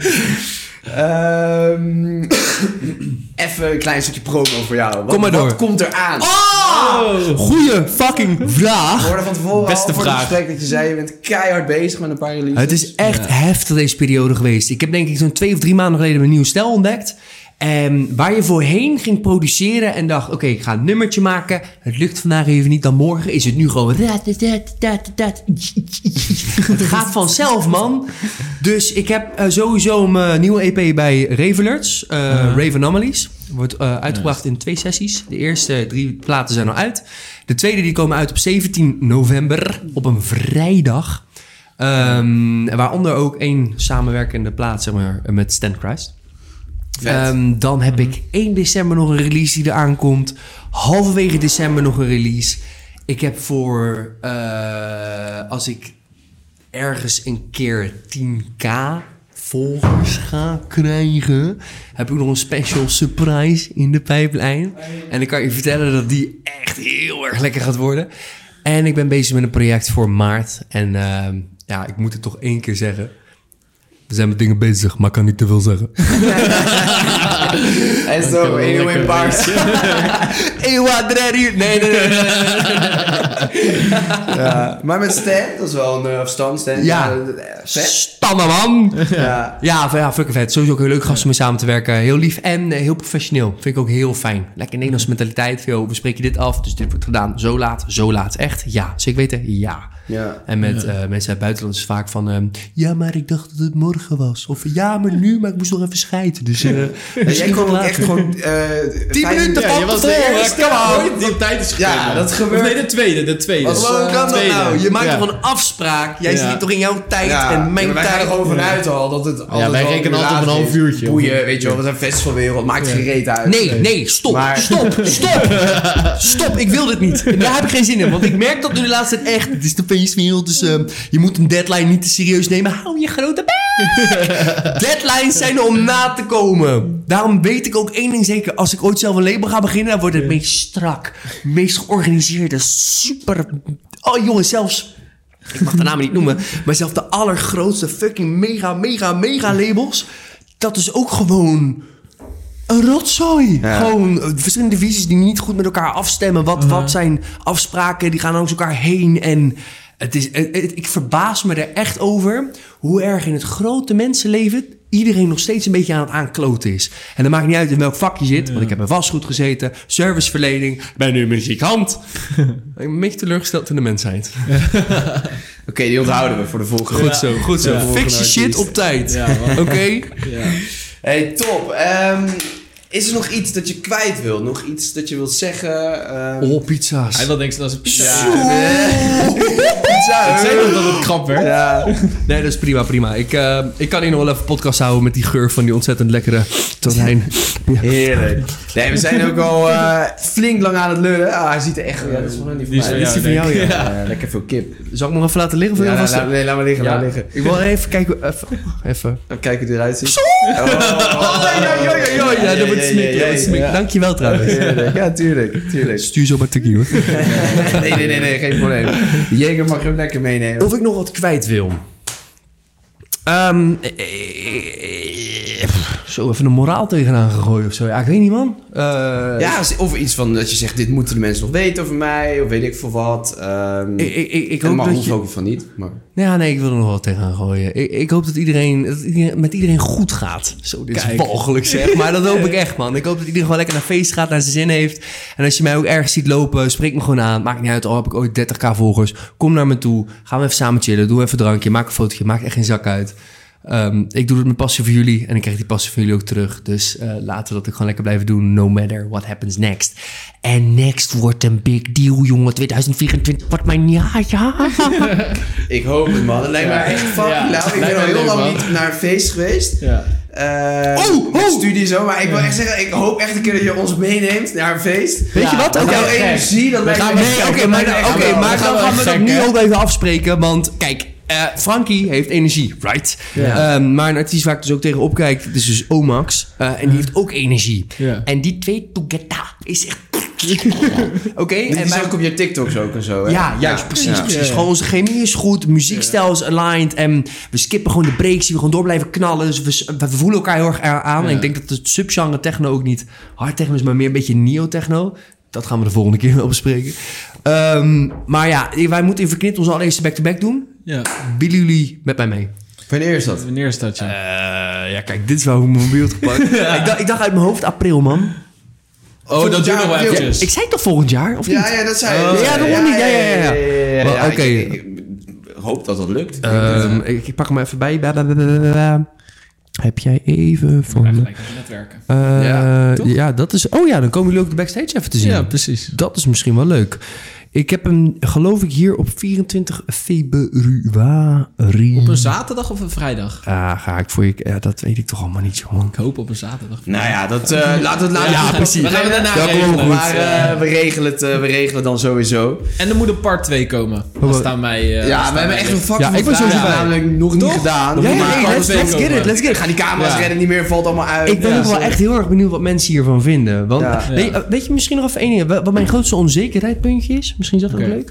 Ehm, even een klein stukje promo voor jou. Wat, Kom maar Wat door. komt er aan? Oh! Goeie fucking We vraag. hoorden van tevoren Beste al voor het vraag. gesprek dat je zei... je bent keihard bezig met een paar releases. Het is echt Ja. heftig deze periode geweest. Ik heb denk ik zo'n twee of drie maanden geleden mijn nieuwe stijl ontdekt. En waar je voorheen ging produceren en dacht... Oké, ik ga een nummertje maken. Het lukt vandaag even niet, dan morgen is het nu gewoon... Het gaat vanzelf, man. Dus ik heb eh, sowieso mijn nieuwe EP bij Ravelers. eh Rave Anomalies. Wordt eh, uitgebracht in twee sessies. De eerste drie platen zijn al uit. De tweede die komen uit op 17 november. Op een vrijdag. Ehm, waaronder ook één samenwerkende plaat, zeg maar, met Stand Christ. Ehm, dan heb ik 1 december nog een release die eraan komt. Halverwege december nog een release. Ik heb voor, eh, als ik ergens een keer 10k volgers ga krijgen, heb ik nog een special surprise in de pijplijn. En ik kan je vertellen dat die echt heel erg lekker gaat worden. En ik ben bezig met een project voor maart. En ehm, ja, ik moet het toch één keer zeggen. We zijn met dingen bezig, maar ik kan niet te veel zeggen. En zo, Eno in Bars. Ewa, hier. Nee, nee, nee. nee. ja. Maar met Stan, dat is wel een uh, afstand. Stan. Ja. eh. Stannen, man. Ja. Ja, ja fucking vet. Sowieso ook heel leuk gast om mee samen te werken. Heel lief en eh, heel professioneel. Vind ik ook heel fijn. Lekker Nederlandse mentaliteit. Yo, we spreken dit af, dus dit wordt gedaan. Zo laat, zo laat. Echt? Ja. Zeker weten? Ja. Ja. En met eh, mensen uit buitenland is vaak van... ehm, ja, maar ik dacht dat het morgen was. Of ja, maar nu, maar ik moest nog even scheiden. Dus eh En jij kon ook echt gewoon... eh Tien minuten Ja, je was de tevoren, eerste. come on. Ooit die tijd is gekomen. Ja, dat gebeurt. nee, de tweede. De tweede. Wat- kan dat nou? Je maakt Ja. toch een afspraak? Jij Ja. zit toch in jouw tijd Ja, en mijn maar wij gaan tijd. er gewoon vanuit al dat het altijd wij wel rekenen altijd op een half uurtje. Boeien, weet je wel, we zijn festivalwereld, maakt geen reet uit. Nee, nee, stop, stop, stop, stop. Ik wil dit niet. Daar heb ik geen zin in, want ik merk dat nu de laatste tijd echt. Het is de feestwereld, dus ehm, je moet een deadline niet te serieus nemen. Hou je grote. Deadlines zijn er om na te komen. Daarom weet ik ook één ding zeker. Als ik ooit zelf een label ga beginnen, dan wordt het meest strak, meest georganiseerde, super. Oh jongens, zelfs ik mag de namen niet noemen, maar zelfs de allergrootste fucking mega, mega, mega labels, dat is ook gewoon een rotzooi. Ja. Gewoon eh, verschillende visies die niet goed met elkaar afstemmen. Wat, wat zijn afspraken, die gaan langs elkaar heen en... Het is, het- het- ik verbaas me er echt over hoe erg in het grote mensenleven iedereen nog steeds een beetje aan het aankloten is. En dan maakt niet uit in welk vak je zit, want ik heb in vastgoed gezeten, serviceverlening, ben nu muzikant. ik ben een beetje teleurgesteld in de mensheid. Oké, die onthouden we voor de volgende. Goed zo, goed zo. Ja. Fix je shit op tijd. Oké? Ja. Hey, top. Ehm, is er nog iets dat je kwijt wilt? Nog iets dat je wilt zeggen? Ehm, Oh, pizza's. Hij wil denken dat is een pizza. Ja. Pizza, Ik zei dat het krap werd. Ja. Nee, dat is prima, prima. Ik, eh, ik kan hier nog wel even podcast houden met die geur van die ontzettend lekkere tonijn. Heerlijk. Nee, we zijn ook al eh, flink lang aan het lullen. Ah, hij ziet er echt... Ja, dat is van die van Die is mij. van Die jou, van jou, ja. Ja, Lekker veel kip. Zal ik nog even laten liggen? Of Ja, je laat, nee, laat maar liggen, laat Ja. maar liggen. Ik wil even kijken. Even. even. Even kijken hoe die eruit ziet. Oh, ja, ja, ja, ja, ja, ja. Dankjewel trouwens. Ja, tuurlijk. tuurlijk. Stuur zo maar tikkie hoor. Nee, nee, nee, nee, geen probleem. De Jeger mag je ook lekker meenemen. Of ik nog wat kwijt wil. Ehm, eh, eh, eh, zo even een moraal tegenaan gegooid of zo. Ja, ik weet niet man. Eh, Ja, of iets van dat je zegt, dit moeten de mensen nog weten over mij, of weet ik veel wat. Ehm Ik, ik, ik, hoop dat je... ook van niet, maar... Ja, nee, ik wil er nog wat tegenaan gooien. Ik, ik hoop dat iedereen, dat iedereen- met iedereen goed gaat. Zo, dit is walgelijk zeg, maar dat hoop ik echt, man. Ik hoop dat iedereen gewoon lekker naar feest gaat, naar zijn zin heeft. En als je mij ook ergens ziet lopen, spreek me gewoon aan. Maakt niet uit, al heb ik ooit 30k volgers. Kom naar me toe, gaan we even samen chillen. Doe even een drankje, maak een fotootje, maakt echt geen zak uit. Ehm, ik doe het met passie voor jullie en ik krijg die passie van jullie ook terug. Dus eh, laten we dat ook gewoon lekker blijven doen, no matter what happens next. En next wordt een big deal, jongen. 2024 wordt mijn jaar, ja. Ik hoop het, man. Het lijkt me Ja. echt fucking Ja. lauw. Ik ben al heel lang man. niet naar een feest geweest. Ja. Oh, met oh. studie zo. Maar ik wil echt zeggen, ik hoop echt een keer dat je ons meeneemt naar een feest. Weet je wat? Dat Oké, jouw energie, dat lijkt me Nee, oké, maar, dan we gaan we dat nu ook even afspreken. Want kijk, eh, Frankie heeft energie, right? Ehm, maar een artiest waar ik dus ook tegen opkijk, dat is dus Omax. eh, en die heeft ook energie. En die twee together is echt Oké, en wij... ik op je TikToks ook en zo. Hè? Ja, juist, precies, ja. precies. Gewoon onze chemie is goed, muziekstijl is aligned en we skippen gewoon de breaks die we gewoon door blijven knallen. Dus we, we voelen elkaar heel erg aan. Ja. En ik denk dat het subgenre techno ook niet hard techno is, maar meer een beetje neo-techno. Dat gaan we de volgende keer wel bespreken. Ehm, maar ja, wij moeten in Verknipt onze allereerste back-to-back doen. Ja. Willen jullie met mij mee? Wanneer is dat? Wanneer is dat, ja? Eh, ja, kijk, dit is wel hoe mijn mobiel gepakt. ik, dacht, ik dacht uit mijn hoofd april, man. oh, dat duurt jaar nog wel eventjes. Ik zei toch volgend jaar, of niet? Ja, ja, dat zei je. Oh, ja, daarom niet. Ja, ja, ja, ja. Oké. Ik, ik hoop dat dat lukt. Ehm, ik, ik pak hem even bij. Heb jij even van... Ja, gelijk netwerken. Eh, Ja, ja, dat is... Oh ja, dan komen jullie ook de backstage even te zien. Ja, precies. Dat is misschien wel leuk. Ik heb hem, geloof ik, hier op 24 februari. Op een zaterdag of een vrijdag? Ah, ga ik voor je... Ja, dat weet ik toch allemaal niet, jongen. Ik hoop op een zaterdag. Nou ja, dat, eh laten we het Ja, laten precies. We gaan het daarna Ja, regelen. Maar eh, we, regelen het, eh, we regelen het dan sowieso. En er moet een part 2 komen. Dat staan mij... eh, ja, we hebben echt een vak Ja, van ik ben sowieso namelijk nog niet gedaan. Ja, ja, part let's, let's get it, let's get it. Gaan die camera's Ja. rennen niet meer, valt allemaal uit. Ik ben Ja, ook wel echt heel erg benieuwd wat mensen hiervan vinden. Want Ja. Weet, je- weet je misschien nog even één ding? Wat mijn grootste onzekerheidpuntje is? Misschien is dat ook leuk.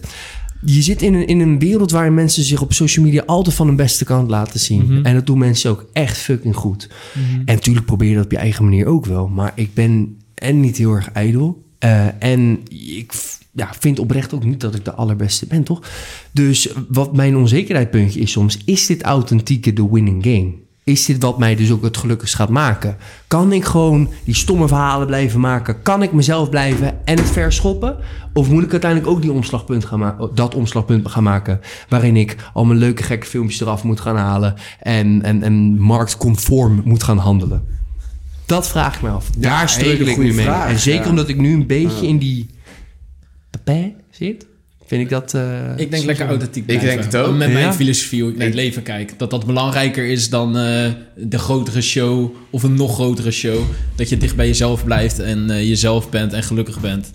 Je zit in een, in een wereld waarin mensen zich op social media altijd van hun beste kant laten zien. Mhm. En dat doen mensen ook echt fucking goed. En natuurlijk probeer je dat op je eigen manier ook wel. Maar ik ben en niet heel erg ijdel. eh, en ik ja, vind oprecht ook niet dat ik de allerbeste ben, toch? Dus wat mijn onzekerheidpuntje is soms... is dit authentieke de winning game? Is dit wat mij dus ook het gelukkigst gaat maken? Kan ik gewoon die stomme verhalen blijven maken? Kan ik mezelf blijven en het verschoppen? Of moet ik uiteindelijk ook die omslagpunt gaan ma- dat omslagpunt gaan maken... waarin ik al mijn leuke gekke filmpjes eraf moet gaan halen... en, en, en marktconform moet gaan handelen? Dat vraag ik me af. Ja, Daar struggle hele ik nu mee. vraag, en zeker ja. omdat ik nu een beetje in die... papé zit... vind ik dat... eh, Ik denk lekker authentiek Ik blijven. denk het ook. Met Ja? mijn filosofie hoe ik naar het Ik- leven kijk. Dat dat belangrijker is dan eh, de grotere show of een nog grotere show. Dat je dicht bij jezelf blijft en eh, jezelf bent en gelukkig bent.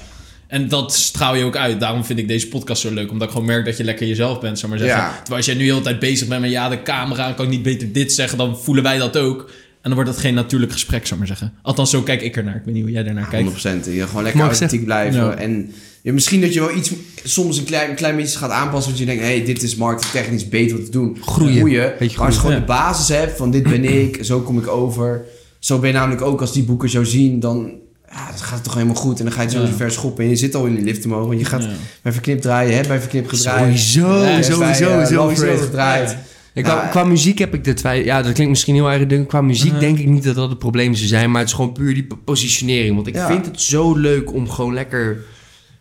En dat straal je ook uit. Daarom vind ik deze podcast zo leuk. Omdat ik gewoon merk dat je lekker jezelf bent, zou maar zeggen. Ja. Terwijl als jij nu de hele tijd bezig bent met ja, de camera, kan ik niet beter dit zeggen, dan voelen wij dat ook. En dan wordt dat geen natuurlijk gesprek, zou maar zeggen. Althans, zo kijk ik ernaar. Ik weet niet hoe jij ernaar kijkt. 100%. Je gewoon lekker ik authentiek blijven. Ja. En ja, misschien dat je wel iets, soms een klein, een klein beetje gaat aanpassen. Dat je denkt, hey, dit is marketingtechnisch beter te doen. Groeien. Maar als je gewoon de basis hebt van dit ben ik, zo kom ik over. Zo ben je namelijk ook als die boeken zo zien, dan, ja, dan gaat het toch helemaal goed. En dan ga je het zo Ja. ver schoppen. En je zit al in die lift omhoog. Want je gaat Ja. bij Verknip draaien, je hebt bij Verknip gedraaid. Sowieso, Ja, hebt bij, sowieso, eh, sowieso. gedraaid. Qua, qua muziek heb ik de twijfel. Ja, dat klinkt misschien heel erg ding. Qua muziek denk ik niet dat dat het probleem zou zijn. Maar het is gewoon puur die po- positionering. Want ik vind het zo leuk om gewoon lekker...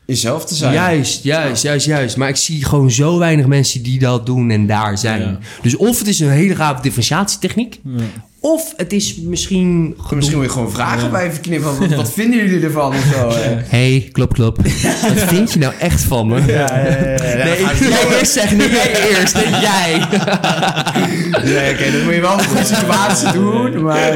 Jezelf te zijn. Juist, juist, juist, juist. Maar ik zie gewoon zo weinig mensen die dat doen en daar zijn. Ja. Dus of het is een hele gave differentiatietechniek... Ja. Of het is misschien... Misschien moet je gewoon vragen bij Verknip. van, Wat, wat vinden jullie ervan? Of zo, hè? hey, klop, klop. Wat vind je nou echt van me? Ja, ja, ja, ja. Nee, Ja, ik, jij eerst zeggen. Nee, jij eerst. Nee, jij. Nee, oké, dat moet je wel een goede situatie doen, maar...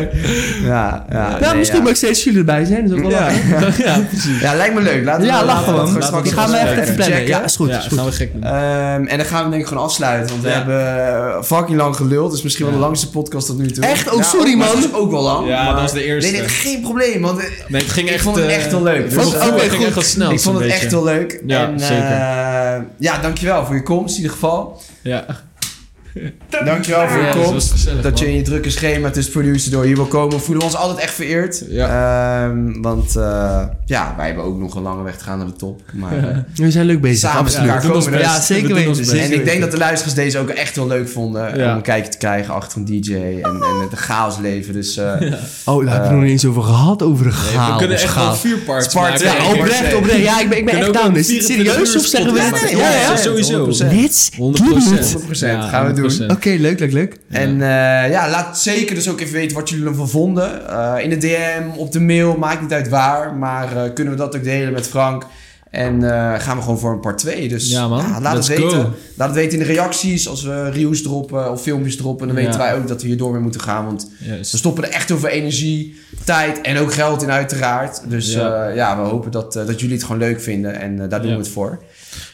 Ja, ja, Nou, nee, misschien ja. mag steeds jullie erbij zijn. Dat is ook wel Ja. precies. Ja, lijkt me leuk. Laten we, Ja, lachen we gewoon we Die gaan we even echt even plannen. checken. Ja, is goed. ja, is goed. gaan we gek. Ehm, en dan gaan we denk ik gewoon afsluiten, want we hebben fucking lang geluld. Dus misschien wel de langste podcast tot nu toe. Echt? Oh, Ja, sorry, man. Het is ook wel lang. Ja, maar- dat was de eerste. Nee, nee, geen probleem, want eh, Nee, het ging ik echt... vond het eh, echt wel leuk. Dus, gevoel eh, ging oké, echt wel snel. ik vond het zo'n echt beetje. wel leuk. Ja, en, zeker. eh, ja, dankjewel voor je komst in ieder geval. Ja, Dankjewel voor je ja komst. gezellig, Dat je in je drukke schema tussen producer door hier wil komen. We voelen ons altijd echt vereerd. Ehm, want eh, ja, wij hebben ook nog een lange weg te gaan naar de top. Maar, eh, We zijn leuk bezig. Samen met absoluut. elkaar We doen ons komen Ja, zeker we doen ons weten. best. en zeker ik denk dat de luisteraars deze ook echt wel leuk vonden. Ja. Om een kijkje te krijgen achter een DJ en, en het chaos leven. Dus eh, Oh, daar hebben we nog niet eens over gehad, over de Nee, chaos. we kunnen echt wel vier parts Spart- maken. ja, Ja, oprecht. Ja, ik ben, ik ben echt ook down. Is het 24 serieus of zeggen we. Ja, ja, Ja, ja. sowieso. 100%. Let's 100 do it. 100% gaan we doen. Oké, leuk, leuk, leuk. En eh, ja, laat zeker dus ook even weten wat jullie ervan vonden. Eh, in de DM, op de mail, maakt niet uit waar. Maar eh, kunnen we dat ook delen met Frank. En eh, gaan we gewoon voor een part 2. Dus Ja, man. laat Let's het weten. go. Laat het weten in de reacties. Als we reviews droppen of filmpjes droppen. Dan weten wij ook dat we hier door mee moeten gaan. Want we stoppen er echt heel veel energie, tijd en ook geld in uiteraard. Dus Ja. we hopen dat, eh, dat jullie het gewoon leuk vinden. En eh, daar doen Ja. we het voor.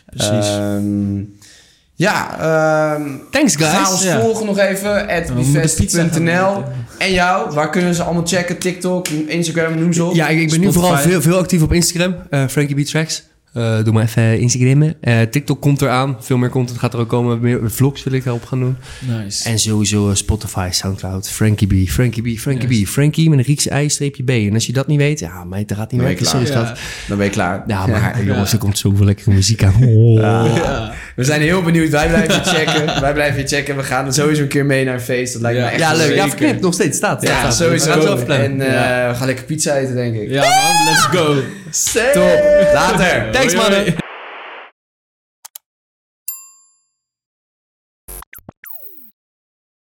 Precies. Ehm, Ja, ehm Thanks, guys. Ga ons Ja. volgen nog even. At we moeten pizza gaan bivest.nl. eten. En jou, waar kunnen ze allemaal checken? TikTok, Instagram, noem ze op. Ja, ik, ik ben nu vooral veel, veel actief op Instagram. eh Frankie B Tracks. Eh, doe maar even Instagrammen. Eh, TikTok komt eraan. Veel meer content gaat er ook komen. Meer vlogs wil ik daarop gaan doen. Nice. En sowieso eh, Spotify, Soundcloud, Frankie B, Frankie B, Frankie. B. Frankie met een Griekse i-streepje B. En als je dat niet weet, ja, meid, dat gaat niet Dan ben werken. je Sorry, klaar. schat. Dan ben je klaar. Ja, maar jongens, er komt zoveel lekkere muziek aan. Oh. Ja. We zijn heel benieuwd. Wij blijven je checken. Wij blijven je checken. We gaan er sowieso een keer mee naar een feest. Dat lijkt Ja. me echt Ja, leuk. Ja, verknipt. Nog steeds. Staat. Ja, staat. sowieso. We gaan. En eh, Ja. we gaan lekker pizza eten, denk ik. Ja, man, let's go. Top. Later. Thanks, mannen.